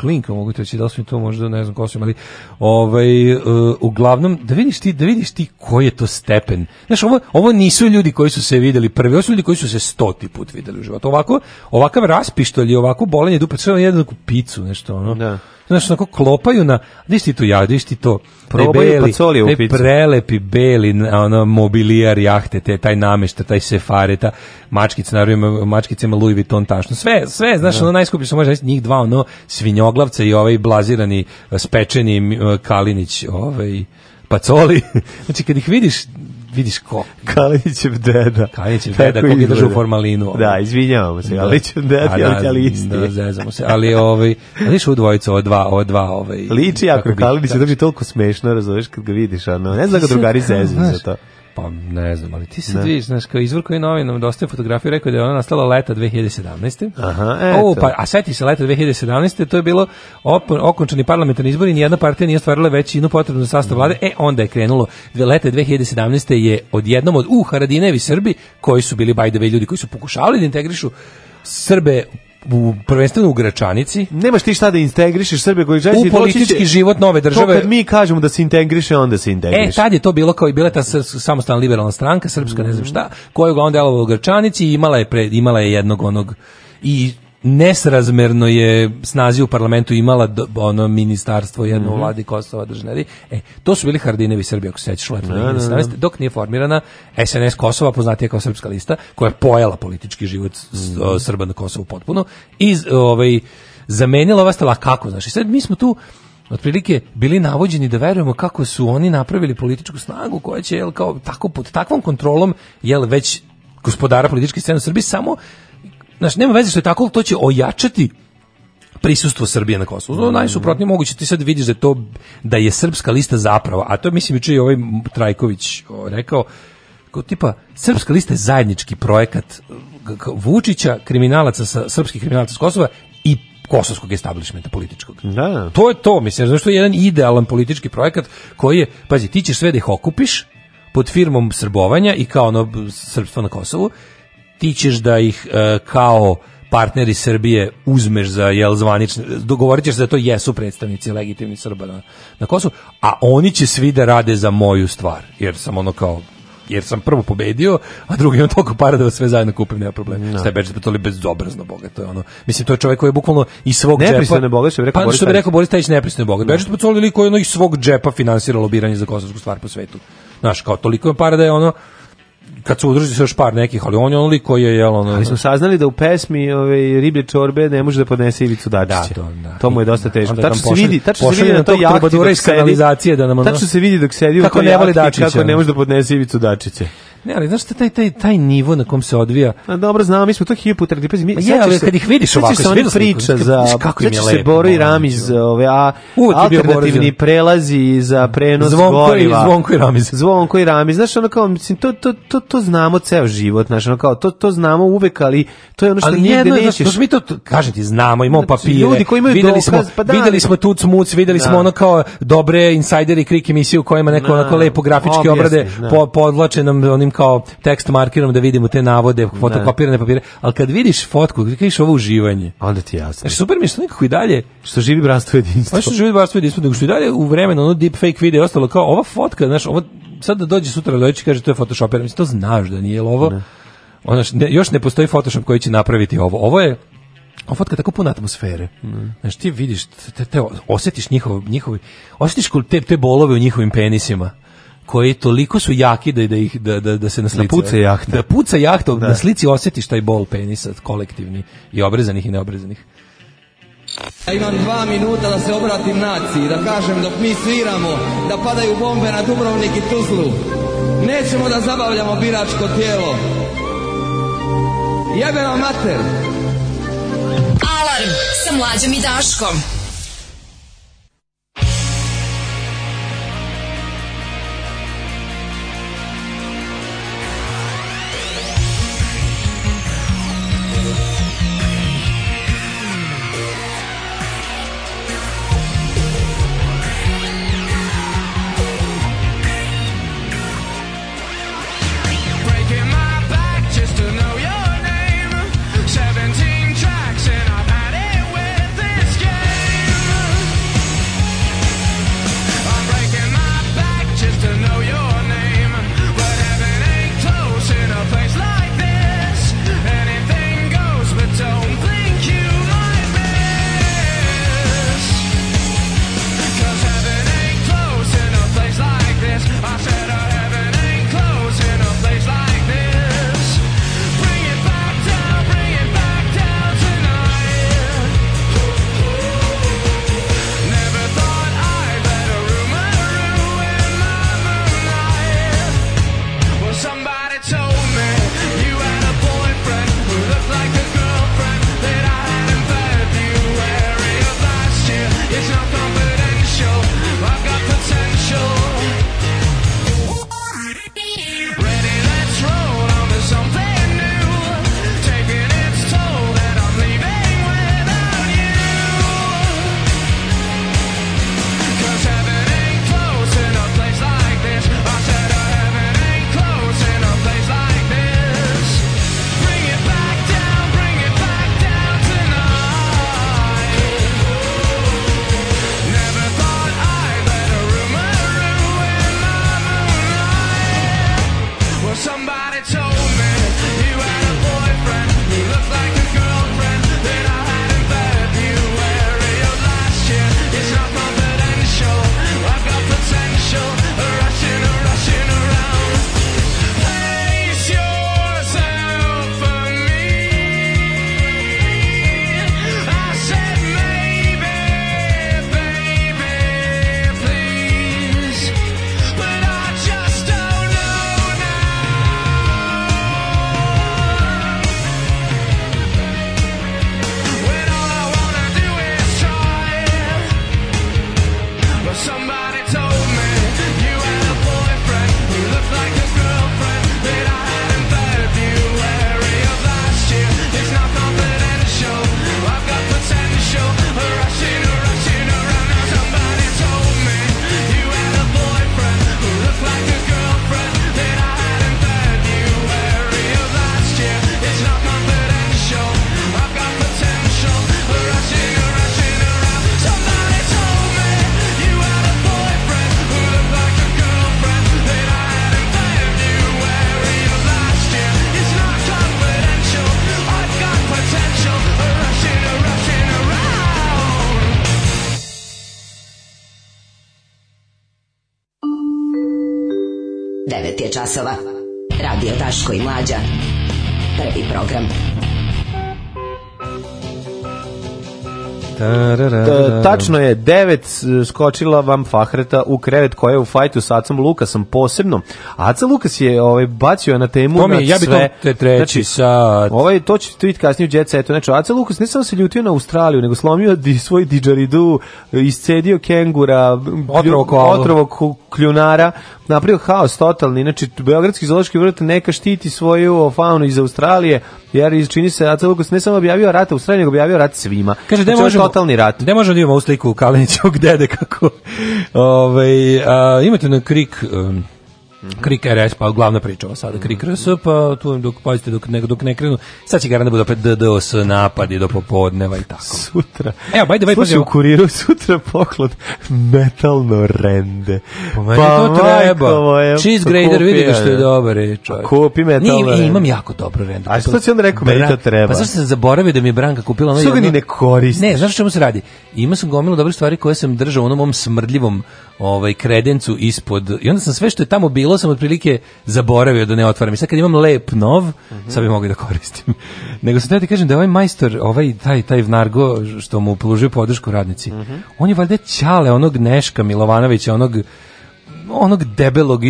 klinka mogu treći, da li su mi to možda, ne znam ko su, ali ovaj, e, uglavnom, da vidiš ti, da vidiš ti koji je to stepen. Znaš, znaš, ovo, ovo nisu ljudi koji su se vidjeli prvi, ovo su ljudi koji su se stoti put vidjeli u životu. Ovako, ovakav raspištolj i ovako bolenje dupe, sve ono jednaku picu, nešto ono. Da. Znaš, onako klopaju na, diš ti tu ja, ti to, Probaju prelepi beli ono, mobilijar jahte, te, taj namešta, taj sefare, ta mačkice, naravno ima Louis Vuitton tašno. Sve, sve, znaš, ono najskuplje su može njih dva, ono, svinjoglavca i ovaj blazirani, e, spečeni e, Kalinić, ovaj, pacoli. znači, kad ih vidiš, vidiš ko. Kalićev deda. Kalićev deda, kog je držao formalinu. Ovaj. Da, izvinjavam se, Kalićev deda, ali, ali isti. Da, zezamo se, ali ovaj, ali što dvojica, ova dva, ova dva, ovaj. Liči jako, Kalić drži toliko smešno, razumeš, kad ga vidiš, ono, ne znam ga drugari zezu za to. Pa ne znam, ali ti sad vidiš, znaš, kao izvor koji je novinom fotografiju, rekao da je ona nastala leta 2017. Aha, eto. O, pa, a sveti se leta 2017. To je bilo op, okončani parlamentarni izbor i nijedna partija nije stvarila većinu potrebnu za sastav mhm. vlade. E, onda je krenulo. Dve leta 2017. je odjednom od, u, Haradinevi Srbi, koji su bili, by ljudi koji su pokušavali da integrišu Srbe u prvenstveno u Gračanici. Nemaš ti šta da integrišeš Srbe koji želiš politički će, život nove države. To kad mi kažemo da se integriše, onda se integriše. E, tad je to bilo kao i bila ta samostalna liberalna stranka, srpska, mm ne znam mhm. šta, koja je uglavnom delovala u Gračanici i imala je, pred, imala je jednog onog i nesrazmerno je snazi u parlamentu imala ono ministarstvo jedno mm vladi Kosova državi. E, to su bili Hardinevi Srbi, ako se sećaš, dok nije formirana SNS Kosova, poznatija kao srpska lista, koja je pojela politički život mhm. Srba na Kosovu potpuno i ovaj, zamenila ova stala kako, znači, sad mi smo tu otprilike bili navođeni da verujemo kako su oni napravili političku snagu koja će jel, kao tako pod takvom kontrolom jel već gospodara političke scene u Srbiji samo znači nema veze što je tako, to će ojačati prisustvo Srbije na Kosovu. Mm. Najsuprotnije moguće ti sad vidiš da to da je srpska lista zapravo, a to mislim juče i ovaj Trajković rekao kao tipa srpska lista je zajednički projekat Vučića, kriminalaca sa srpskih kriminalaca s Kosova i kosovskog establishmenta političkog. Da. To je to, mislim, zato što je jedan idealan politički projekat koji je, pazi, ti ćeš sve da ih okupiš pod firmom srbovanja i kao ono srbstvo na Kosovu ti ćeš da ih e, kao partneri Srbije uzmeš za jel zvanične, dogovorit ćeš da to jesu predstavnici legitimni Srba na, na Kosovu, a oni će svi da rade za moju stvar, jer sam ono kao jer sam prvo pobedio, a drugi imam toliko para da sve zajedno kupim, nema problema. No. Šta je to li bezobrazno boga, to je ono. Mislim, to je čovjek koji je bukvalno iz svog džepa... Nepristojno boga, što bi rekao pa, Boris Tajić. Pa, što bi rekao Boris Tajić, nepristojno boga. No. pa to je ono iz svog džepa finansiralo biranje za kosovsku stvar po svetu. Znaš, kao toliko je para da je ono kad su udružili se još par nekih, ali on je onoliko koji je jel ono. Ali smo saznali da u pesmi ove riblje čorbe ne može da podnese Ivicu Dačića. Da, da. to mu je dosta teško. Tačno se vidi, tačno se vidi na to je dok kanalizacije da nam ono- Tačno se vidi dok sedi u toj ne Kako ne ono. može da podnese Ivicu Dačića. Ne, ali znaš šta, taj, taj, taj nivo na kom se odvija... A dobro, znamo, mi smo to hiljupu pa mi, je, ali se, kad ih vidiš ovako, se oni priča za... Kako im je lepo. se Boro i Ramiz, za ono. ove, a alternativni prelazi za mm. prenos zvonko goriva. I, zvonko i Ramiz. Zvonko i Ramiz, znaš, ono kao, mislim, to, to, to, to znamo ceo život, znaš, ono kao, to, to znamo uvek, ali to je ono što nije nigde nećeš. Ali mi to, kažem ti, znamo, imamo znači, papire, ljudi koji imaju videli, dokaz, smo, pa da, videli smo tuc muc, videli smo ono kao dobre insajderi krik emisije u kojima neko onako lepo Grafičke obrade podlače nam onim kao tekst markirom da vidimo te navode, fotokopirane papire, ali kad vidiš fotku, kad vidiš ovo uživanje, onda ti jasno. Znači, super mi je što nekako i dalje... Što živi bratstvo jedinstvo. što živi bratstvo jedinstvo, nego što i dalje u vremenu ono fake video ostalo kao ova fotka, znaš, sad da dođe sutra dođe kaže to je photoshopera, mislim, to znaš da nije, ovo... Ono, još ne postoji Photoshop koji će napraviti ovo. Ovo je fotka tako puna atmosfere. Mm. Znaš, ti vidiš, te, te osjetiš njihovi, osjetiš te, te bolove u njihovim penisima koji toliko su jaki da, da ih da, da, da se na da puca jahta da puca jahta da. na slici osjetiš taj bol penisa kolektivni i obrezanih i neobrezanih ja imam dva minuta da se obratim naciji, da kažem dok mi sviramo, da padaju bombe na Dubrovnik i Tuzlu. Nećemo da zabavljamo biračko tijelo. Jebe mater! Alarm sa mlađom i Daškom. časova. Radio Taško i Mlađa. Prvi program. tačno je, devet e, skočila vam Fahreta u krevet koja je u fajtu s Acom Lukasom posebno. Aca Lukas je ovaj, bacio na temu to mi, na ja bi To te treći znači, sat. Ovaj, to će tweet kasnije u Jet Setu. Znači, Aca Lukas ne samo se ljutio na Australiju, nego slomio di, svoj didžaridu, iscedio kengura, otrovo, otrovo kljunara, napravio haos totalni, znači Beogradski zoološki vrt neka štiti svoju faunu iz Australije, jer čini se Ukus ne samo objavio rat Australiji, nego objavio rat svima. Kaže, ne znači, možemo, totalni rat. Ne možemo da imamo u sliku Kalenićog dede kako... Ovaj, imate na krik... Mhm. Krik RS, pa glavna priča ova sada, Krik RS, mhm. pa tu dok, pazite, dok, ne, dok ne krenu, sad će garant da bude opet DDoS napadi do popodneva i tako. Sutra, Evo, bajde, bajde, bajde. slušaj u kuriru, sutra poklon metalno rende. Pa pa to treba. grader, vidi ga što je dobar, e, je, Kupi metalno Nije, imam jako dobro rende. A što si onda rekao, meni to treba? Pa zašto sam zaboravio da mi je Branka kupila? Ono, Što ga ni ne koristi? Ne, znaš čemu se radi? Ima sam gomilu dobrih stvari koje sam držao u onom mom smrdljivom ovaj kredencu ispod i onda sam sve što je tamo bilo sam otprilike zaboravio da ne otvaram. I sad kad imam lep nov, mm sad bi mogli da koristim. Nego sam da ti kažem da je ovaj majstor, ovaj taj taj Vnargo što mu pružio podršku radnici. Mm On je valjda ćale onog Neška Milovanovića, onog onog debelog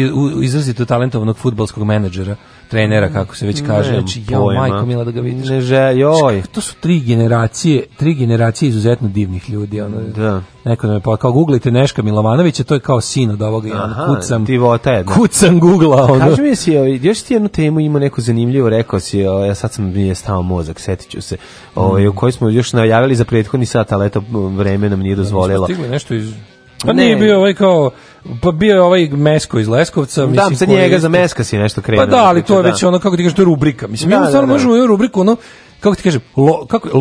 izrazito talentovanog fudbalskog menadžera trenera, mm. kako se već kaže, znači, majko mila da ga vidiš. Ne joj. To su tri generacije, tri generacije izuzetno divnih ljudi. Ono, da. Neko je pa kao guglite Neška Milovanovića, to je kao sin od ovoga, ja ono, kucam, kucam googla. Ono. mi si, još ti jednu temu ima neku zanimljivu, rekao si, o, ja sad sam mi je stao mozak, setiću ću se, o, ovaj, o mm. kojoj smo još najavili za prethodni sat, ali eto, vreme nam nije dozvolilo. stigli nešto iz... Pa ne. nije bio ovaj kao pa bio je ovaj Mesko iz Leskovca. Mislim, da, sa njega za Meska si nešto krenuo. Pa da, ali to je već ono, kako ti kažeš, to je rubrika. Mislim, da, mi stvarno možemo u rubriku, ono, kako ti kažem,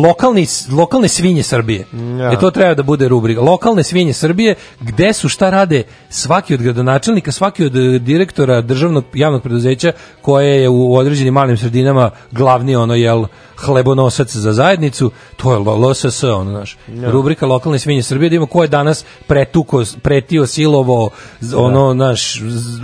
lokalni, lokalne svinje Srbije. Ja. E to treba da bude rubrika. Lokalne svinje Srbije, gde su, šta rade svaki od gradonačelnika, svaki od e, direktora državnog javnog preduzeća koje je u određenim malim sredinama glavni ono, jel, hlebonosac za zajednicu, to je LSS, ono, znaš, rubrika lokalne svinje Srbije, da ima ko je danas pretuko, pretio, silovo, ono, naš,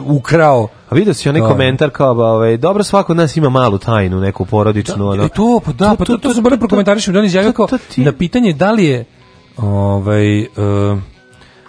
ukrao. A vidio si onaj ono. komentar kao, ovaj, dobro, svako od nas ima malu tajnu, neku porodičnu, da, ono. E, to, pa da, to, pa to, to, to, to sam bolje prokomentarišao, da on izjavio kao, na pitanje da li je, ovaj, uh,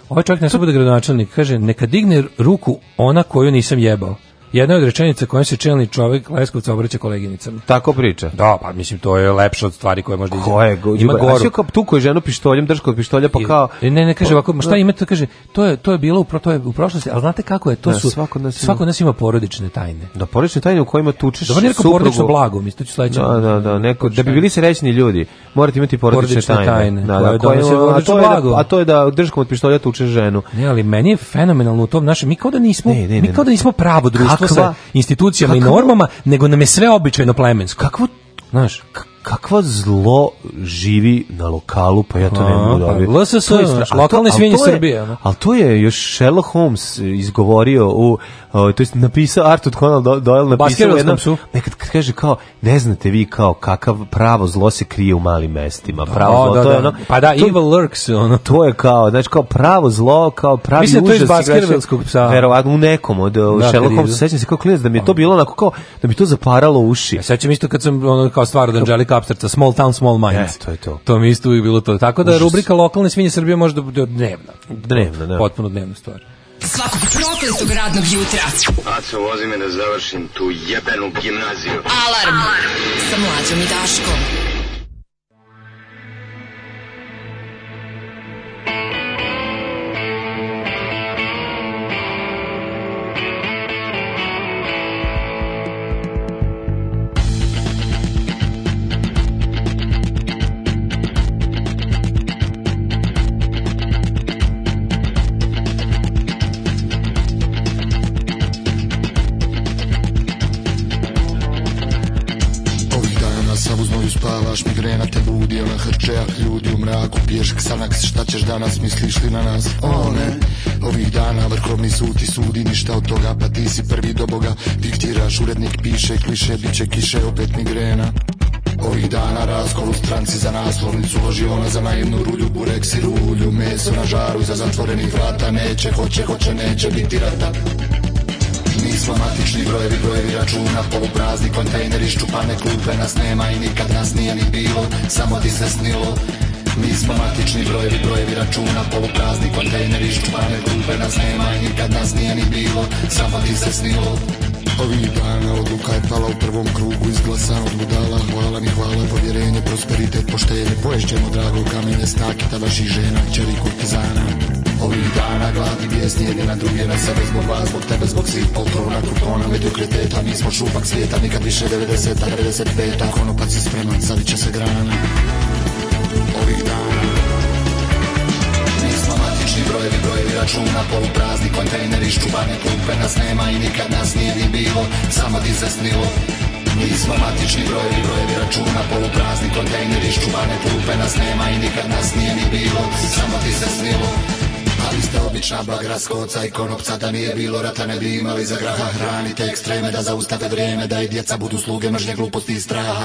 ovaj čovjek ne bude gradonačelnik, kaže, neka digne ruku ona koju nisam jebao. Jedna je od rečenica kojom se čelni čovjek Leskovca obraća koleginicama. Tako priča. Da, pa mislim to je lepše od stvari koje možda Ko je, go, ima goru. Ima kao tu koju ženu pištoljem drži pištolja pa kao ne ne kaže pa- ovako, šta ima to kaže, to je to je bilo u to je u prošlosti, al znate kako je to ne, su svako nas, svako nas ima porodične tajne. Da porodične tajne u kojima tučeš. Da pa neko porodično blago, mislim ću sledeće. Da, da, da, neko da bi bili srećni ljudi, morate imati porodične, porodične tajne. tajne. Da, da, ono- a to je da, a to je da držkom od pištolja tučeš ženu. Ne, ali meni je fenomenalno u tom našem mi kao da nismo mi kao da nismo pravo društvo kakva, institucijama i normama, nego nam je sve običajno plemensko. Kakvo, znaš, kakvo zlo živi na lokalu, pa ja to ne mogu dobiti. LSS, lokalne svinje Srbije. Ono. Ali to je još Sherlock Holmes izgovorio u, to je napisao, Arthur Conan Doyle napisao jednom, nekad kad kaže kao, ne znate vi kao kakav pravo zlo se krije u malim mestima. Pravo zlo, to je ono, pa da, evil lurks. Ono. To je kao, znači kao pravo zlo, kao pravi užas. Mislim, to je iz Baskervilskog psa. Verovatno, u nekom od Sherlock Holmes, sećam se kao klinac da mi je to bilo onako kao, da mi to zaparalo uši. Ja sećam isto kad sam ono, kao stvar od Angelica velika small town, small minds. E, to je to. To mi isto uvijek bilo to. Tako da Užas. rubrika lokalne svinje Srbije može da bude dnevna. Dnevna, da. Potpuno dnevna stvar. Svakog prokletog radnog jutra. Aco, vozi me da završim tu jebenu gimnaziju. Alarm, Alarm. sa mlađom i Daškom. spavaš migrena te budi Ona hrčeja ljudi u mraku Piješ ksanaks šta ćeš danas misliš li na nas One ovih dana vrhovni su ti sudi Ništa od toga pa ti si prvi do boga Diktiraš urednik piše kliše Bit će kiše opet migrena Ovih dana razgovor stranci za naslovnicu Loži ona za naivnu rulju, burek si rulju Meso na žaru za zatvorenih vrata Neće, hoće, hoće, neće biti rata Nismo matični brojevi, brojevi računa Poluprazni kontejneri, čupane klupe Nas nema i nikad nas nije ni bilo Samo ti se snilo mi smo matični brojevi, brojevi računa Poluprazni kontejneri, čupane klupe Nas nema i nikad nas nije ni bilo Samo ti se snilo Ovih dana odluka je pala u prvom krugu od budala Hvala mi, hvala, povjerenje, prosperitet, poštenje Poješćemo drago kamenje stakita, vaših žena, čeri kurtizana Ovih dana gladi bijesni jedni na druge na sebe Zbog vas, zbog tebe, zbog svih poltrona, kupona, mediokriteta Mi smo šupak svijeta, nikad više 90-a, 95-a Konopac si spreman, sad će se grana Ovih dana Nismo matični brojevi, brojevi računa Poluprazni kontejneri, ščubane klupe Nas nema i nikad nas nije ni bilo Samo ti se snilo Nismo matični brojevi, brojevi računa Poluprazni kontejneri, ščubane klupe Nas nema i nikad nas nije ni bilo Samo ti se snilo vi ste obična bagra, skoca i konopca, da nije bilo rata ne bi imali za graha, hranite ekstreme, da zaustave vrijeme, da i djeca budu sluge mržnje, gluposti i straha.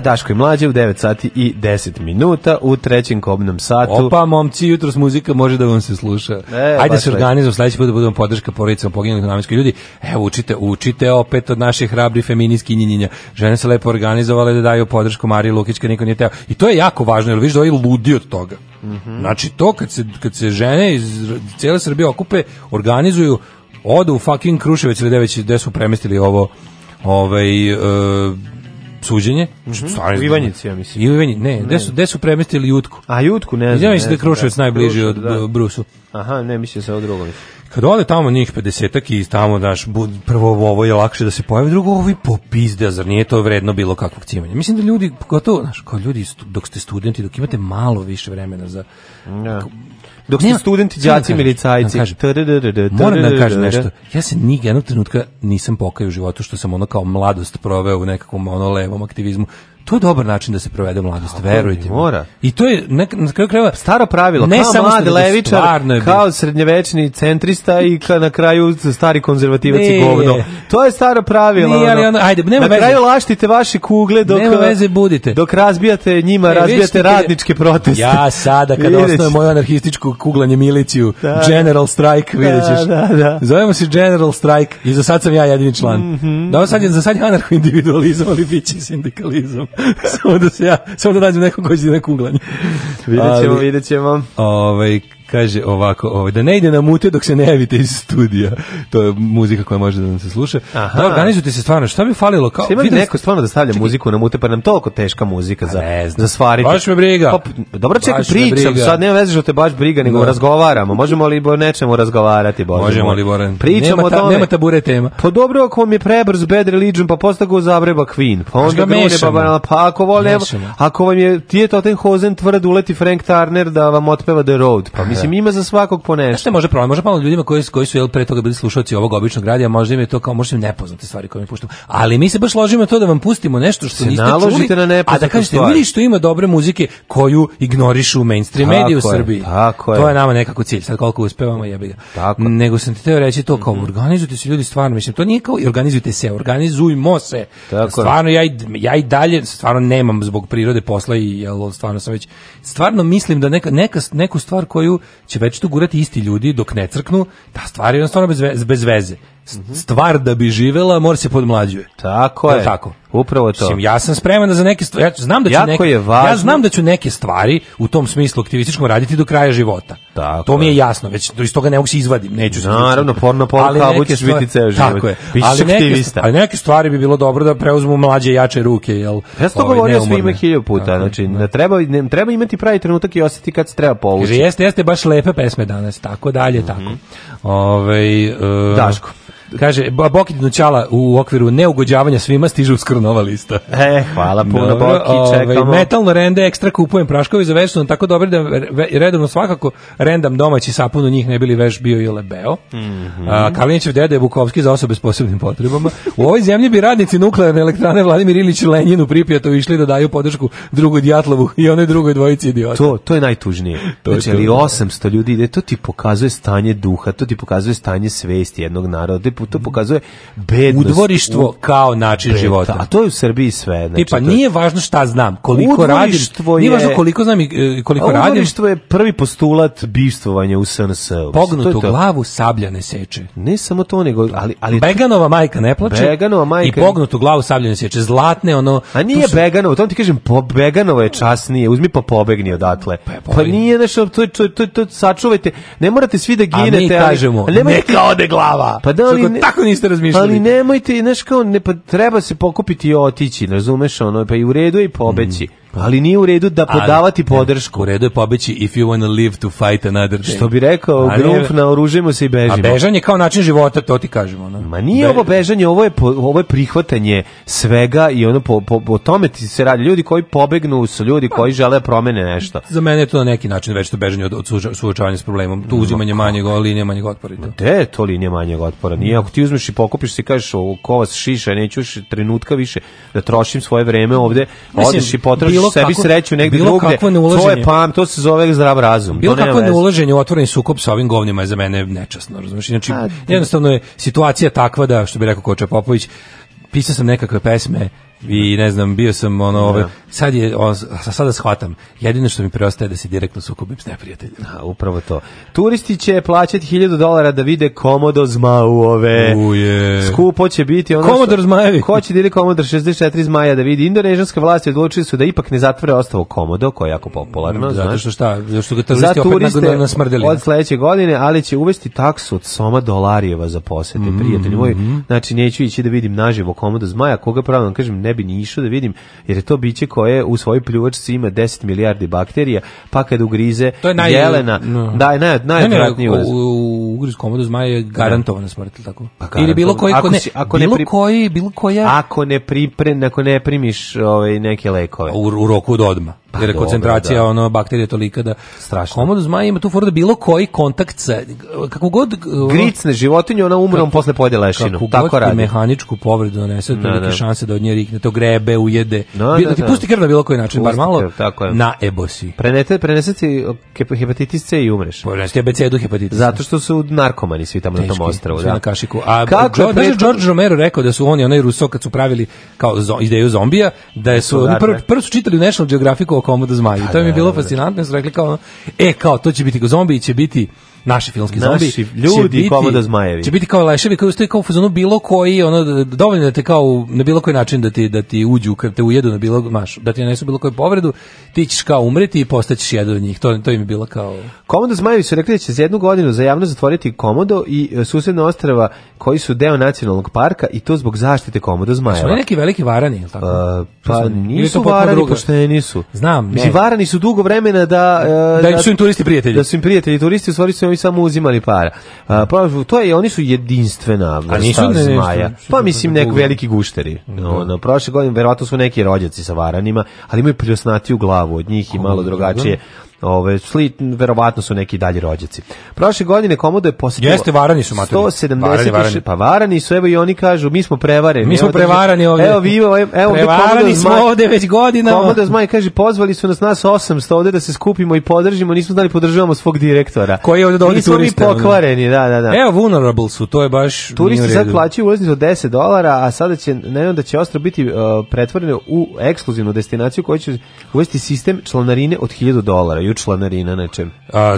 Daško i mlađe u 9 sati i 10 minuta u trećem kobnom satu. Opa, momci, jutros muzika može da vam se sluša. E, Ajde se organizujemo sledeći put da budemo podrška porodicama poginulih namenskih ljudi. Evo, učite, učite opet od naših hrabri feministki njinjinja. Žene se lepo organizovale da daju podršku mariju Lukić niko nije teo. I to je jako važno, jer viš da ovaj ludi od toga. Mm -hmm. Znači, to kad se, kad se žene iz cijele Srbije okupe, organizuju, odu u fucking kruševic ili gde su premestili ovo ovaj, e, suđenje. Mm U Ivanjici, ja mislim. u Ivanjici, ne, gde su, gde su premestili Jutku? A Jutku, ne znam. Ja mislim da je Kruševac najbliži od Brusu. Aha, ne, mislim se od drugog. Kad ode tamo njih 50-ak i tamo, daš, prvo ovo je lakše da se pojavi, drugo ovi a zar nije to vredno bilo kakvog cimanja? Mislim da ljudi, gotovo, znaš, kao ljudi, dok ste studenti, dok imate malo više vremena za dok ste studenti, đaci, milicajci. Moram da kažem nešto. Ja se ni jednog trenutka nisam pokajao u životu što sam ono kao mladost proveo u nekakvom ono levom aktivizmu. To je dobar način da se provede mladost, A, verujte. Mora. I to je na, na kraju krajeva staro pravilo, ne kao mladi mlad levičar, kao srednjevečni centrista i kao na kraju stari konzervativac govno. To je staro pravilo. ali ono. Ono, ajde, nema na veze. kraju laštite vaše kugle dok nema veze budite. Dok razbijate njima, ne, razbijate radničke proteste. Ja sada kada osnovim moju anarhističku kuglanje miliciju, General Strike, vidjet Zovemo se General Strike i za sad sam ja jedini član. Mhm. Da, sad za sad je anarcho-individualizam, ali bit će sindikalizam. samo da se ja, samo da nađem nekog koji će na kuglanje. Vidjet ćemo, vidjet ćemo. Ovaj, Kaže ovako, ovaj, da ne ide na mute dok se ne javite iz studija. To je muzika koja može da nam se sluša. Aha. Da organizujete se stvarno, šta bi falilo? Kao, ima neko stvarno da stavlja muziku na mute, pa nam toliko teška muzika za, pa za stvariti. Baš me briga. Pa, dobro čekaj, pričam, sad nema veze što te baš briga, nego razgovaramo. Možemo li bo nečemu razgovarati? Bože Možemo li, Pričamo o tome. Nema tabure tema. Pa dobro, ako vam je prebrz Bad Religion, pa posle ga zabreba Queen. Pa onda grune, pa, pa ako, vole, ako vam je Tieto Tenhozen tvrd, uleti Frank Turner da vam otpeva The Road. Pa mislim, Znači, mislim, ima za svakog po nešto. može problem, može malo ljudima koji, koji su jel, pre toga bili slušaoci ovog običnog radija, možda im je to kao, možda im nepoznate stvari koje mi puštamo. Ali mi se baš ložimo to da vam pustimo nešto što niste čuli, na a da kažete, vidi što ima dobre muzike koju ignorišu mainstream mediji u Srbiji. to je nama nekako cilj, sad koliko uspevamo jebi ga. Nego sam ti teo reći to kao, mhm. organizujte se ljudi stvarno, mislim, to nije kao organizujte se, organizujmo se. Stvarno, ja i, ja i dalje, stvarno nemam zbog prirode posla i jel, stvarno sam već, stvarno mislim da neka, neka, neku stvar koju će već tu gurati isti ljudi dok ne crknu, ta stvar je jednostavno bez, bez veze stvar da bi živela mora se podmlađuje. Tako je. Tako. Upravo to. Mislim, ja sam spreman da za neke stvari, ja znam da ću neke, je ja znam da ću neke stvari u tom smislu aktivističkom raditi do kraja života. Tako to mi je jasno, već iz toga ne mogu se izvadim, neću se. Naravno, porno biti ceo život. Tako je. Ali neke, neke stvari bi bilo dobro da preuzmu mlađe jače ruke, jel? Ja sam to govorio govorio svima hiljadu puta, znači treba ne, treba imati pravi trenutak i osjetiti kad se treba povući. Jeste, jeste baš lepe pesme danas, tako dalje, mm tako. Mhm. Ovaj e, Daško Kaže, Boki Nućala u okviru neugođavanja svima stiže uskoro nova lista. E, hvala puno, Boki, ovaj, čekamo. metalno rende ekstra kupujem praškovi za vešno tako dobro da redovno svakako rendam domaći sapun u njih ne bili veš bio i lebeo. Mm -hmm. Kalinićev je Bukovski za osobe s posebnim potrebama. U ovoj zemlji bi radnici nuklearne elektrane Vladimir Ilić Lenin u išli da daju podršku drugoj Djatlovu i onoj drugoj dvojici idiota. To, to je najtužnije. to znači, 800 ljudi ide, to ti pokazuje stanje duha, to ti pokazuje stanje svesti jednog naroda, to pokazuje bednost. Udvorištvo kao način života. A to je u Srbiji sve. Znači, Tipa, nije važno šta znam, koliko radim, je, nije važno koliko znam i e, koliko radim. Udvorištvo je prvi postulat bivstvovanja u SNS. Pognutu glavu sablja ne seče. Ne samo to, nego... Ali, ali Beganova majka ne plače Beganova majka... i pognutu glavu sablja ne seče. Zlatne ono... A nije su... Beganova, to ti kažem, po, Beganova je časnije, uzmi pa pobegni odatle. Pa, pa nije nešto, to, to, to, to sačuvajte, ne morate svi da ginete. A kažemo, glava. Pa da, ne, tako niste razmišljali. Ali nemojte, znaš kao, ne, pa treba se pokupiti i otići, razumeš ono, pa i u redu i pobeći ali nije u redu da podavati podršku. u redu je pobeći if you wanna live to fight another day. Što bi rekao, grup na se i bežimo. A bežanje kao način života, to ti kažemo. No? Ma nije ovo bežanje, ovo je, ovo je prihvatanje svega i ono po, po, tome ti se radi. Ljudi koji pobegnu su ljudi pa. koji žele promene nešto. Za mene je to na neki način već to bežanje od, od suočavanja s problemom. Tu uzimanje manjeg, linije manjeg otpora. Te je to linije manjeg otpora? Nije, ako ti uzmeš i pokupiš se i kažeš, ovo ko vas šiša, neću trenutka više da trošim svoje vreme ovde, Mislim, bilo sebi sreću negdje bilo drugde. to je pam, to se zove zdrav razum. Bilo kako ulaženje u otvoreni sukob sa ovim govnima je za mene nečasno, razumiješ? Znači, jednostavno je situacija takva da, što bi rekao Koča Popović, pisao sam nekakve pesme i ne znam, bio sam ono, ove, sad je, sad sada shvatam, jedino što mi preostaje da se direktno sukobim s neprijateljima. upravo to. Turisti će plaćati 1000 dolara da vide komodo zmajove Uje. Skupo će biti ono Komodor zmajevi. Hoće da ide komodor 64 zmaja da vidi. Indonežanske vlasti odlučili su da ipak ne zatvore ostavo komodo, koji je jako popularno. Zato što šta, zato što ga za turiste Od sljedeće godine, ali će uvesti taksu od soma dolarijeva za posete. Mm Prijatelji znači neću ići da vidim naživo komodo zmaja, koga pravno kažem ne bi ni išao da vidim, jer je to biće ko koje u svojoj pljuvačci ima 10 milijardi bakterija, pa kad ugrize to je naj, jelena, no. da je naj, najodvratniji u, u, ugriz komodu zmaja je garantovana smrt, ili tako? Pa ili bilo koji, ako, ne, si, ako bilo ne pri, koji, bilo koja... Ako ne, pripre, ako ne primiš ovaj, neke lekove. U, u roku od odma. Pa, jer je koncentracija da. ono bakterija tolika da strašno. Komodus zmaja ima tu forda bilo koji kontakt sa kako god ono- gricne životinje ona umre posle pojede lešinu. Kako tako radi. mehaničku povredu donese to neke šanse da od nje rikne to grebe, ujede. No, da, ti pusti krv na bilo koji način, bar malo tako na ebosi. Prenete ti hepatitis C i umreš. Prenesete do hepatitis. Zato što su narkomani svi tamo Teški, na tom ostrvu, da. Na kašiku. A kako jo, George Romero rekao da su oni onaj Rusokac kad su pravili kao ideju zombija, da su prvo su čitali National Geographic komodu Da, pa To mi je bilo fascinantno, su rekli kao, e, kao, to će biti, zombi će biti naši filmski zombi. ljudi biti, Će biti kao leševi koji ste kao u bilo koji, ono, dovoljno da te kao na bilo koji način da ti, da ti uđu, kad te ujedu na bilo, maš, da ti nanesu bilo koju povredu, ti ćeš kao umreti i postaćeš jedan od njih. To, to im je bilo kao... Komodo zmajevi su rekli da će za jednu godinu za javno zatvoriti komodo i e, susedna ostrava koji su deo nacionalnog parka i to zbog zaštite komodo zmajeva. Su neki veliki varani, tako? E, pa nisu varani, pošto nisu. Znam, varani su dugo vremena da... E, da, su im turisti prijatelji. Da su im prijatelji. Turisti u stvari su mi samo uzimali para. A, pa, to je, oni su jedinstvena nisu ne, Pa mislim, nek veliki gušteri. Ono, prošle godine, verovatno su neki rođaci sa varanima, ali imaju u glavu od njih i malo drugačije. Ove, sli, verovatno su neki dalji rođaci. Prošle godine Komodo je posjetio... Jeste, varani su, materijali. 170 Pa varani su, evo i oni kažu, mi smo prevareni. Mi smo evo, prevarani ovdje. Evo, vi, evo, evo prevarani smo već godinama. Komodo Zmaj kaže, pozvali su nas nas 800 ovdje da se skupimo i podržimo, nismo znali podržavamo svog direktora. Koji je ovdje turisti? Mi ono. pokvareni, da, da, da. Evo, vulnerable su, to je baš... Turisti sad plaćaju ulaznicu od 10 dolara, a sada će, ne da će ostro biti uh, pretvoreno u ekskluzivnu destinaciju koja će uvesti sistem članarine od 1000 dolara koju članarina na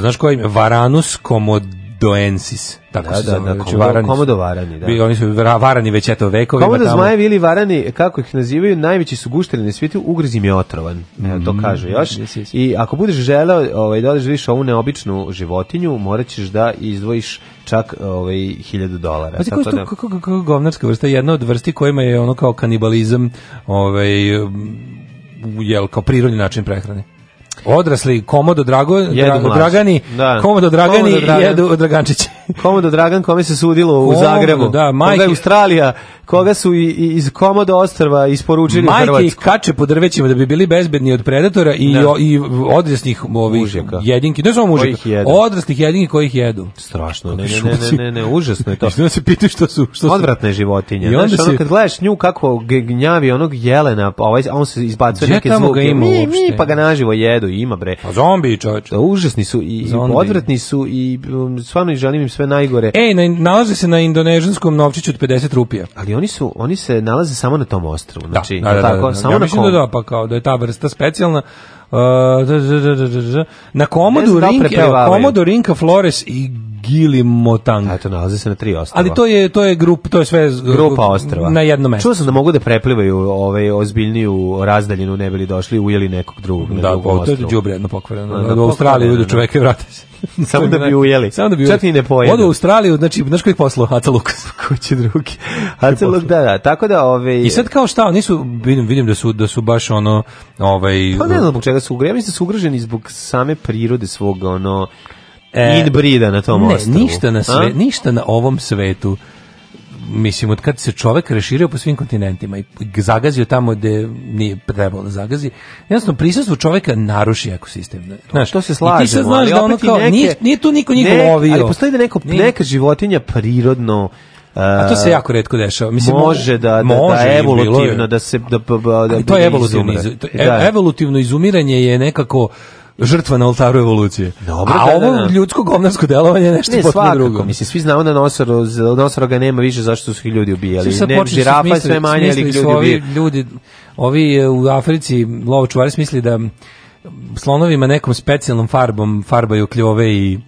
znaš koji je? Varanus komodoensis. Tako da, se da, znači, Da, dakle, varani, komodo varani, da. oni su varani već eto vekovima. Komodo zmajevi ili varani, kako ih nazivaju, najveći su gušteri na svijetu, ugrizi im je otrovan. Mm -hmm. to kažu još. I ako budeš želeo ovaj, da odeš više ovu neobičnu životinju, morat ćeš da izdvojiš čak ovaj 1000 dolara. Pa ti kako kako govnarska vrsta jedna od vrsti kojima je ono kao kanibalizam, ovaj jel kao prirodni način prehrane. Odrasli Komodo Drago, Jedu Drago Dragani, da. Komodo Dragani, Komodo Dragani jedu Dragančići. Komodo Dragan kome se sudilo u Zagrebu. Da, majke, koga je Australija, koga su iz Komodo ostrva isporučili majke u Hrvatsku. Majke kače po drvećima da bi bili bezbedni od predatora i, o, i ovih mužjaka. jedinki. Ne samo jedu. Odrasnih jedinki kojih jedu. Strašno, ne, ne, ne, ne, užasno je to. I se pita što su... Što Odvratne životinje. I onda Znaš, si... ono kad gledaš nju kako gnjavi onog jelena, pa ovaj, on se izbacuje neke zvuke. mi, mi, pa ga naživo jedu, ima bre. Pa zombi, Da, Užasni su i, i odvratni su i um, stvarno i želim sve najgore. Ej, na, nalaze se na indonežanskom novčiću od 50 rupija. Ali oni su oni se nalaze samo na tom ostrvu, znači da, da, da, tako, samo ja na kom... da, da, pa kao da je ta vrsta specijalna. Uh, na komodu Rinka, komodu Rinka Flores i Gili Motang. Eto, nalaze se na tri ostrava. Ali to je to je grup, to je sve grupa ostrava. Na jedno mjesto. Čuo sam da mogu da preplivaju ovaj ozbiljniju razdaljinu, ne bili došli, ujeli nekog drugog da, drugom pa to je džubredno pokvareno. da na, u Australiji ljudi čoveke vrate se. Samo da bi ujeli. Samo da bi ujeli. Čak i ne pojedu. Odu u Australiju, znači, znaš kojih poslao? Haca Lukas. Ko će drugi? Haca Lukas, da, da. Tako da, ove... Ovaj- I sad kao šta, nisu, vidim, vidim da su, da su baš ono, ovaj... Pa ne znam zbog čega su ugroženi. su zbog same prirode svog, ono, E, brida na tom ne, Ništa na, sve, ništa na ovom svetu mislim, od kad se čovek reširio po svim kontinentima i zagazio tamo gde nije trebalo da zagazi, jednostavno prisustvo čoveka naruši ekosistem. Znaš, to se slažemo, I ti se znaš da ono kao, nije, nije tu niko lovio. Ali postoji da neko, neka životinja prirodno A to e, se jako redko dešava. Mislim može da da, evolutivno da se da, to je evolutivno. Izumire. Evolutivno izumiranje je nekako žrtva na oltaru evolucije. Dobro, A ovo da, ljudsko govnarsko delovanje je nešto ne, potpuno drugo. Mislim, svi znamo da nosoroga nema više zašto su ih ljudi ubijali. Svi sad ne, žirafa je sve manje, ljudi ubijali. Ljudi, ovi e, u Africi lovočuvari smisli da slonovima nekom specijalnom farbom farbaju kljove i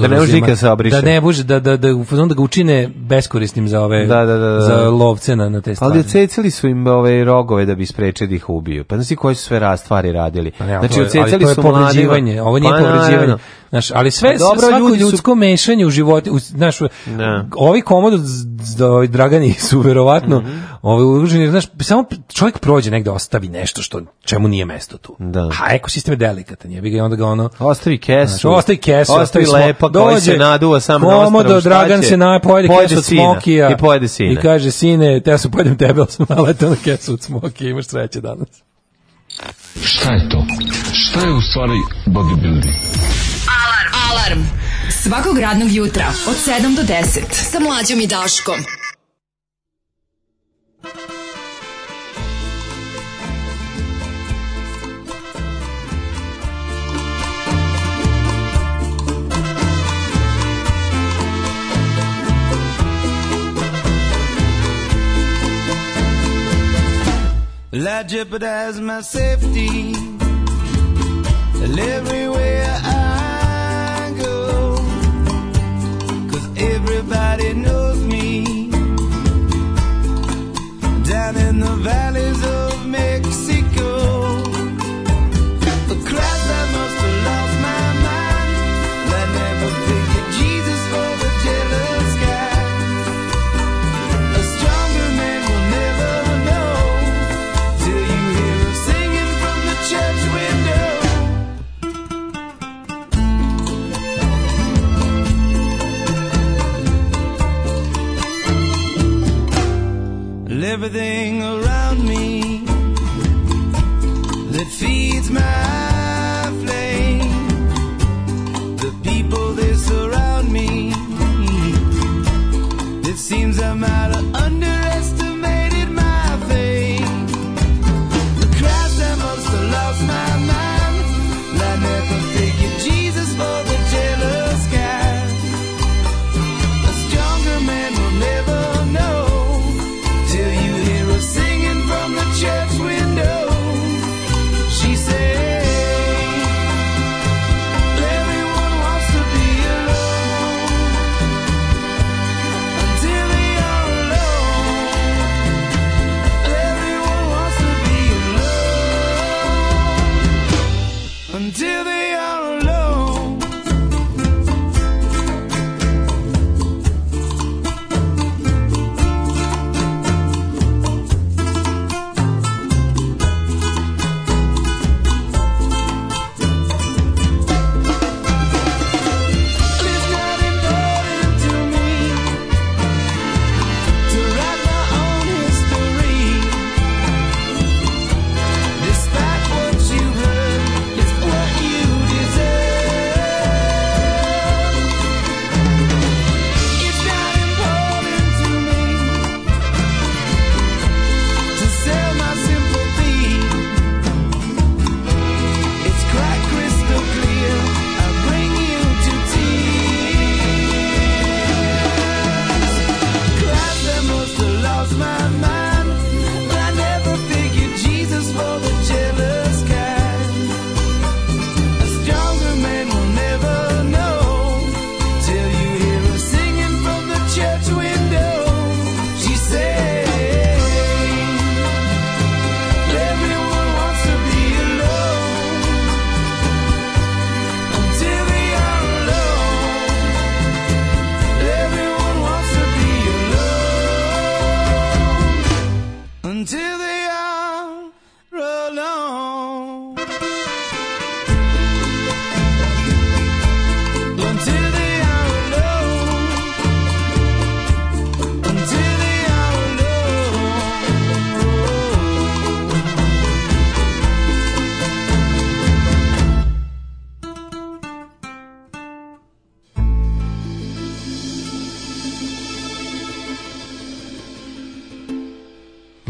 da ne može nikad se obriše. Da ne može, da, da, da, da ga učine beskorisnim za ove, da, da, da, da. za lovce na, na te stvari. Ali ocecili su im ove rogove da bi spreče da ih ubiju. Pa znači koje su sve stvari radili. Pa ne, znači, ocecili su mladima. Ovo nije pa, povređivanje. Znaš, ali sve dobro svako ljudsko mešanje u životu, znaš, ne. ovi komodo ovi Dragani su verovatno mm -hmm. ovi uruženi, znaš, samo čovjek prođe negde ostavi nešto što čemu nije mesto tu. Da. A ekosistem je delikatan, jebi ga i onda ga ono ostavi kesu. Znaš, ostavi kesu, ostavi, ostavi lepa, koji se naduva sam na Komodo Dragan se pojede, pojede kesu od smokija i pojede sine. I kaže sine, te ja sam pojedem tebe, ali sam naletao na kesu od smokija, imaš sreće danas. Šta je to? Šta je u stvari bodybuilding? Alarm svakog radnog jutra od 7 do 10 sa Mlađom i Daškom. I jeopardize my safety everywhere I everybody knows me. Down in the valleys of Mexico. everything around me that feeds my flame. The people that surround me, it seems I'm out of.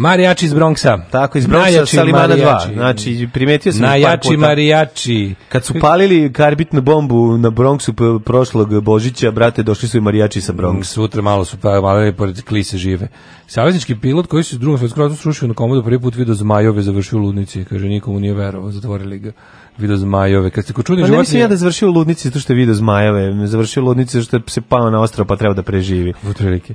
Marijači iz Bronxa. Tako, iz Bronxa Salimana 2. Znači, primetio sam Najjači marijači. Kad su palili karbitnu bombu na Bronxu prošlog Božića, brate, došli su i marijači sa Bronxa. Mm, sutra malo su palili pored klise žive. Saveznički pilot koji se u drugom svjetskom srušio na komodu prvi put video zmajove završio u ludnici. Kaže, nikomu nije verovao, zatvorili ga video zmajove. Kad se ko čudim pa, ne mislim ja da završio u ludnici zato što je video zmajove, završio u ludnici zato što se pao na ostro pa treba da preživi. U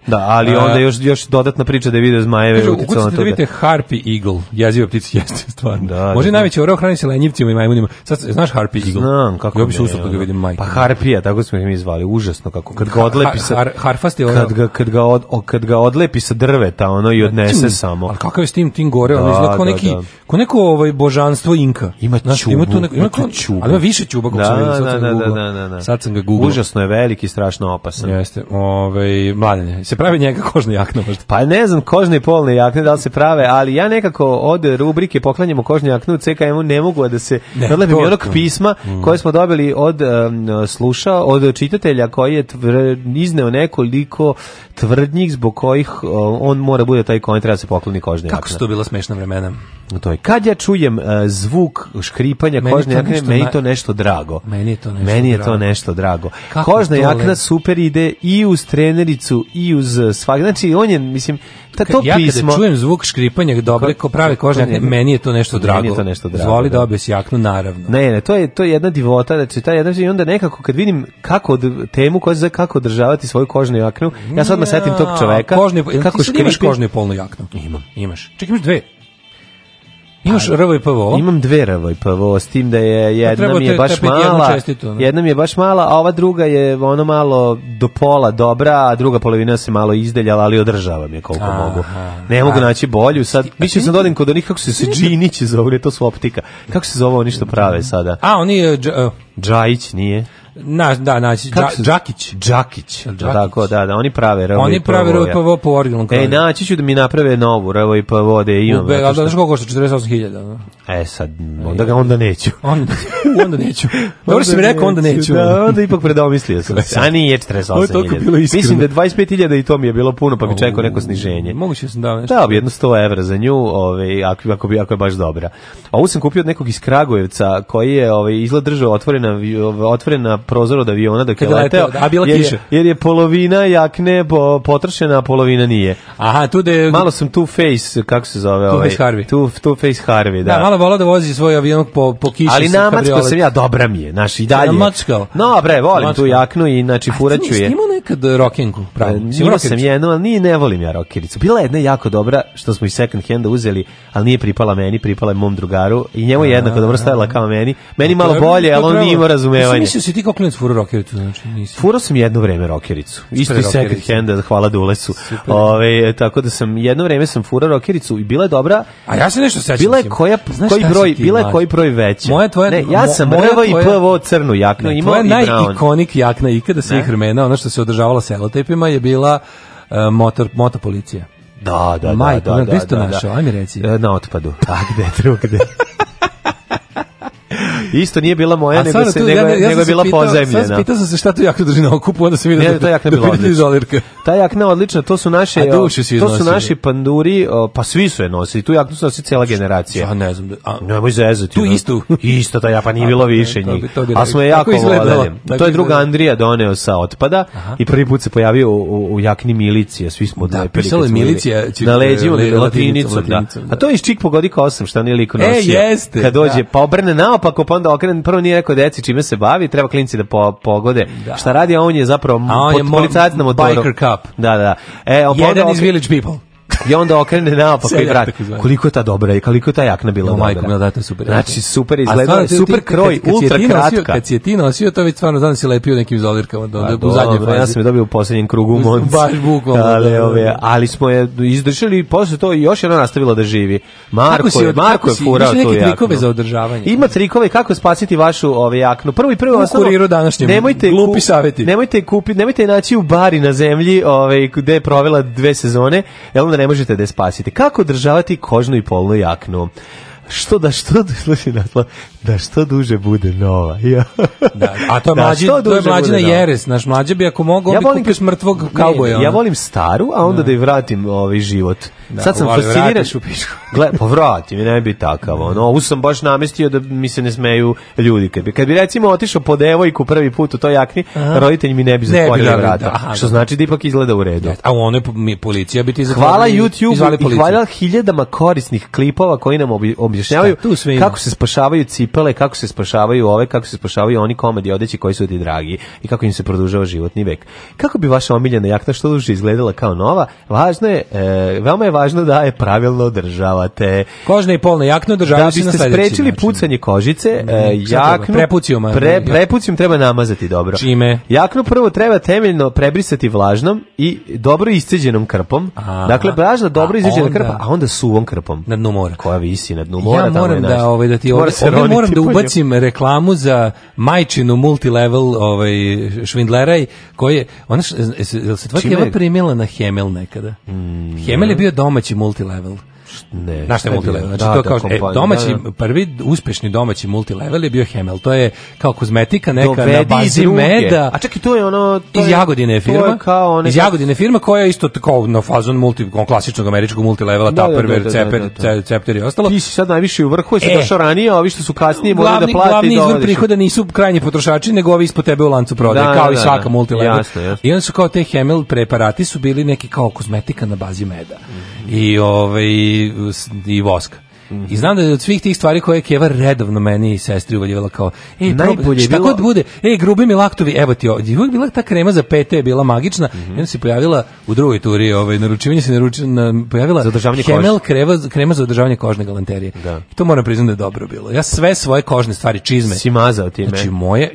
Da, ali onda još, još dodatna priča da je video zmajeve. Kažu, ukucite da vidite Harpy Eagle, jeziva ptica jeste stvarno. Da, Može da, najveći oreo lenjivcima i majmunima. Sad, znaš Harpy Eagle? Znam, kako ja bi se usrto ga vidim majku. Pa Harpija, tako smo ih mi zvali, užasno kako. Kad ga odlepi sa... Har, harfasti Kad ga, kad, ga od, kad ga odlepi sa drveta, ono, i odnese samo. Ali kakav je s tim, tim gore, ono izgleda kao neki, ko neko ovaj, božanstvo Inka. Ima tu ima kao čuba. Ali ima više čubak da, da, da, da, da, da, Sad sam ga googlao. Užasno je veliki i strašno opasan. Jeste. Ovaj mladen se pravi njega kožna jakna možda. Pa ne znam kožne i polne jakne da li se prave, ali ja nekako od rubrike poklanjamo kožne jakne u CKM-u ne mogu da se ne, odlepim onog pisma mm. koje smo dobili od um, sluša, od čitatelja koji je tvr, izneo nekoliko tvrdnjih zbog kojih on mora bude taj koji treba se pokloni kožne Kako su to bila smešna vremena? To Kad ja čujem e, zvuk škripanja kožna jakna nešto, to nešto drago. Meni je to nešto meni je drago. nešto drago. Kožna jakna super ide i uz trenericu i uz eh, svak. Znači, on je, mislim, ta, to ja pismo... kada čujem zvuk škripanja dobre ko prave kožne jakne, meni je to nešto drago. Meni je to nešto drago. Zvoli da, da jaknu, naravno. Ne, ne, to je, to je jedna divota, znači, ta jedna, i znači, onda nekako kad vidim kako temu koja kako održavati svoju kožnu jaknu, ja sad odmah setim tog čoveka. Kožne, kako ti imaš kožnu polnu jaknu? Imam. Imaš. Čekaj, imaš dve. Imaš rvo i Imam dve rvo i PVO, s tim da je jedna mi je baš mala, jedna mi je baš mala, a ova druga je ono malo do pola dobra, a druga polovina se malo izdeljala, ali održavam je koliko mogu. Ne mogu naći bolju, sad više sam dodim kod onih kako se se džinići zove, to su optika. Kako se zove oni što prave sada? A, oni... Uh, Džajić nije. Na, da, naći, Đakić. Đakić, tako, da, da, oni prave RVPVO. Oni prave RVPVO po originalnom kraju. Ej, naći ću da mi naprave novu pa vode i imam. Be, al' da, što... košta? 48.000. Ono. E, sad, onda ga onda neću. On, onda neću. Dobro si mi rekao, onda neću. Da, onda ipak predomislio sam. ni je 48.000. Mislim da 25.000 i to mi je bilo puno, pa bi čekao neko sniženje. Moguće sam dao nešto. Da, bi jedno 100 evra za nju, ovaj, ako, ako, bi, ako je baš dobra. A sam kupio od nekog iz Kragujevca, koji je ovaj, izgled držao otvorena, otvorena prozor od aviona dok je leteo, a bila jer, kiša. Jer je polovina jakne potrošena, a polovina nije. Aha, tu da Malo sam tu face, kako se zove Two ovaj? Face Harvey. Tu, tu face Harvey, da. Da, malo vola da vozi svoj avion po, po kiši. Ali namackao sam ja, dobra mi je, znaš, dalje. Namackao. No, bre, volim tu jaknu i, znači, furaću je nekad eh, rokenku pravo. E, Sigurno sam jednu, no ni ne volim ja rokericu. Bila je jedna jako dobra, što smo i second handa uzeli, ali nije pripala meni, pripala je mom drugaru i njemu je jednako dobro stajala kao meni. Meni malo bolje, ali on nije imao razumevanje. Mislim, se ti kao klinac furo rokericu, znači nisi. Furo sam jedno vreme rokericu. Isto iz second handa, hvala Dulesu. Ove, e, tako da sam, jedno vreme sam fura rokericu i bila je dobra. A ja se nešto sećam. Bila je koja, koji broj, bila je koji broj veća. Moja tvoja, ne, ja sam rvo i prvo crnu jaknu. Tvoja najikonik jakna ikada svih vremena, ono što se održavala selotepima je bila e, motor, motopolicija. Da, da, Majko, da, ono, da, da, da, da, da, da, da, da, Isto nije bila moja, nego, se, nego, ja, nego je bila pitao, pozemljena. Sad pitao sam se šta tu jakna drži na okupu, onda se vidi da, to jakna da, bila odlična. Ta jakna odlična, to su naše, to su naši panduri, pa svi su je nosili, tu jaknu su nosili cijela generacija. Ja ne znam, a, nemoj zezati. Tu ono. isto? Isto ta ja, pa nije bilo pa više njih. A smo je jako voljeli. To je druga Andrija doneo sa otpada i prvi put se pojavio u jakni milicije, svi smo da, milicija na leđima latinicom, da. A to je iz Čik pogodi šta nije liko nosio. E, jeste. Kad dođe, pa obrne naopako, pa onda okren, prvo nije rekao deci čime se bavi, treba klinci da po, pogode. Da. Šta radi, a on je zapravo a on policajac na motoru. Biker cup. Da, da. E, Jedan iz Village People. I onda okrene naopako i vrati. Koliko je ta dobra i koliko je ta jakna bila no, dobra. da, je super. Znači, super izgleda, super kroj, ultra kratka. Kad si je ti nosio, to već stvarno znači si lepio nekim zolirkama. Do, pa do, u zadnje fazi. Ja sam je dobio u posljednjem krugu u Monci. Baš bukvalno. Ali, ove, ali smo je izdržali i posle to još ona nastavila da živi. Marko si, je, Marko je furao tu jaknu. trikove za održavanje. Ima trikove kako spasiti vašu ove jaknu. Prvo i prvo osnovno. Kuriru današnjem. Nemojte glupi saveti. Nemojte kupiti, nemojte naći u bari na zemlji, ove, gde je provela dve sezone. Jel onda možete da je spasite. Kako održavati kožnu i polnu jaknu? što da što da što duže bude nova. Ja. da, a to je mlađi, da, to Jeres, naš mlađi bi ako mogao ja volim, kupio mrtvog kauboja. Ja ono. volim staru, a onda da, da je vratim ovaj život. Sad sam fasciniran. Gle, pa mi ne bi takav. Ono, ovu sam baš namestio da mi se ne smeju ljudi. Kad bi, kad bi recimo otišao po devojku prvi put u toj jakni, Aha. roditelj mi ne bi zatvorio što znači da ipak izgleda u redu. a u mi policija bi ti Hvala YouTube i hvala hiljadama korisnih klipova koji nam bi objašnjavaju kako se spašavaju cipele, kako se spašavaju ove, kako se spašavaju oni komedi odeći koji su ti dragi i kako im se produžava životni vek. Kako bi vaša omiljena jakna što duže izgledala kao nova, važno je, e, veoma je važno da je pravilno održavate. kožna i polna jakna održavaju da se na sprečili način. pucanje kožice, e, mm, jaknu prepucijom, treba namazati dobro. Čime? Jaknu prvo treba temeljno prebrisati vlažnom i dobro isceđenom krpom. Dakle, vlažna dobro isceđena krpa, a onda suvom krpom. Na dnu mora. Koja visi na dnu mora ja moram da, ovaj, da ti moram da ubacim reklamu za majčinu multilevel ovaj, švindleraj, koji je, ona, se, se tvoja primila na Hemel nekada? Mm, Hemel je bio domaći multilevel ne, multilevel? Znači, da, to kao, e, domaći, prvi uspešni domaći multilevel je bio Hemel. To je kao kozmetika neka na bazi meda. A čak i to je ono... To iz Jagodine je firma. kao Iz Jagodine firma koja je isto tako na fazon multi, klasičnog američkog multilevela, da, Tupperware, da, Cepter i ostalo. Ti si sad najviše u vrhu, jesi e. došao ranije, a ovi što su kasnije moraju da plati glavni prihoda nisu krajnji potrošači, nego ovi ispod tebe u lancu prodaje, kao i svaka multilevel. I onda su kao te Hemel preparati su bili neki kao kozmetika na bazi meda. Mhm. I ovaj i, vosk. I znam da je od svih tih stvari koje je Keva redovno meni i sestri uvaljivala kao ej, Najbolje šta bilo... god bude, e, grubi mi laktovi, evo ti ovdje. Uvijek bila ta krema za pete, bila magična. Mm -hmm. se pojavila u drugoj turi, ovaj, naručivanje se naručila, na, pojavila Hemel krema, krema za održavanje kožne galanterije. to moram priznati da je dobro bilo. Ja sve svoje kožne stvari, čizme. Si mazao time. Znači, moje,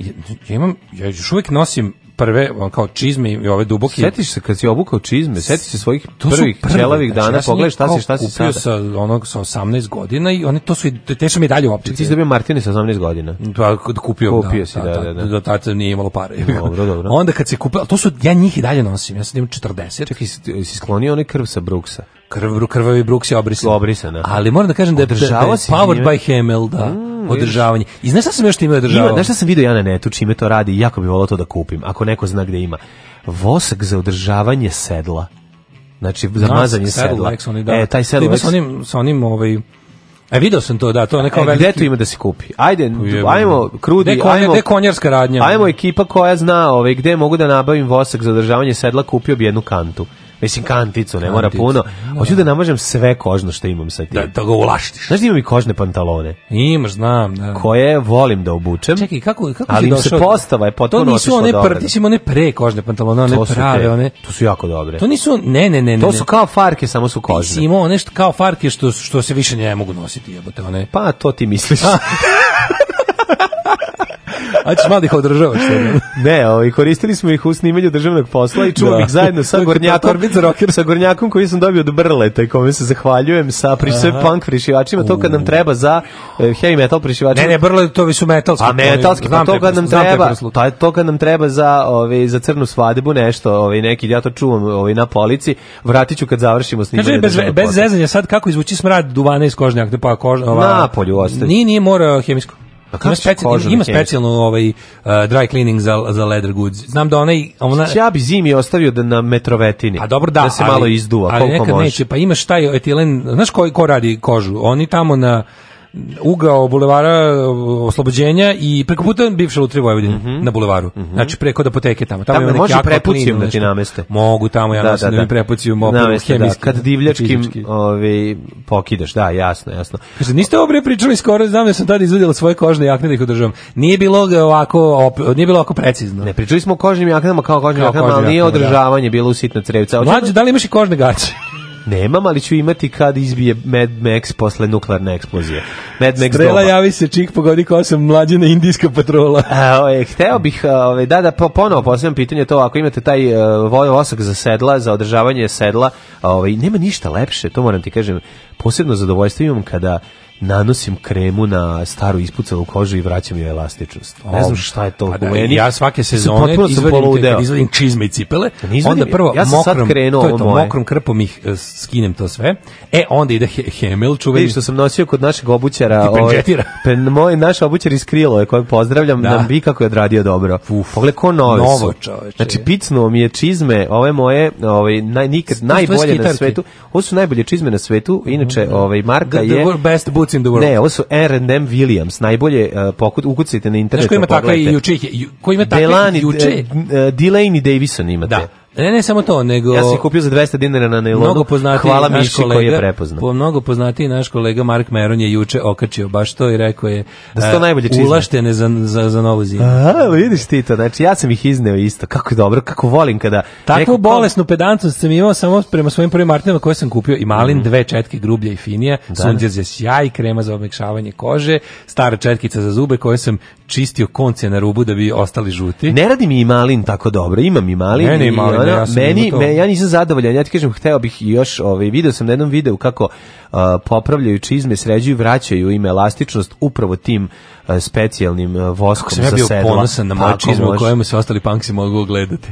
ja, imam, ja još uvijek nosim prve ono, kao čizme i ove duboke. Sjetiš se kad si obukao čizme, sjetiš se svojih prvih čelavih znači, dana, znači, pogledaj šta si šta si kupio sada. sa onog sa 18 godina i oni to su teša su mi dalje uopšte. Ti si dobio Martini sa 18 godina. Pa kupio, kupio da, si, da, da, da. da, da tata nije imalo pare. Dobro, dobro. Onda kad si kupio, to su ja njih i dalje nosim. Ja sam imam 40. Čekaj, si, si sklonio onaj krv sa Brooksa. Krv, krvavi Brooks je obrisan. Obrisan, Ali moram da kažem da je, da, da je powered by Hamel, da. Mm održavanje. I znaš šta sam još imao održavanje? Znaš šta sam vidio ja na netu čime to radi jako bi volao to da kupim, ako neko zna gde ima. Vosak za održavanje sedla. Znači, za mazanje sedla. E, taj onim, s onim ovaj, E, video sam to, da, to je neka e, Gde tu ima da se kupi? Ajde, ajmo, krudi, ajmo... Gde konjarska radnja? Ajmo ekipa koja zna, ovaj, gde mogu da nabavim vosak za održavanje sedla, kupio bi jednu kantu. Mislim kanticu, ne mora puno. Hoću da namažem sve kožno što imam sa tim. Da, da ga ulaštiš. Znaš da imam i kožne pantalone? Imaš, znam, da. Koje volim da obučem. Čekaj, kako, kako ali si došao? Ali se postava je potpuno To nisu one, pr, ti one pre kožne pantalone, one prave, one. To su jako dobre. To nisu, ne, ne, ne. to su kao farke, samo su kožne. Ti si imao nešto kao farke što, što se više ne mogu nositi, jebote, one. Pa, to ti misliš. A ćeš mali ih održavaš. Ono? ne, ovaj, koristili smo ih u snimanju državnog posla i čuvam da. ih zajedno sa gornjakom, sa gornjakom koji sam dobio od Brleta i kome se zahvaljujem sa prišve punk prišivačima, to kad nam treba za e, heavy metal prišivačima. Ne, ne, Brletovi su metalski. A metalski, pa to kad nam treba, to, pa to kad nam treba za, ovaj, za crnu svadbu nešto, ovaj, neki, ja to čuvam ovaj, na polici, vratit ću kad završimo snimanje. bez, bez zezanja sad kako izvuči smrad duvana iz kožnjaka, pa ova, ostaje. Nije, nije mora hemijsko. Pa ima, speci, ima specijalnu ovaj, uh, dry cleaning za, za leather goods. Znam da onaj... Ona... Ja bi zimi ostavio da na metrovetini. A pa dobro da, se malo izduva, ali može. Neće, pa imaš taj etilen... Znaš koji ko radi kožu? Oni tamo na ugao bulevara uh, Oslobođenja i preko puta bivše lutri Vojvodine mm -hmm. na bulevaru. Mm Znači preko da poteke tamo. Tamo, tamo može prepucijom Mogu tamo ja da, da, da. mi da. Kad divljačkim ovaj pokideš, da, jasno, jasno. Kaže niste ovo pričali skoro, znam da sam tad izvadila svoje kožne jakne da ih održavam. Nije bilo ovako, nije bilo ovako precizno. Ne, pričali smo o kožnim jaknama kao kožnim jaknama, ali nije održavanje bilo u sitna crevica Mlađe, da li imaš i kožne gaće? Nemam, ali ću imati kad izbije Mad Max posle nuklearne eksplozije. Mad javi se čik pogodi ko sam mlađena indijska patrola. A, ovaj, hteo bih, ovaj, da, da, ponovo postavljam pitanje to, ako imate taj e, vojov osak za sedla, za održavanje sedla, ove, ovaj, nema ništa lepše, to moram ti kažem, posebno zadovoljstvo imam kada nanosim kremu na staru ispucalu kožu i vraćam joj elastičnost. Ne znam šta je to. Pa meni. ja svake sezone izvadim, te, izvadim čizme i cipele, onda prvo ja mokrom, sad krenuo to mokrom krpom ih e, skinem to sve. E, onda ide he, Hemel, čuveni. Vidiš što sam nosio kod našeg obućara. Ovaj, pen, moj, naš obućar iz Krilo, kojeg pozdravljam, da. nam bi kako je odradio dobro. Uf, Pogled, ko nove Novo, su. Čoveče. Znači, picnuo mi je čizme, ove moje, ove, ovaj, naj, nikad, najbolje na svetu. Ovo su najbolje čizme na svetu, mhm. inače, ovaj, marka je... best in the World. Ne, ovo su R&M Williams, najbolje uh, e, pokud ukucajte na internetu. Znaš ko ima takve i juče? Ko ima takve i juče? E, e, Delaney Davison imate. Da. Ne, ne samo to, nego... Ja sam ih kupio za 200 dinara na Nelonu, hvala Miši koji je prepoznao. mnogo poznatiji naš kolega Mark Meron je juče okačio baš to i rekao je da to e, najbolje čizme. ulaštene za, za, za novu zimu. vidiš ti to, znači ja sam ih izneo isto, kako dobro, kako volim kada... Takvu bolesnu pedancu sam imao samo prema svojim prvim martinama koje sam kupio i malin, mm dve četke grublje i finije, da, sunđer za sjaj, krema za omekšavanje kože, stara četkica za zube koje sam čistio konce na rubu da bi ostali žuti. Ne radi mi i malin tako dobro, imam i malin. i ono, ja meni, me, ja nisam zadovoljan, ja ti kažem, hteo bih još, ovaj, video sam na jednom videu kako uh, popravljaju čizme, sređuju, vraćaju im elastičnost upravo tim uh, specijalnim uh, voskom za sedla. Kako sam ja bio ponosan na moje čizme u kojemu se ostali punksi mogu gledati.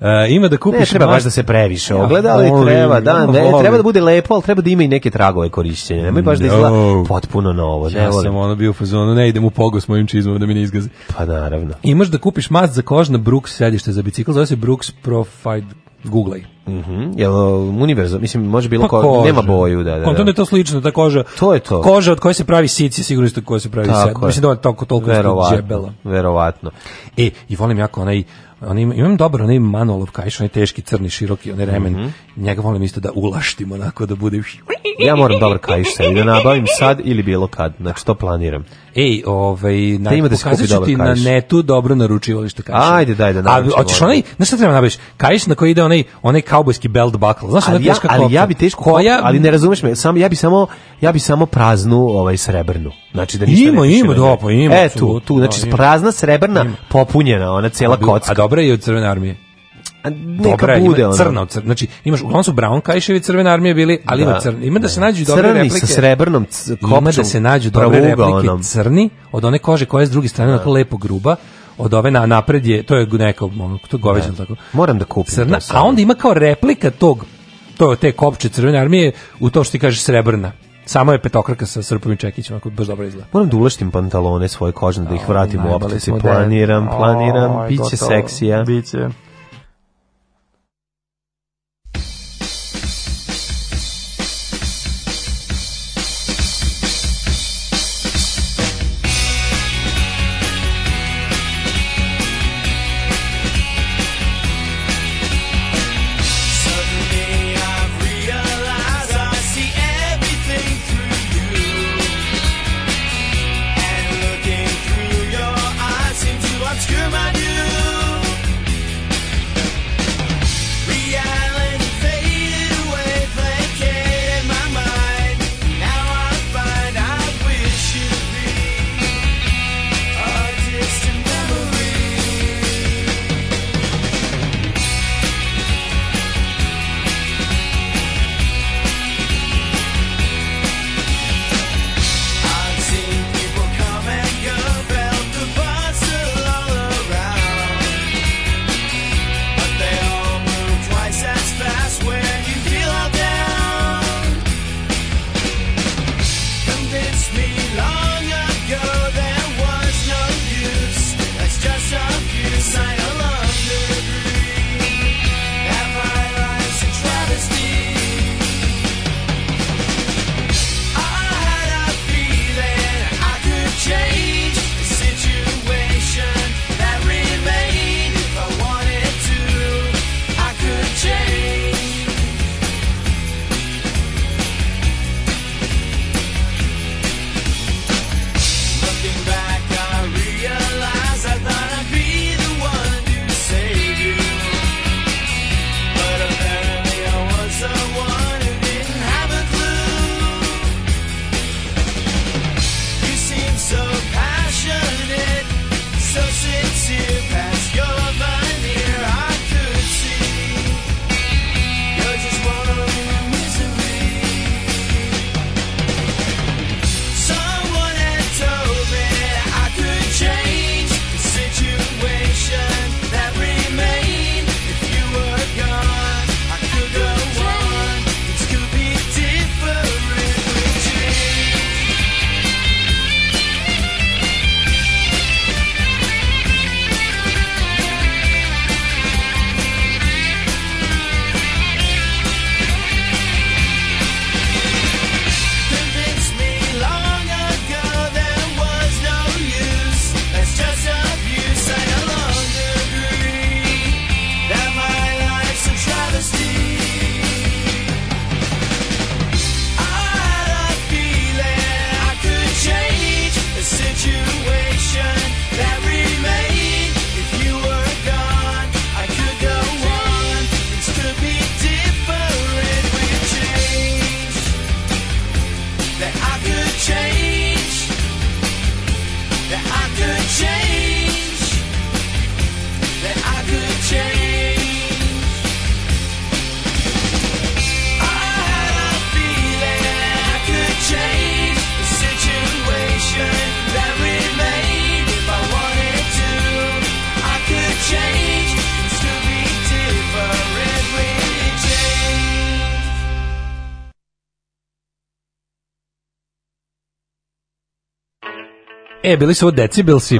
E, ima da kupiš... Ne, treba baš da se previše ogleda, ali treba, da, ne, treba da bude lepo, ali treba da ima i neke tragove korišćenja. Nemoj baš da izgleda potpuno novo. Ne ja sam ono bio u fazonu, ne idem u pogo s mojim čizmom da mi ne izgazi. Pa naravno. Imaš da kupiš mast za kožna Brooks sedište za bicikl, zove se Brooks Profide Googlej. Mhm. Jel univerzo, mislim može bilo pa ko, nema boju, da, da. Kontone pa je to slično, ta koža. To je to. Koža od koje se pravi sici, sigurno isto koja se pravi sed. Mislim da je toliko toliko Verovatno. E, i volim jako onaj oni im, imam dobro, onaj manolov kaiš, onaj teški, crni, široki, onaj remen. Mm -hmm. Njega volim isto da ulaštim onako, da bude... Ja moram dobar kajš i da nabavim sad ili bilo kad. Znači, to planiram. Ej, ovaj, na, da ima pokazat ću ti na netu dobro naručivalište kajša. Ajde, daj da naručimo. A, hoćeš onaj, ne šta treba nabaviš? Kaiš na koji ide onaj, onaj kaubojski belt buckle. Znaš, ali, ja, ali ja bi teško, koja... ali ne razumeš me, sam, ja bi samo, ja bi samo praznu ovaj, srebrnu. Znači da ništa ima, Ima, pa ima, e, tu, tu, znači prazna srebrna, popunjena, ona cela kocka dobra i od Crvene armije. neka bude ima ono. crna, crna, znači imaš uglavnom su brown kajševi crvene armije bili, ali ima crni. Ima da se nađu dobre crni sa srebrnom kopčom. Ima da se nađu dobre replike ono. crni od one kože koja je s druge strane onako lepo gruba od ove na napred je, to je neko, ono, to goveđan tako. Moram da kupim. a onda ima kao replika tog to je te kopče crvene armije u to što ti kažeš srebrna. Samo je petokraka sa srpom i čekićima, ako baš dobro izgleda. Moram da ulaštim pantalone svoje kožne, da ih vratim u optici. Planiram, planiram, biće seksija. Biće. E, bili su ovo Decibelsi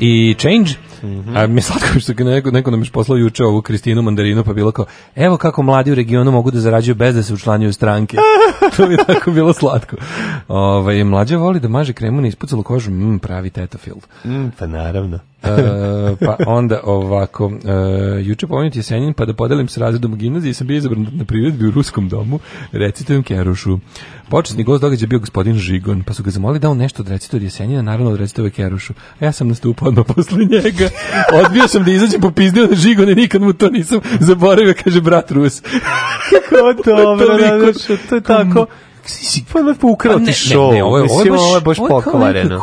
i Change. Mm A mi je slatko što neko, neko nam je poslao juče ovu Kristinu Mandarinu, pa bilo kao, evo kako mladi u regionu mogu da zarađuju bez da se učlanjuju stranke. to bi tako bilo slatko. Ove, ovaj, mlađa voli da maže kremu na ispucalu kožu, mm, pravi tetafil. Mm, pa naravno. E, pa onda ovako, uh, juče pomenuti je pa da podelim s razredom u gimnaziji, sam bio izabran na priredbi u Ruskom domu, recitujem Kerušu. Početni gost događa bio gospodin Žigon, pa su ga zamolili da on nešto od recitora Jesenjina, naravno od recitove Kerušu. A ja sam nastupao odmah posle njega. Odbio sam da izađem popizdio na Žigon i nikad mu to nisam zaboravio, kaže brat Rus. Kako to, to je tako si pa lepo ukrao pa ti Ne, ovo je, ovo je baš, pokvareno.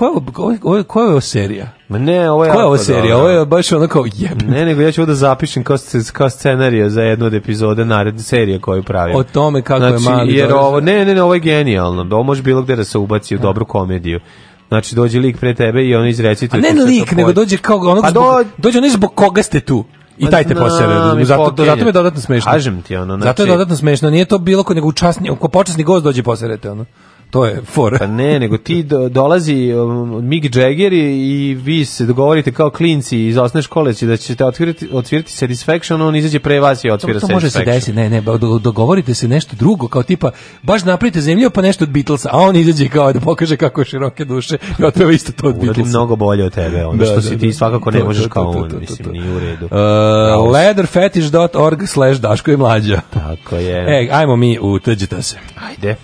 Koja je ovo serija? Ma ne, ovo je... Koja je ovo serija? Ovo je baš ono kao jeb. Ne, nego ja ću da zapišem kao, kao scenarija za jednu od epizode naredne serije koju pravim. O tome kako znači, je mali... Jer ovo, ne, ne, ne, ovo je genijalno. Ovo može bilo gde da se ubaci u dobru komediju. Znači dođe lik pre tebe i on izreci tu... A ne lik, nego dođe kao Onog pa dođe on zbog koga ste tu. I taj te posere. Zato, zato mi je dodatno smešno. Kažem ti ono. Znači, zato je znači- dodatno smešno. Nije to bilo ko nego učasni, ko počasni gost dođe te, ono. To je for. Pa ne, nego ti dolazi um, Mick Jagger i vi se dogovorite kao klinci iz osnovne škole da ćete otvirati, otvirati Satisfaction, on izađe pre vas i otvira to, to može se desiti, ne, ne, dogovorite se nešto drugo, kao tipa, baš napravite zemlju pa nešto od Beatlesa, a on izađe kao da pokaže kako je široke duše i otvira isto to od Beatlesa. mnogo bolje od tebe, ono da, što da, si ti svakako ne to, možeš kao on, mislim, nije u redu. Uh, leatherfetish.org slash Daško je mlađa. Tako je. E, ajmo mi u se. Ajde.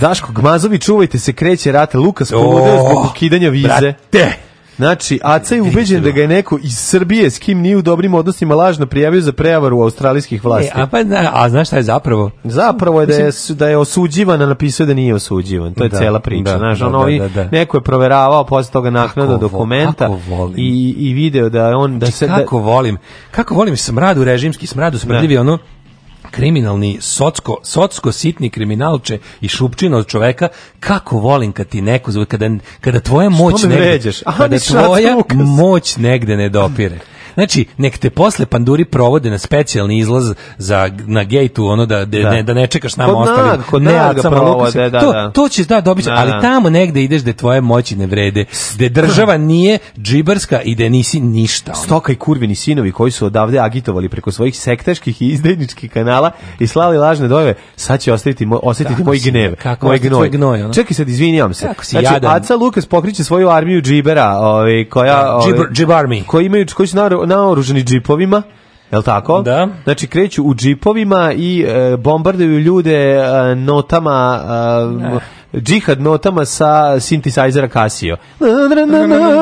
Daško gmazovi čuvajte se, kreće rata. Lukas zbog oh, ukidanja vize. Brate. Znači, Aca je ubeđen da ga je neko iz Srbije s kim nije u dobrim odnosima lažno prijavio za prejavaru australijskih vlasti. E, a, pa, a znaš šta je zapravo? Zapravo je da je, da je osuđivan, a napisao da nije osuđivan. To je da, cela priča. Da, ono neko je proveravao posle toga naknada dokumenta i, i video da je on... Da znači, se, kako volim, kako volim smradu režimski, smradu da. ono, kriminalni socsko socsko sitni kriminalče i šupčina od čoveka, kako volim kad ti neko zove, kada, kada tvoja moć negde, a tvoja moć negde ne dopire. Znači, nek te posle panduri provode na specijalni izlaz za, na gejtu, ono da, da, da. Ne, da ne čekaš nama ostali. ne, naga provode, da, to, to ćeš da dobiti, ali tamo negde ideš da tvoje moći ne vrede, da država nije džibarska i da nisi ništa. Ono. Stoka i kurvini sinovi koji su odavde agitovali preko svojih sektaških i izdajničkih kanala i slali lažne dojave sad će ostaviti, moj, osjetiti moj gnev moj ono? Čekaj sad, izvinjam se. si znači, Aca Lukas pokriće svoju armiju džibera, ovaj, koja... Ovaj, džibar, Koji, imaju, koji su naoruženi džipovima Jel tako? Da. Znači kreću u džipovima i e, bombarduju ljude e, notama e, džihad notama sa sintesajzera Casio.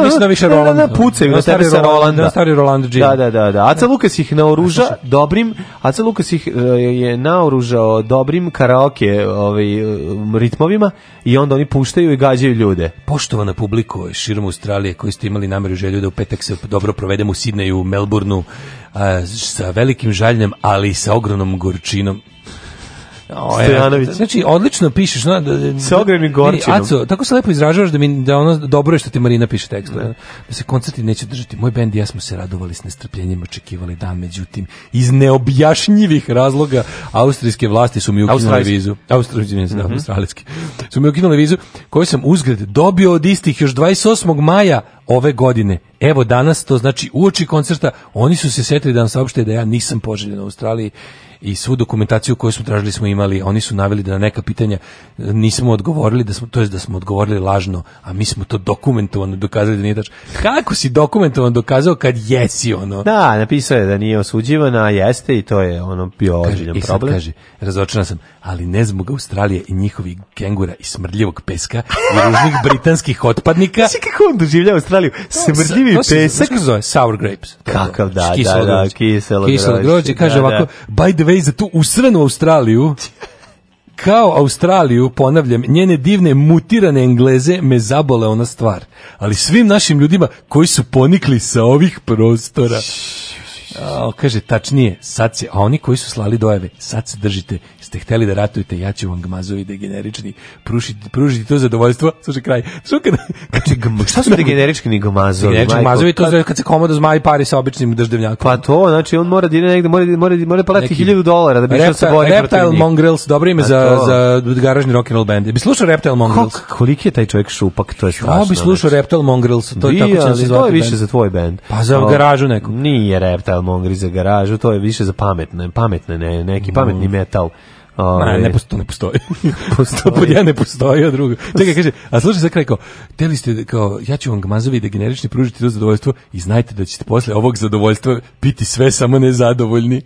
Mislim da više Roland. pucaju na tebe sa Rolanda. stari Roland Da, da, da. Aca Lukas ih naoruža dobrim, Aca Lukas ih e, je naoružao dobrim karaoke ovaj, ritmovima i onda oni puštaju i gađaju ljude. Poštovana publiko širom Australije koji ste imali nameru želju da u petak se dobro provedemo u Sidneju, u Melbourneu, sa velikim žaljenjem, ali i sa ogromnom gorčinom Stojanović. Znači, odlično pišeš. da, se Aco, tako se lepo izražavaš da, mi, da ono, dobro je što ti Marina piše tekst. Da. se koncerti neće držati. Moj bend i ja smo se radovali s nestrpljenjem, očekivali dan, međutim, iz neobjašnjivih razloga austrijske vlasti su mi ukinuli vizu. Austrijski, mhm. mm Su mi ukinuli vizu koju sam uzgled dobio od istih još 28. maja ove godine. Evo danas, to znači uoči koncerta, oni su se setili da nam saopšte da ja nisam poželjen u Australiji i svu dokumentaciju koju smo tražili smo imali, oni su naveli da na neka pitanja e, nismo odgovorili, da smo, to je da smo odgovorili lažno, a mi smo to dokumentovano dokazali da nije tačno. Kako si dokumentovano dokazao kad jesi ono? Da, napisao je da nije osuđivana, a jeste i to je ono bio ozbiljan problem. Kaže, razočaran sam, ali ne zbog Australije i njihovih kengura i smrdljivog peska i ružnih britanskih otpadnika. Svi kako on doživlja Australiju? Smrdljivi pesak? Sour grapes. Kakav da, da, da, kiselo da, kaže ovako, by zato za tu usrenu Australiju kao Australiju, ponavljam, njene divne mutirane Engleze me zabole ona stvar. Ali svim našim ljudima koji su ponikli sa ovih prostora o, kaže, tačnije, sad se, a oni koji su slali dojeve sad se držite, ste hteli da ratujete, ja ću vam gmazovi degenerični pružiti, pružiti to zadovoljstvo. Slušaj, kraj. Slušaj, kaže, šta su degenerični gmazovi? Degenerični gmazovi, to zove kad se komodo zmaji pari sa običnim drždevnjakom Pa to, znači, on mora da ide negde, mora, mora, mora palati hiljadu dolara da bi što se bori Reptile Mongrels, dobro ime za, za garažni rock'n'roll band. Bi slušao Reptile Mongrels? koliki je taj čovjek šupak, to je strašno. Ja bi slušao znači. Reptile Mongrels, to je tako će se zvati. To je više za tvoj band. Pa za garažu neku. Nije Reptile Mongri za garažu, to je više za pametne, pametne ne, neki pametni mm. metal. Ove, Ma, ovaj. ne, ne postoji. postoji. Pod ne postoji, a drugo. Čekaj, kaže, a slušaj za kraj, kao, teli ste, kao, ja ću vam gmazovi da generični pružiti to zadovoljstvo i znajte da ćete posle ovog zadovoljstva biti sve samo nezadovoljni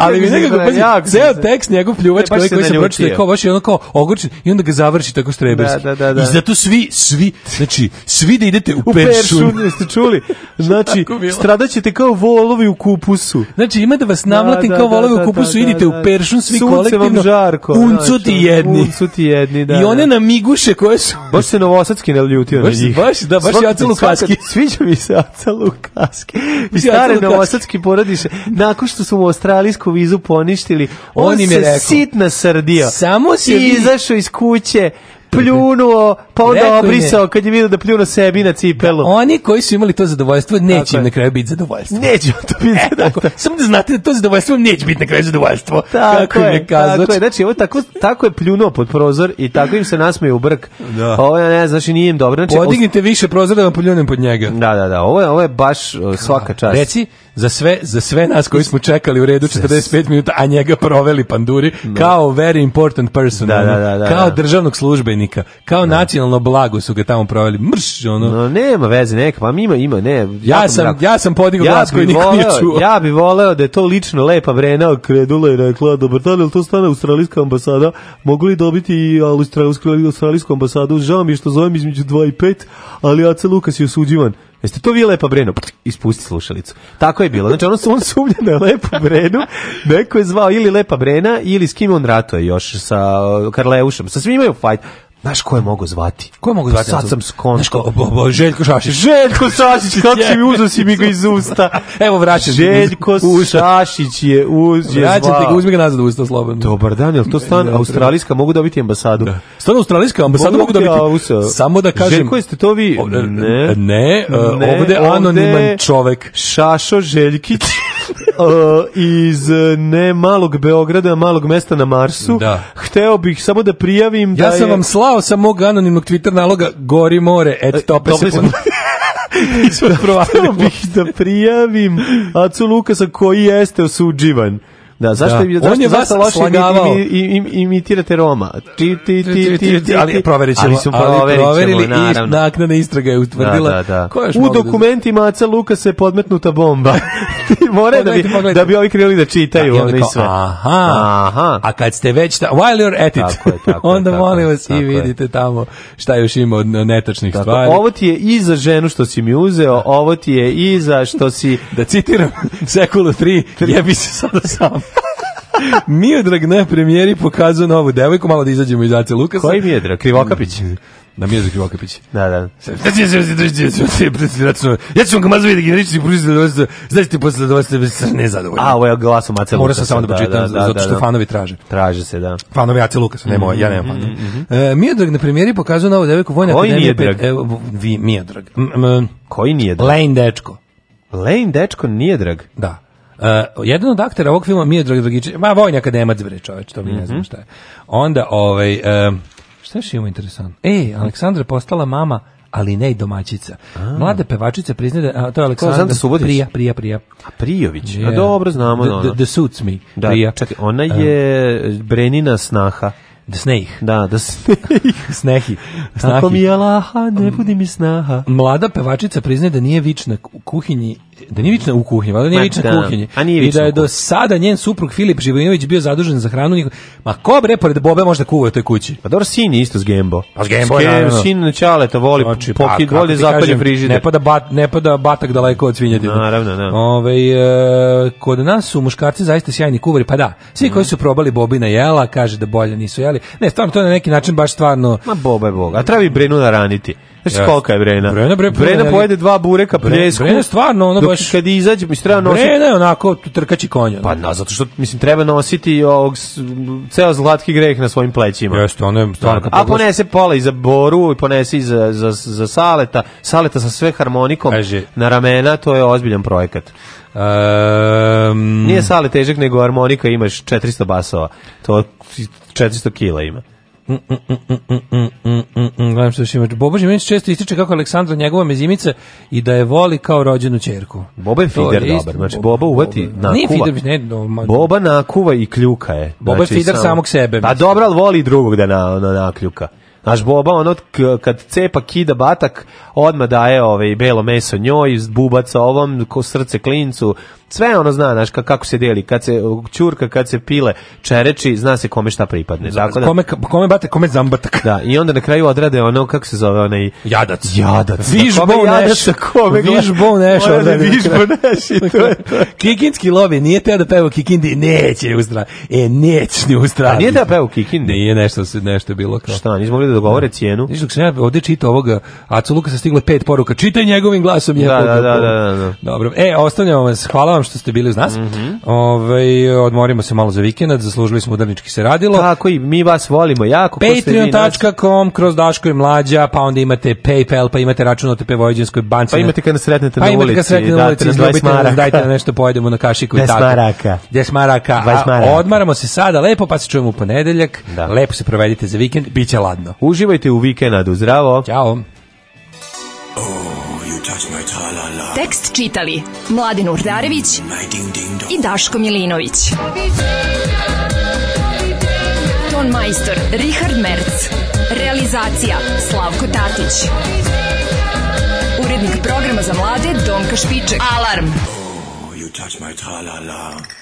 ali mi nekako, pazi, ceo tekst njegov pljuvač koji, koji se pročito kao baš ono kao ogorčen i onda ga završi tako streberski. Da, da, da, da. I zato svi, svi, znači, svi da idete u, u peršun. jeste čuli? Znači, stradaćete kao volovi u kupusu. Znači, ima da vas namlatim kao volovi u kupusu, idite u peršun, svi Sunce žarko, uncu ti znači, jedni. Uncu ti jedni, da. I one na miguše koje su... Baš se Novosadski ne ljutio na njih. Baš, da, baš Jaca Lukaski. Sviđa mi se Jaca Lukaski. I stare Novosadski porodiše, nakon što su u australijsku vizu poništili, on, on im je rekao. sitna srdio Samo si I izašao iz kuće, pljunuo, pa onda obrisao kad je vidio da pljuno sebi na cipelu. Da, oni koji su imali to zadovoljstvo, neće im na kraju biti zadovoljstvo. Neće to biti e, zadovoljstvo. Samo da znate da to zadovoljstvo neće biti na kraju zadovoljstvo. Tako, je, tako je. Znači, ovo tako, tako je pljunuo pod prozor i tako im se nasmeju u brk. Da. Ovo je, ne, znači, nije im dobro. Znači, Podignite više prozora da vam pljunem pod njega. Da, da, da. Ovo je, ovo je baš svaka čast. Reci, za sve, za sve nas koji smo čekali u redu 45 minuta, a njega proveli panduri, kao very important person, ono, kao državnog službenika, kao nacionalno blago su ga tamo proveli, mrš, ono. No, nema veze, neka, pa ima, ima, ne. Ja sam, ja sam podigao ja glas koji nije čuo. Ja bi voleo da je to lično lepa vrena kredula i rekla, dobar dobro jel to stane australijska ambasada, mogu li dobiti i australijsku ambasadu, žao mi što zovem između 2 i 5, ali Aca Lukas si osuđivan. Jeste to vi lepa Breno? Ispusti slušalicu. Tako je bilo. Znači, ono, on sumlja da je Brenu. Neko je zvao ili lepa Brena, ili s kim on ratuje još, sa uh, Karleušom. Sa svima imaju fajt. Znaš ko je mogu zvati? Ko je mogu pa zvati? Sad sam skončio. Željko Šašić. Željko Šašić, kako si mi uzao si mi ga iz usta. Evo vraćaš. Željko Šašić je uz je Vraćate ga, uzmi ga nazad u usta slobodno. Dobar dan, je to stan australijska, mogu dobiti ambasadu? Stan australijska, ambasadu mogu, dobiti. Samo da kažem. Željko, jeste to vi? Ne. Ne, ne, e, anoniman čovek. Šašo Željkić. E, iz e, ne malog Beograda, malog mesta na Marsu. Da. Hteo bih samo da prijavim ja da Ja sam vam slao sa mog anonimnog Twitter naloga Gori more, et tope, tope se... Hteo bih da prijavim Acu Lukasa koji jeste osuđivan. Da, zašto da. je zašto, je loše imitirate Roma? Ti ti ti ali proverićemo, ali su proverili i ne istraga je utvrdila. Da, da, U dokumentima Aca luka se podmetnuta bomba. Mora da bi da bi ovi krili da čitaju da, oni sve. Aha. Aha. A kad ste već ta, while you're at it. Tako onda molim vas i vidite tamo šta još ima od netačnih stvari. Ovo ti je i za ženu što si mi uzeo, ovo ti je i za što si da citiram Sekulu 3, jebi se sada sam. Miodrag na premijeri pokazao novu devojku, malo da izađemo iz Ace Lukasa. Koji Miodrag? Krivokapić? Mm. Na Miodrag Krivokapić. Da, da. Ja ću vam ga mazvijeti generični pružiti zadovoljstvo. Znači ti posle da vas ne zadovoljstvo. A, ovo je glasom Ace Lukasa. Moram sam samo da počitam, zato što fanovi traže. Traže se, da. Fanovi Ace Lukasa, ne mhm, moj, ja nemam mhm, fanova. Mhm. E, Miodrag na premijeri pokazao novu devojku Vojna Akademija. Koji Miodrag? Koji Miodrag? Lane dečko. Lane dečko nije drag? Da. Uh, jedan od aktera ovog filma Mija Dragičić, ma vojni akademac bre čoveč, to mi ne znam mhm. šta je. Onda ovaj uh, šta e, je što interesantno? Ej, Aleksandra postala mama ali ne i domaćica. A. Mlada pevačica priznaje da to je Aleksandra Prija, Prija, Prija. A Prijović. Yeah. A dobro znamo the, the, ono. the suits me. Da, Prija. Čekaj, ona je uh. Brenina snaha. Da sneh. Da, The Snehi. Tako mi je laha, ne budi mi snaha. Mlada pevačica priznaje da nije vična u kuhinji da nije vična u kuhinji, valjda nije vična da, kuhinji. A I da je do sada njen suprug Filip Živojinović bio zadužen za hranu. Ma ko bre pored Bobe možda kuva u toj kući? Pa dobro sin je isto s Gembo. Pa s Gembo je sin čale to voli znači, pokid pa, voli zapalje frižider. Ne pada bat, ne pada batak daleko od svinjetine. Naravno, da. Ove, e, kod nas su muškarci zaista sjajni kuvari, pa da. Svi koji su probali Bobina jela, kaže da bolje nisu jeli. Ne, stvarno to je na neki način baš stvarno. Ma Boba je boga A treba i brinu raniti Znaš kolika je Brena? Brena, Brena pojede dva bureka pljesku. Brena stvarno, ono baš... Kad izađe, treba nositi... Brena onako trkači konja. Ono. Pa na, zato što, mislim, treba nositi ovog, ceo zlatki greh na svojim plećima. Jeste, ono je stvarno... a ponese pola i za boru, i ponese i za, za, saleta, saleta sa sve harmonikom na ramena, to je ozbiljan projekat. Nije sale težak, nego harmonika imaš 400 basova. To 400 kila ima. Gledam što još Boboži meni se često ističe kako Aleksandra njegova mezimica i da je voli kao rođenu čerku. Boba je fider je dobar. Znači, Boba uvati nakuva. Nije fider, ne, no, ma... Boba nakuva i kljuka je. Boba je znači, fider samog sebe. Pa dobro, ali voli drugog da na, na, nakljuka. Naš boba, ono, kad cepa kida batak, odma daje ovaj, belo meso njoj, bubaca ovom, ko srce klincu, sve ono zna, znaš, kako se deli, kad se čurka, kad se pile, čereči, zna se kome šta pripadne. Dakle, kome, kome bate, kome zambatak. Da, i onda na kraju odrade ono, kako se zove, onaj... Jadac. Jadac. Vižbo bo neš. Vižbo neš. vižbo neš Kikinski lobi, nije te da pevo Kikindi, neće u E, neće ni u A pa nije teo pevo Kikindi? Nije nešto, nešto bilo kao... Šta, da dogovore cijenu. Ništa, dok sam ja ovdje čitao ovoga, a Luka se stigle pet poruka, čitaj njegovim glasom. Da, da, da, da, da. Dobro, e, ostavljamo vas, hvala vam što ste bili uz nas. Mm odmorimo se malo za vikend, zaslužili smo udarnički se radilo. Tako i mi vas volimo jako. Patreon.com, kroz Daško i Mlađa, pa onda imate Paypal, pa imate račun OTP banci. Pa imate kad nas sretnete pa na ulici. Pa imate kad nas sretnete na dajte nam nešto, pojedemo na kašiku i tako. Desmaraka. odmaramo se sada lepo, pa se čujemo u ponedeljak. Da. Lepo se provedite za vikend, bit ladno. Uživajte u vikendu. Zdravo. Ćao. Tekst čitali Mladin Urdarević i Daško Milinović. Ton majstor Richard Merc. Realizacija Slavko Tatić. Urednik programa za mlade Donka Špiček. Alarm! Oh,